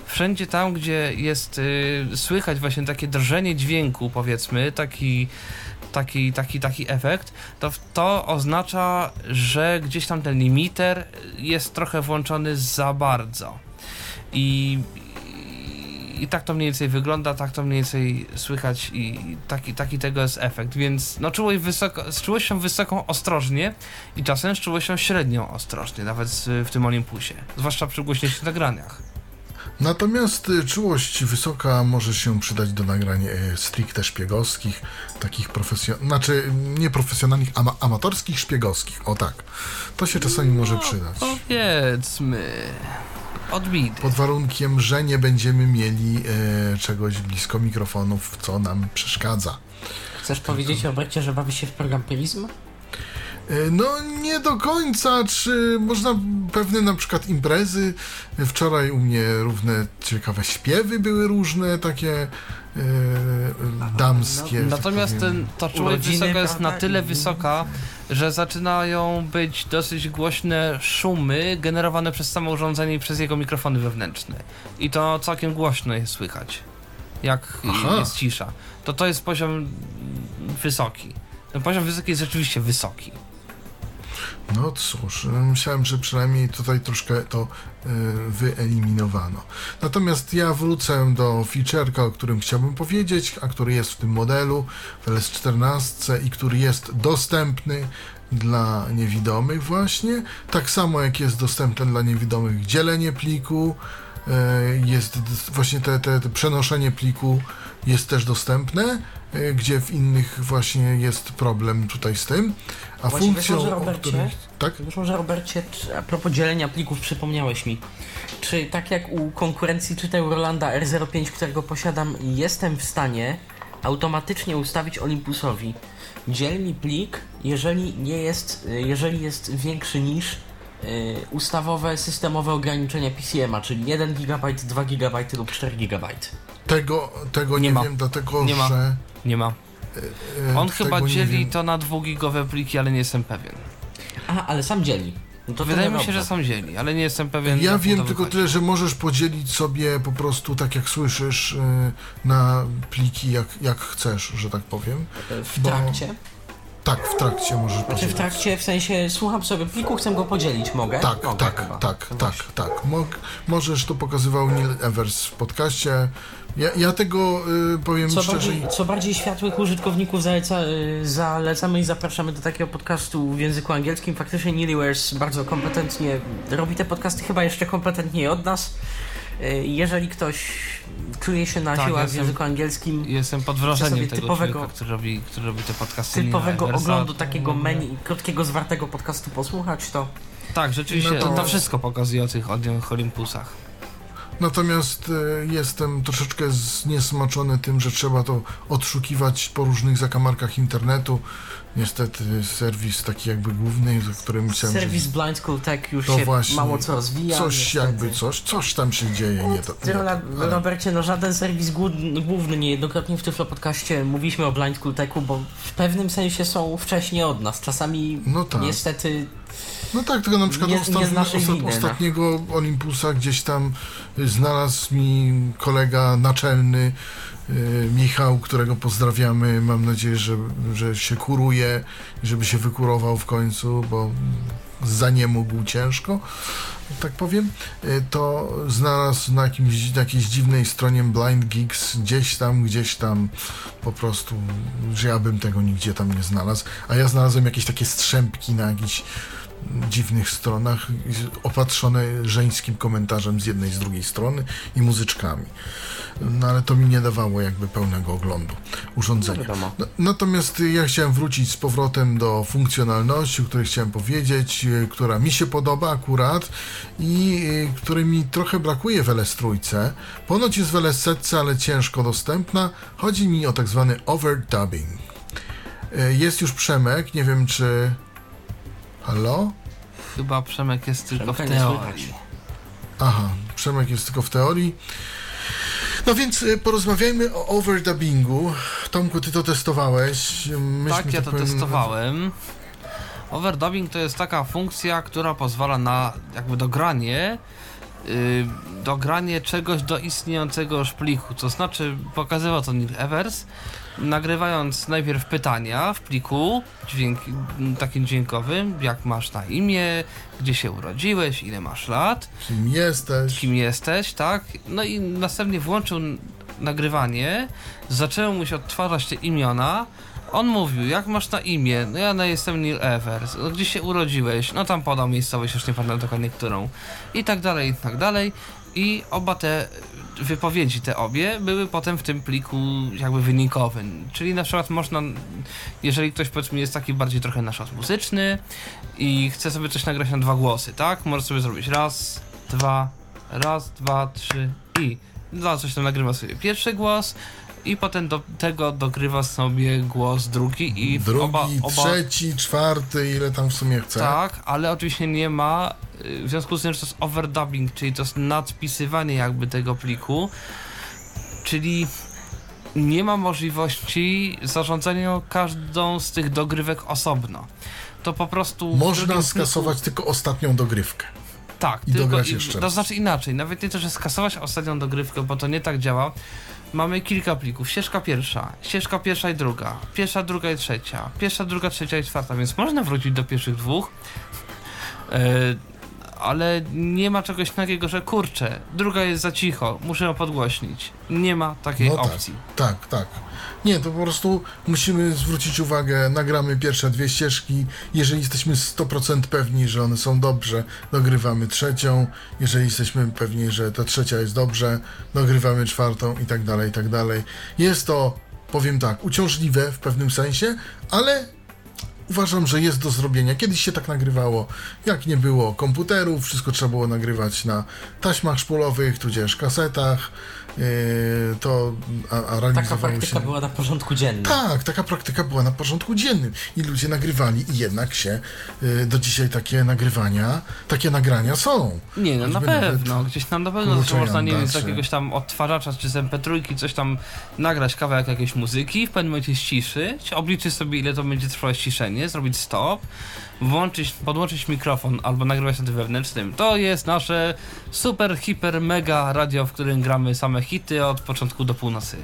wszędzie tam, gdzie jest y, słychać właśnie takie drżenie dźwięku, powiedzmy, taki taki, taki, taki efekt, to to oznacza, że gdzieś tam ten limiter jest trochę włączony za bardzo. I, i, tak to mniej więcej wygląda, tak to mniej więcej słychać i taki, taki tego jest efekt. Więc no czułość wysoko, z czułością wysoką ostrożnie i czasem z czułością średnią ostrożnie, nawet w tym Olympusie. Zwłaszcza przy głośniejszych nagraniach. Natomiast y, czułość wysoka może się przydać do nagrań y, stricte szpiegowskich, takich profesjonalnych, znaczy nie profesjonalnych, ama amatorskich, szpiegowskich. O tak. To się czasami może przydać. Powiedzmy. Odbity. Pod warunkiem, że nie będziemy mieli e, czegoś blisko mikrofonów, co nam przeszkadza. Chcesz powiedzieć, Robercie, że bawi się w program Prism? E, No nie do końca, czy można pewne na przykład imprezy, wczoraj u mnie równe ciekawe śpiewy były różne, takie e, damskie. tak Natomiast powiem. ten, ta czułość wysoka jest na tyle I- wysoka, że zaczynają być dosyć głośne szumy generowane przez samo urządzenie i przez jego mikrofony wewnętrzne. I to całkiem głośno jest słychać, jak Aha. jest cisza. To to jest poziom wysoki. Ten poziom wysoki jest rzeczywiście wysoki. No cóż, myślałem, że przynajmniej tutaj troszkę to e, wyeliminowano. Natomiast ja wrócę do feature'ka, o którym chciałbym powiedzieć, a który jest w tym modelu w LS14 i który jest dostępny dla niewidomych właśnie. Tak samo jak jest dostępne dla niewidomych dzielenie pliku, e, jest właśnie te, te, te przenoszenie pliku jest też dostępne, e, gdzie w innych właśnie jest problem tutaj z tym. A Właściwie funkcją, może, o Robercie, której... Tak? Wiesz może, Robercie, a propos dzielenia plików, przypomniałeś mi, czy tak jak u konkurencji czytaj Rolanda R05, którego posiadam, jestem w stanie automatycznie ustawić Olympusowi dziel mi plik, jeżeli nie jest, y, jeżeli jest większy niż y, ustawowe systemowe ograniczenia PCM-a, czyli 1 GB, 2 GB lub 4 GB. Tego, tego nie, Nie ma. wiem, dlatego Nie ma. że. Nie ma. E, On tego chyba dzieli to na dwugigowe pliki, ale nie jestem pewien. Aha, ale sam dzieli. No to Wydaje mi się, dobrze. że są dzieli, ale nie jestem pewien. Ja wiem tylko tyle, że możesz podzielić sobie po prostu tak jak słyszysz e, na pliki jak, jak chcesz, że tak powiem. W bo- trakcie? Tak, w trakcie możesz Znaczy podzielić. w trakcie, w sensie słucham sobie pliku, chcę go podzielić, mogę? Tak, mogę tak, chyba. tak, No tak, tak. Mo możesz, to pokazywał Neil Evers w podcaście. Ja, ja tego y, powiem Co szczerze. bardziej, co bardziej światłych użytkowników zaleca, y, zalecamy i zapraszamy do takiego podcastu w języku angielskim. Faktycznie Neil Evers bardzo kompetentnie robi te podcasty, chyba jeszcze kompetentniej od nas. Y, Jeżeli ktoś czuje się na Tak, siłach w jestem- języku angielskim, Jestem pod wrażeniem tego typowego- człowieka, który robi, który robi te podcasty. Typowego oglądu takiego menu, krótkiego, zwartego podcastu posłuchać, to Tak, rzeczywiście, No to- to... wszystko pokazuje o tych, o tych Olympusach. Natomiast e, jestem troszeczkę zniesmaczony tym, że trzeba to odszukiwać po różnych zakamarkach internetu. Niestety serwis taki jakby główny, za którym chciałem... Serwis Blind School Tech już To się właśnie. mało co rozwija. Coś niestety. jakby, coś, coś tam się dzieje, nie to... Nie to ale- Robercie, no żaden serwis główny, niejednokrotnie w Tyflo Podcaście mówiliśmy o Blind School Techu, bo w pewnym sensie są wcześniej od nas. Czasami No tak. niestety No tak, tylko na przykład Nie- nie ostat, winy, no. ostatniego Olympusa gdzieś tam y, znalazł mi kolega naczelny Michał, którego pozdrawiamy. Mam nadzieję, że, że się kuruje żeby się wykurował w końcu, bo za nie mógł ciężko, tak powiem. Y, To znalazł na, jakimś, na jakiejś dziwnej stronie Blind Geeks, gdzieś tam, gdzieś tam po prostu, że ja bym tego nigdzie tam nie znalazł. A ja znalazłem jakieś takie strzępki na jakichś dziwnych stronach, opatrzone żeńskim komentarzem z jednej z drugiej strony i muzyczkami. No ale to mi nie dawało jakby pełnego oglądu urządzenia. wiadomo. No, natomiast ja chciałem wrócić z powrotem do funkcjonalności, o której chciałem powiedzieć, y, która mi się podoba akurat i y, której mi trochę brakuje w LS trójce. Ponoć jest w LS ale ciężko dostępna. Chodzi mi o tak zwany overdubbing. Y, Jest już Przemek, nie wiem czy... Halo? Chyba Przemek jest tylko w Przemka teorii. Aha, Przemek jest tylko w teorii. No więc y, porozmawiajmy o overdubbingu. Tomku, ty to testowałeś. Myśmy tak, ja to powiem, testowałem. Overdubbing to jest taka funkcja, która pozwala na jakby dogranie yy, dogranie czegoś do istniejącego już pliku. To znaczy, pokazywał to Neil Evers, nagrywając najpierw pytania w pliku dźwięk, takim dźwiękowym, jak masz na imię, gdzie się urodziłeś, ile masz lat, Kim jesteś? kim jesteś, tak? No i następnie włączył nagrywanie, zaczęły mu się odtwarzać te imiona. On mówił, jak masz na imię? No ja no, jestem Neil Evers. No, gdzie się urodziłeś? No tam podał miejscowość, już nie pamiętam dokładnie którą. I tak dalej, i tak dalej. I oba te wypowiedzi, te obie, były potem w tym pliku jakby wynikowym. Czyli na przykład można, jeżeli ktoś powiedzmy jest taki bardziej trochę nasz muzyczny i chce sobie coś nagrać na dwa głosy, tak? Może sobie zrobić raz, dwa, raz, dwa, trzy i dla coś tam nagrywa sobie pierwszy głos i potem do tego dogrywa sobie głos drugi i Drugi, oba, oba trzeci, czwarty, ile tam w sumie chce. tak, ale oczywiście nie ma, y, w związku z tym, że to jest overdubbing, czyli to jest nadpisywanie jakby tego pliku, czyli nie ma możliwości zarządzania każdą z tych dogrywek osobno. To po prostu... Można skasować tylko ostatnią dogrywkę. tak, I tylko dograć i- jeszcze To raz. znaczy inaczej, nawet nie to, że skasować ostatnią dogrywkę, bo to nie tak działa. Mamy kilka plików. Ścieżka pierwsza, ścieżka pierwsza i druga, pierwsza, druga i trzecia, pierwsza, druga, trzecia i czwarta, więc można wrócić do pierwszych dwóch. E, ale nie ma czegoś takiego, że kurczę, druga jest za cicho, muszę ją podgłośnić. Nie ma takiej No tak. opcji. Tak, tak. Nie, to po prostu musimy zwrócić uwagę, nagramy pierwsze dwie ścieżki. Jeżeli jesteśmy 100% pewni, że one są dobrze, dogrywamy trzecią. Jeżeli jesteśmy pewni, że ta trzecia jest dobrze, dogrywamy czwartą i tak dalej, i tak dalej. Jest to, powiem tak, uciążliwe w pewnym sensie, ale uważam, że jest do zrobienia. Kiedyś się tak nagrywało, jak nie było komputerów, wszystko trzeba było nagrywać na taśmach szpulowych, tudzież kasetach. Yy, to a, a Taka praktyka się... była na porządku dziennym. Tak, taka praktyka była na porządku dziennym i ludzie nagrywali i jednak się y, do dzisiaj takie nagrywania, takie nagrania są. Nie, no na Choćby pewno. Gdzieś tam na pewno Kurczę, można, nie wiem, z jakiegoś tam odtwarzacza czy z MP3 coś tam nagrać kawałek jakiejś muzyki, w pewnym momencie ściszyć, obliczyć sobie ile to będzie trwało ściszenie, zrobić stop, włączyć, podłączyć mikrofon albo nagrywać na tym wewnętrznym. To jest nasze super, hiper, mega radio, w którym gramy same hity od początku do północy.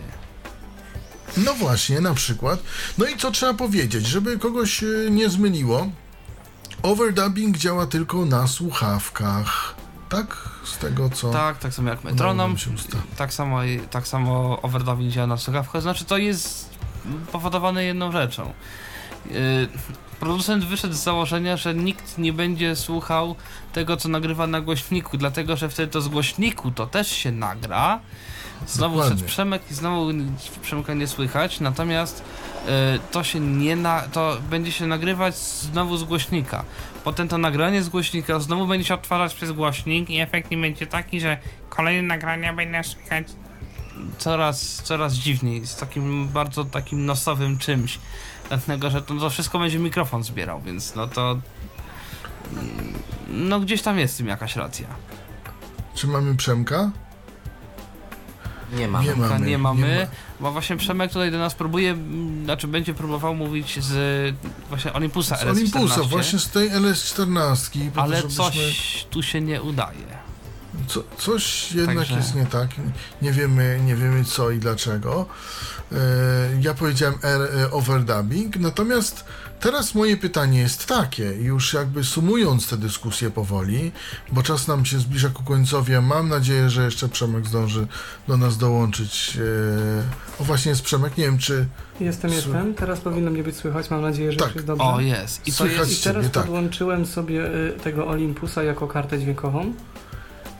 No właśnie, na przykład. No i co trzeba powiedzieć, żeby kogoś y, nie zmyliło, overdubbing działa tylko na słuchawkach. Tak? Z tego co... Tak, tak samo jak metronom, tak samo, tak samo overdubbing działa na słuchawkach, znaczy to jest powodowane jedną rzeczą. Yy, producent wyszedł z założenia, że nikt nie będzie słuchał tego, co nagrywa na głośniku, dlatego że wtedy to z głośniku to też się nagra. Znowu Dokładnie. przed Przemek i znowu Przemka nie słychać, natomiast yy, to się nie na, to będzie się nagrywać znowu z głośnika. Potem to nagranie z głośnika znowu będzie się odtwarzać przez głośnik i efekt nie będzie taki, że kolejne nagrania będą słychać coraz, coraz dziwniej, z takim bardzo takim nosowym czymś. Dlatego, że to, to wszystko będzie mikrofon zbierał, więc no to. mm, No gdzieś tam jest z tym jakaś racja. Czy mamy Przemka? Nie ma. Nie Mamy, mamy. nie mamy, nie ma. bo właśnie Przemek tutaj do nas próbuje, mm, znaczy będzie próbował mówić z właśnie Olympusa Z LS14. Olympusa, właśnie z tej LS14. po to, ale żebyśmy- coś tu się nie udaje. Co, coś jednak Także- jest nie tak. Nie wiemy, nie wiemy co i dlaczego. E, ja powiedziałem e, overdubbing, natomiast teraz moje pytanie jest takie, już jakby sumując tę dyskusję powoli, bo czas nam się zbliża ku końcowi, a mam nadzieję, że jeszcze Przemek zdąży do nas dołączyć. E, o właśnie jest Przemek, nie wiem czy Jestem, jestem. Teraz powinno mnie być słychać. Mam nadzieję, że Tak. jest dobrze. O, jest. I to Słychać jest. I teraz Ciebie, tak. podłączyłem sobie y, tego Olympusa jako kartę dźwiękową.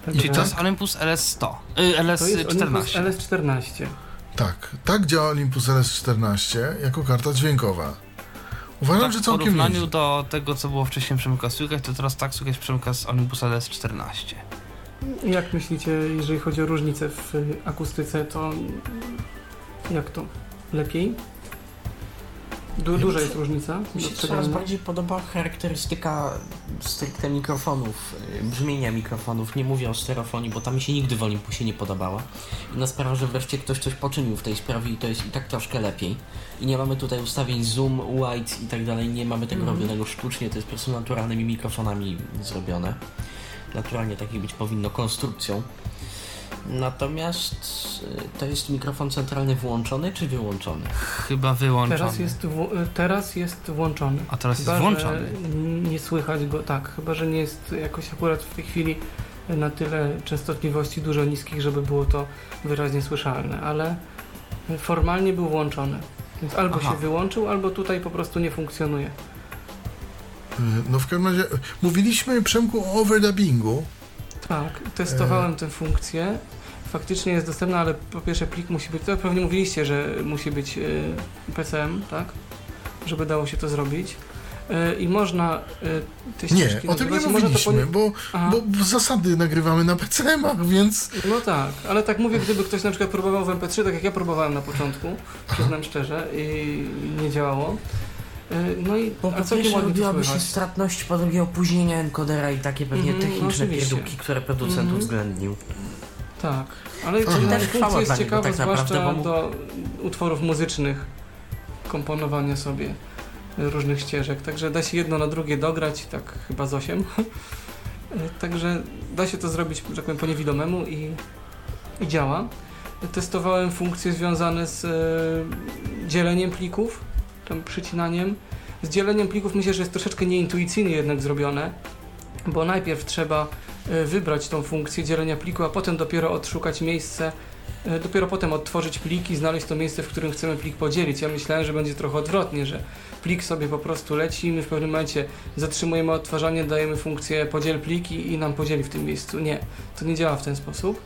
Czyli Także to jest Olympus LS100. Y, to jest Olympus LS14. LS14. tak, tak działa Olympus LS14 jako karta dźwiękowa. Uważam, Tak, że w całkiem porównaniu nieźle. do tego, co było wcześniej Przemka słychać, to teraz tak słychać Przemka z Olympusa LS14. Jak myślicie, jeżeli chodzi o różnicę w akustyce, to jak to? Lepiej? Du duża jest różnica? Mi się coraz bardziej podoba charakterystyka stricte mikrofonów, y, brzmienia mikrofonów. Nie mówię o stereofonii, bo tam mi się nigdy w Olympusie nie podobała. Inna sprawa, że wreszcie ktoś coś poczynił w tej sprawie i to jest i tak troszkę lepiej. I nie mamy tutaj ustawień zoom, white i tak dalej, nie mamy tego Mhm. robionego sztucznie, to jest po prostu naturalnymi mikrofonami zrobione. Naturalnie takich być powinno konstrukcją. Natomiast y, to jest mikrofon centralny włączony czy wyłączony? Chyba wyłączony. Teraz jest, w, y, teraz jest włączony. A teraz jest Chyba, włączony. że nie słychać go, tak, chyba, że nie jest jakoś akurat w tej chwili na tyle częstotliwości dużo niskich, żeby było to wyraźnie słyszalne, ale formalnie był włączony. Więc albo Aha. się wyłączył, albo tutaj po prostu nie funkcjonuje. No w każdym razie, mówiliśmy Przemku o overdubbingu. Tak, testowałem tę funkcję. Faktycznie jest dostępna, ale po pierwsze plik musi być, to pewnie mówiliście, że musi być y, PCM, tak? Żeby dało się to zrobić. Y, I można te Nie, o tym nie mówiliśmy, poni- bo, bo zasady nagrywamy na PCM-ach, więc No tak, ale tak mówię, gdyby ktoś na przykład próbował w MP3, tak jak ja próbowałem na początku, przyznam szczerze, i nie działało. Y, No i po całkiem pierwsze to robiłaby się stratność, po drugie opóźnienia encodera i takie pewnie no techniczne pierdółki, które producent Mhm. uwzględnił. Tak, ale czyli Też funkcja jest ciekawa, tak zwłaszcza do utworów muzycznych, komponowania sobie różnych ścieżek, także da się jedno na drugie dograć, tak chyba z 8. Także da się to zrobić, że tak powiem, po niewidomemu i, i działa. Testowałem funkcje związane z e, dzieleniem plików, tam przycinaniem. Z dzieleniem plików myślę, że jest troszeczkę nieintuicyjnie jednak zrobione, bo najpierw trzeba e, wybrać tą funkcję dzielenia pliku, a potem dopiero odszukać miejsce, e, dopiero potem odtworzyć plik i znaleźć to miejsce, w którym chcemy plik podzielić. Ja myślałem, że będzie trochę odwrotnie, że plik sobie po prostu leci i my w pewnym momencie zatrzymujemy odtwarzanie, dajemy funkcję podziel pliki i nam podzieli w tym miejscu. Nie, to nie działa w ten sposób.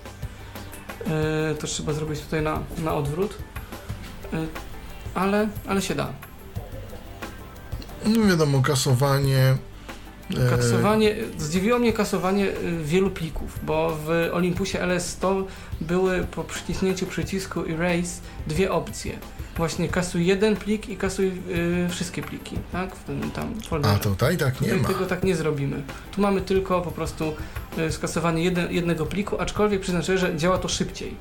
E, To trzeba zrobić tutaj na, na odwrót. Ale, ale się da. No wiadomo, kasowanie. e, Kasowanie, zdziwiło mnie kasowanie y, wielu plików, bo w Olympusie LS100 były po przyciśnięciu przycisku Erase dwie opcje. Właśnie kasuj jeden plik i kasuj y, wszystkie pliki, tak? W tym tam folderze. A tutaj tak nie Tutaj ma. tego tak nie zrobimy. Tu mamy tylko po prostu y, skasowanie jednego pliku, aczkolwiek przyznam szczerze, że działa to szybciej.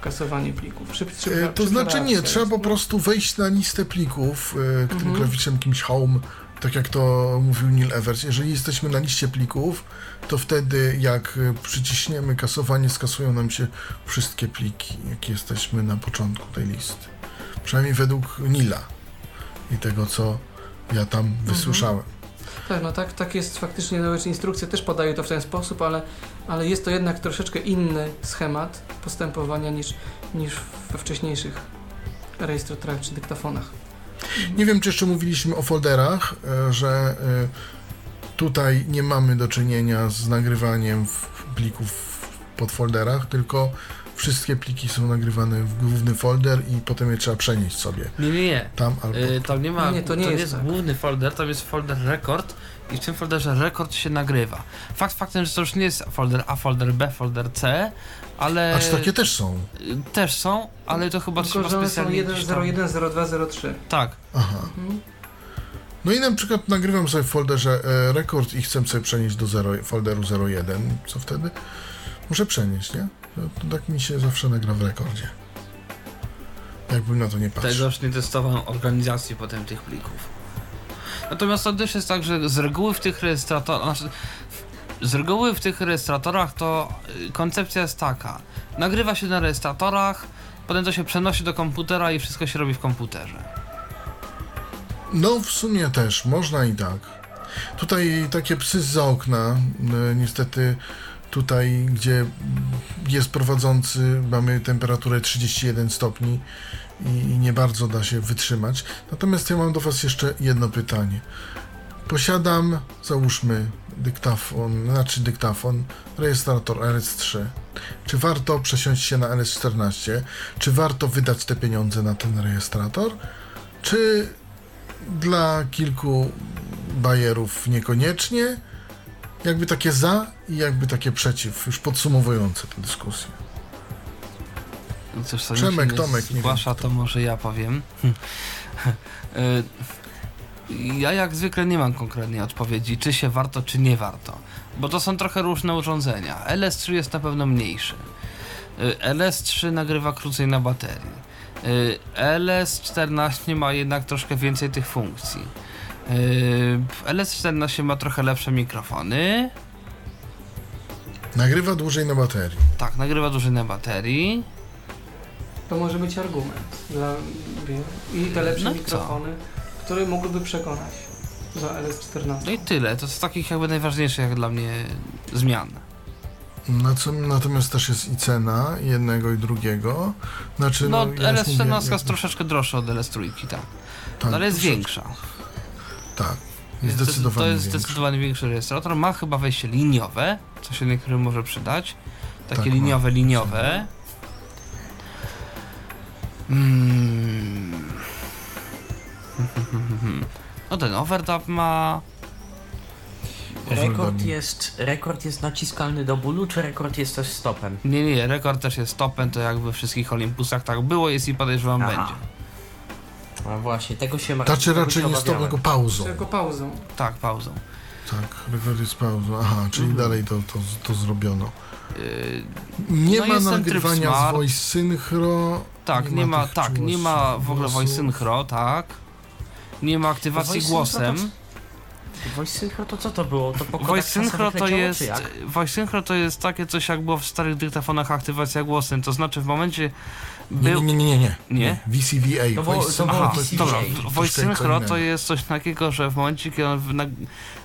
Kasowanie plików. Szyb, E, To znaczy nie, trzeba po prostu wejść na listę plików, e, którym Mhm. klawiszem kimś home, tak jak to mówił Neil Evers. Jeżeli jesteśmy na liście plików, to wtedy jak e, przyciśniemy kasowanie, skasują nam się wszystkie pliki, jakie jesteśmy na początku tej listy. Przynajmniej według Nila i tego, co ja tam Mhm. wysłyszałem. Tak, no tak, tak jest faktycznie, nawet instrukcje też podają to w ten sposób, ale, ale jest to jednak troszeczkę inny schemat postępowania niż, niż we wcześniejszych rejestratorach czy dyktafonach. Nie wiem, czy jeszcze mówiliśmy o folderach, e, że e, tutaj nie mamy do czynienia z nagrywaniem plików w podfolderach, tylko wszystkie pliki są nagrywane w główny folder i potem je trzeba przenieść sobie Nie, nie, nie. tam albo... Y, tam nie ma, Nie, to nie jest jest tak. główny folder, tam jest folder rekord i w tym folderze rekord się nagrywa. Fakt faktem, że to już nie jest folder A, folder B, folder C, ale A czy takie też są? y, też są, ale to chyba Tylko, trzeba są specjalnie 1, gdzieś 0, tam... 1, 0, 2, 0, 3. Tak, Aha. Mhm. No i na przykład nagrywam sobie w folderze e, rekord i chcę sobie przenieść do zero, folderu 01. Co wtedy? Muszę przenieść, nie? To, to tak mi się zawsze nagra w rekordzie. Jakbym na to nie patrzył. tego już nie testowałem organizacji potem tych plików. Natomiast to też jest tak, że z reguły w tych rejestratorach, znaczy z reguły w tych rejestratorach to y, koncepcja jest taka. Nagrywa się na rejestratorach, potem to się przenosi do komputera i wszystko się robi w komputerze. No, w sumie też, można i tak. Tutaj takie psy z okna, e, niestety tutaj, gdzie jest prowadzący, mamy temperaturę 31 stopni i nie bardzo da się wytrzymać. Natomiast ja mam do Was jeszcze jedno pytanie. Posiadam, załóżmy, dyktafon, znaczy dyktafon, rejestrator RS3. Czy warto przesiąść się na LS14? Czy warto wydać te pieniądze na ten rejestrator? Czy dla kilku bajerów niekoniecznie. Jakby takie za i jakby takie przeciw, już podsumowujące tę dyskusję. No Cóż, co Przemek, się Tomek, nie zgłasza, to może ja powiem. Y, ja jak zwykle nie mam konkretnej odpowiedzi, czy się warto, czy nie warto. Bo to są trochę różne urządzenia. LS3 jest na pewno mniejszy. Y, LS3 nagrywa krócej na baterii. Y, LS14 ma jednak troszkę więcej tych funkcji. Y, LS14 ma trochę lepsze mikrofony. Nagrywa dłużej na baterii. Tak, nagrywa dłużej na baterii. To może być argument dla i te lepsze No i co? mikrofony, które mogłyby przekonać za LS14. No i tyle. To z takich jakby najważniejszych jak dla mnie zmian. Na co, natomiast też jest i cena jednego i drugiego. Znaczy, No, mówię, LS14 jak- jest troszeczkę droższa od LS3, tak. tak, ale jest troszeczkę. większa. Tak, zdecydowanie To jest większa. zdecydowanie większy rejestrator. Ma chyba wejście liniowe, co się niektórym może przydać. Takie Tak, ma. liniowe, liniowe. Mm. No ten overdub ma. Rekord jest, rekord jest naciskalny do bólu, czy rekord jest też stopem? Nie, nie, rekord też jest topem, to jak we wszystkich Olympusach tak było, jest i podejrzewam Aha. będzie. A właśnie, tego się martwię. Znaczy tego raczej nie stop, tylko pauzą. Tylko pauzą. Tak, pauzą. Tak, rekord jest pauzą. Aha, czyli Mhm. dalej to, to, to zrobiono. Yy, Nie No ma nagrywania z voice synchro. tak, Nie nie, ma ma, tak, nie ma w ogóle voice synchro, tak. Nie ma aktywacji głosem. to Voice Synchro to co to było? To po Voice synchro to jest? Voice synchro to jest takie coś jak było w starych dyktafonach aktywacja głosem, to znaczy w momencie był nie, nie, nie, nie. Nie? VCVA. To było- voice to synchro Aha, VCVA. dobra, voice synchro to jest coś takiego, że w momencie kiedy on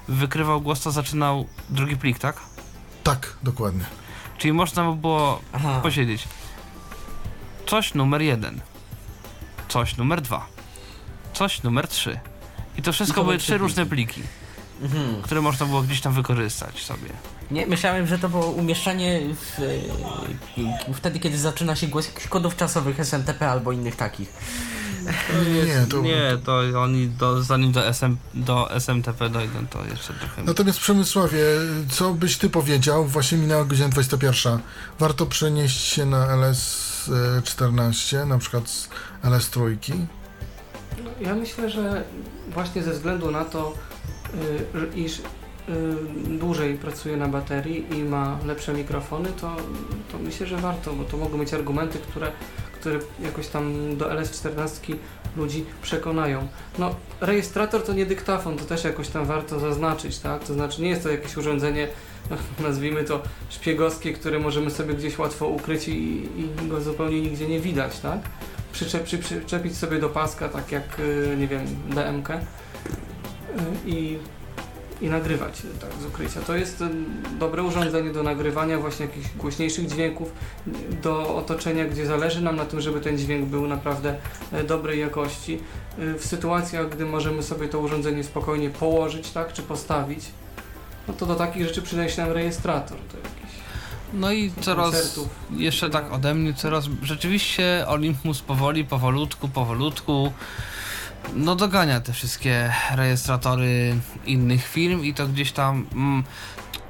wykrywał głos, to zaczynał drugi plik, tak? Tak, dokładnie. Czyli można by było Aha. posiedzieć coś numer jeden, coś numer dwa, coś numer trzy. I to wszystko I to były trzy trzy różne pliki, Mhm. które można było gdzieś tam wykorzystać sobie. Nie, myślałem, że to było umieszczanie w, e, wtedy, kiedy zaczyna się głos jakichś kodów czasowych SMTP albo innych takich. Nie, to... Nie, to oni do, zanim do, SM, do SMTP dojdą, to jeszcze trochę. Natomiast Przemysławie, co byś ty powiedział? Właśnie minęła godzina 21. Warto przenieść się na LS14, na przykład z LS3? No, Ja myślę, że właśnie ze względu na to, y, że- iż dłużej pracuje na baterii i ma lepsze mikrofony, to, to myślę, że warto, bo to mogą być argumenty, które, które jakoś tam do LS14 ludzi przekonają. No, rejestrator to nie dyktafon, to też jakoś tam warto zaznaczyć, tak? To znaczy nie jest to jakieś urządzenie, nazwijmy to szpiegowskie, które możemy sobie gdzieś łatwo ukryć i, i go zupełnie nigdzie nie widać, tak? Przyczep, przy, przyczepić sobie do paska, tak jak, y, nie wiem, DMK y, i i nagrywać tak z ukrycia. To jest e, dobre urządzenie do nagrywania właśnie jakichś głośniejszych dźwięków do otoczenia, gdzie zależy nam na tym, żeby ten dźwięk był naprawdę e, dobrej jakości. E, W sytuacjach, gdy możemy sobie to urządzenie spokojnie położyć, tak, czy postawić, no to do takich rzeczy przydaje nam rejestrator. To jakiś No i coraz, koncertów. jeszcze tak ode mnie, coraz, rzeczywiście Olympus powoli, powolutku, powolutku, no dogania te wszystkie rejestratory innych firm i to gdzieś tam mm,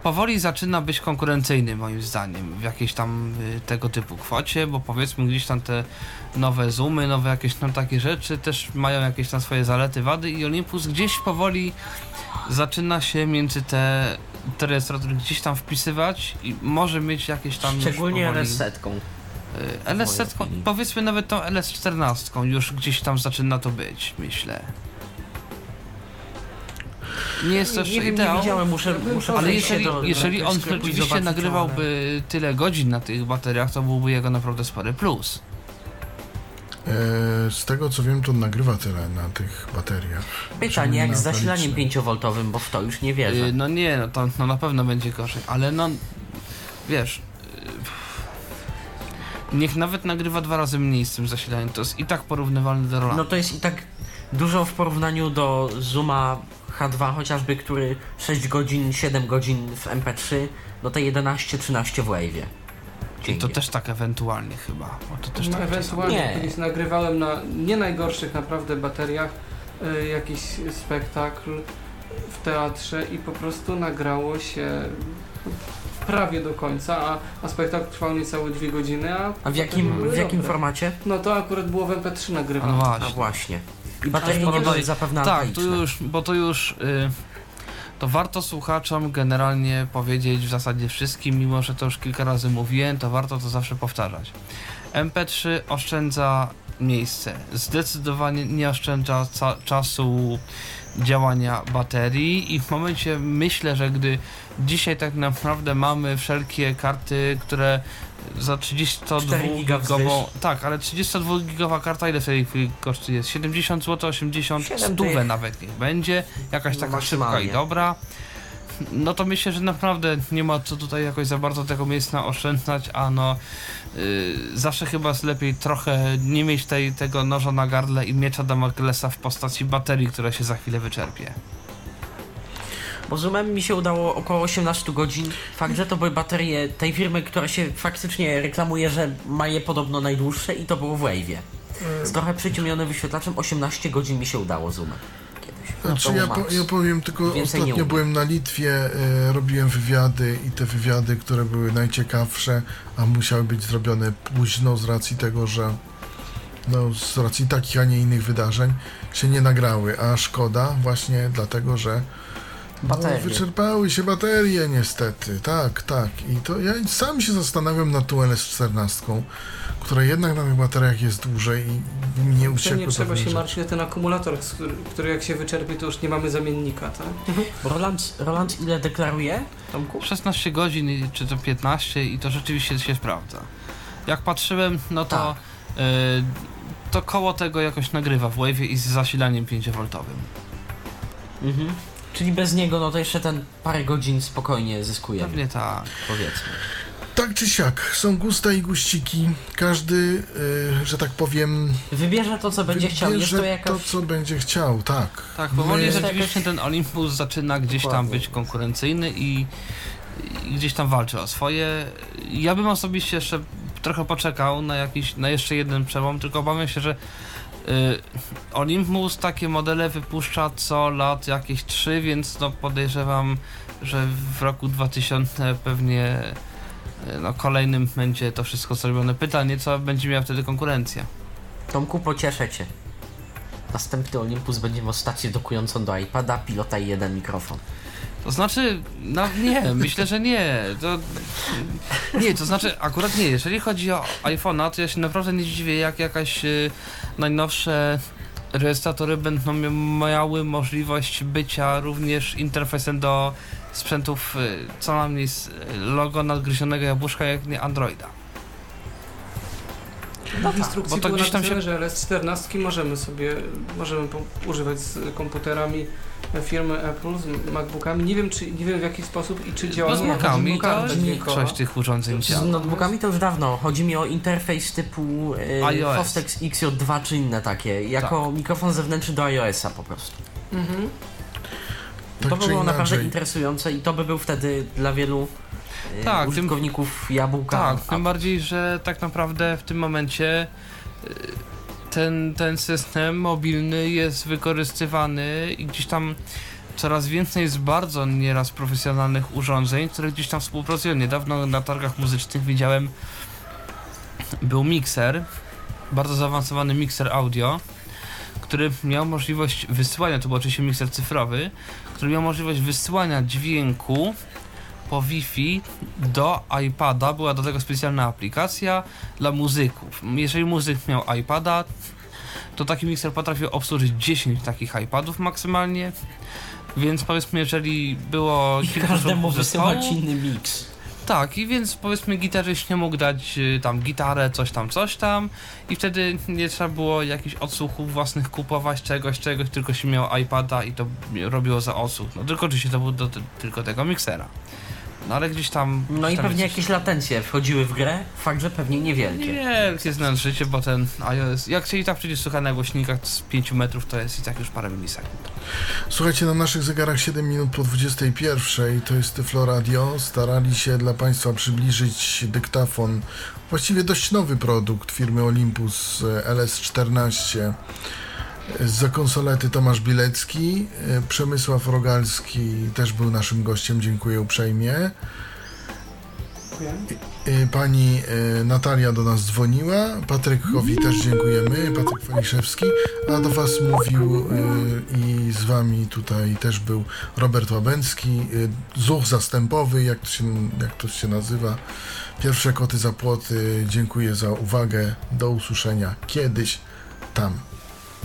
powoli zaczyna być konkurencyjny moim zdaniem w jakiejś tam y, tego typu kwocie, bo powiedzmy gdzieś tam te nowe zoomy, nowe jakieś tam takie rzeczy też mają jakieś tam swoje zalety, wady i Olympus gdzieś powoli zaczyna się między te, te rejestratory gdzieś tam wpisywać i może mieć jakieś tam Szczególnie powoli- LS-setką. Y, LS opinii. powiedzmy nawet tą LS14 już gdzieś tam zaczyna to być, myślę. Nie jest to Nie jeszcze nie ideał, widziałem, muszę, muszę ale jeżeli, do, jeżeli do on rzeczywiście nagrywałby tyle godzin na tych bateriach, to byłby jego naprawdę spory plus. E, z tego co wiem, to nagrywa tyle na tych bateriach. Pytanie, jak z zasilaniem Paliczne. 5V, bo w to już nie wierzę. Y, No nie, no to no na pewno będzie gorzej, ale no wiesz. Niech nawet nagrywa dwa razy mniej z tym zasilaniem, to jest i tak porównywalne do Rolanda. No to jest i tak dużo w porównaniu do Zooma H2 chociażby, który 6 godzin, 7 godzin w MP3, no to 11-13 w Wave'ie. I to też tak ewentualnie chyba. Bo to też No, tak ewentualnie Nie. kiedyś nagrywałem na nie najgorszych naprawdę bateriach y, jakiś spektakl w teatrze i po prostu nagrało się prawie do końca, a, a spektakl trwał niecałe dwie godziny, a, A w jakim, w jakim formacie? No to akurat było w MP3 A nagrywane. no A właśnie. właśnie. I baterie nie podoba- były zapewne Tak, to już, bo to już. Y, to warto słuchaczom generalnie powiedzieć w zasadzie wszystkim, mimo że to już kilka razy mówiłem, to warto to zawsze powtarzać. MP3 oszczędza miejsce. Zdecydowanie nie oszczędza czasu działania baterii i w momencie myślę, że gdy dzisiaj tak naprawdę mamy wszelkie karty, które za 32 4 giga gigową, tak, ale 32 gigowa karta ile w tej chwili kosztuje? 70 zł, 80 Siedem stówę tych. nawet niech będzie, jakaś taka szybka i dobra. No to myślę, że naprawdę nie ma co tutaj jakoś za bardzo tego miejsca oszczędzać, a no yy, zawsze chyba jest lepiej trochę nie mieć tej, tego noża na gardle i miecza Damoklesa w postaci baterii, która się za chwilę wyczerpie. Bo Zoomem mi się udało około 18 godzin. Fakt, że to były baterie tej firmy, która się faktycznie reklamuje, że ma je podobno najdłuższe i to było w Wave'ie. Z trochę przyciemnionym wyświetlaczem 18 godzin mi się udało Zoomem. No, Znaczy ja, po, ja powiem tylko, ostatnio byłem na Litwie, e, robiłem wywiady i te wywiady, które były najciekawsze, a musiały być zrobione późno z racji tego, że no, z racji takich, a nie innych wydarzeń się nie nagrały, a szkoda właśnie dlatego, że no, wyczerpały się baterie niestety, tak, tak. I to ja sam się zastanawiam nad tą LS14, która jednak na tych bateriach jest dłużej i nie Że uciekły nie trzeba się martwić o ten akumulator, który, który jak się wyczerpie, to już nie mamy zamiennika, tak? Roland, Roland ile deklaruje? Tomku? 16 godzin czy to 15 i to rzeczywiście się sprawdza. Jak patrzyłem, no to Tak. yy, to koło tego jakoś nagrywa w Wave'ie i z zasilaniem 5V. Mhm. Czyli bez niego, no to jeszcze ten parę godzin spokojnie zyskuje. Pewnie tak. Powiedzmy. Tak czy siak, są gusta i guściki. Każdy, e, że tak powiem, Wybierze to, co będzie chciał. Jest wybierze to jakaś... to, co będzie chciał, tak. Tak, powoli My- rzeczywiście ten Olympus zaczyna gdzieś tam Dokładnie. być konkurencyjny i, i gdzieś tam walczy o swoje. Ja bym osobiście jeszcze trochę poczekał na jakiś, na jeszcze jeden przełom, tylko obawiam się, że y, Olympus takie modele wypuszcza co lat jakieś trzy, więc no podejrzewam, że w roku 2000 pewnie no, kolejnym będzie to wszystko zrobione. Pytanie, co będzie miała wtedy konkurencja. Tomku, pocieszę cię. Następny Olympus będzie miał stację dokującą do iPada, pilota i jeden mikrofon. To znaczy, no nie, myślę, że nie. To, nie, to znaczy, akurat nie. Jeżeli chodzi o iPhone'a, to ja się naprawdę nie dziwię, jak jakaś y, najnowsze rejestratory będą miały możliwość bycia również interfejsem do sprzętów y, co najmniej z logo nadgryzionego jabłuszka, jak nie Androida. w instrukcji bo to gdzieś tam się- że LS14 możemy sobie, możemy używać z komputerami firmy Apple, z MacBookami. Nie wiem, czy, nie wiem w jaki sposób i czy działa Bo z Macami większość tych urządzeń Z działa. notebookami to już dawno. Chodzi mi o interfejs typu e, iOS. Fostex XJ2 czy inne takie, jako mikrofon zewnętrzny do iOS-a po prostu. Mhm. Tak to by czy było naprawdę inaczej. interesujące i to by był wtedy dla wielu e, Tak, tym- użytkowników jabłka. Tak, tym bardziej, że tak naprawdę w tym momencie y, ten, ten system mobilny jest wykorzystywany i gdzieś tam coraz więcej jest bardzo nieraz profesjonalnych urządzeń, które gdzieś tam współpracują. Niedawno na targach muzycznych widziałem był mikser, bardzo zaawansowany mikser audio, który miał możliwość wysyłania, to był oczywiście mikser cyfrowy, który miał możliwość wysyłania dźwięku po Wi-Fi do iPada. Była do tego specjalna aplikacja dla muzyków. Jeżeli muzyk miał iPada, to taki mikser potrafił obsłużyć 10 takich iPadów maksymalnie. Więc powiedzmy, jeżeli było I kilka każdemu wysyłać inny mix. Tak, i więc powiedzmy gitarzyście mógł dać y, tam gitarę, coś tam, coś tam i wtedy nie trzeba było jakichś odsłuchów własnych kupować, czegoś, czegoś, tylko się miał iPada i to robiło za odsłuch. No tylko oczywiście to był do, tylko tego miksera. No ale gdzieś tam... No gdzieś i pewnie jakieś latencje wchodziły w grę, fakt, że pewnie niewielkie. Niewielkie znężycie, bo ten iOS, jak się i tak przecież słucha na głośnikach z 5 metrów, to jest i tak już parę milisekund. Słuchajcie, na naszych zegarach 7 minut po 21. To jest Tyflo Radio. Starali się dla Państwa przybliżyć dyktafon, właściwie dość nowy produkt firmy Olympus e, LS14. Za konsolety Tomasz Bilecki, e, Przemysław Rogalski też był naszym gościem, dziękuję uprzejmie. E, Pani e, Natalia do nas dzwoniła, Patrykowi też dziękujemy, Patryk Waliszewski, a do Was mówił i z Wami tutaj też był Robert Łabęcki, zuch zastępowy, jak to, się, jak to się nazywa. Pierwsze koty za płoty, dziękuję za uwagę, do usłyszenia kiedyś tam.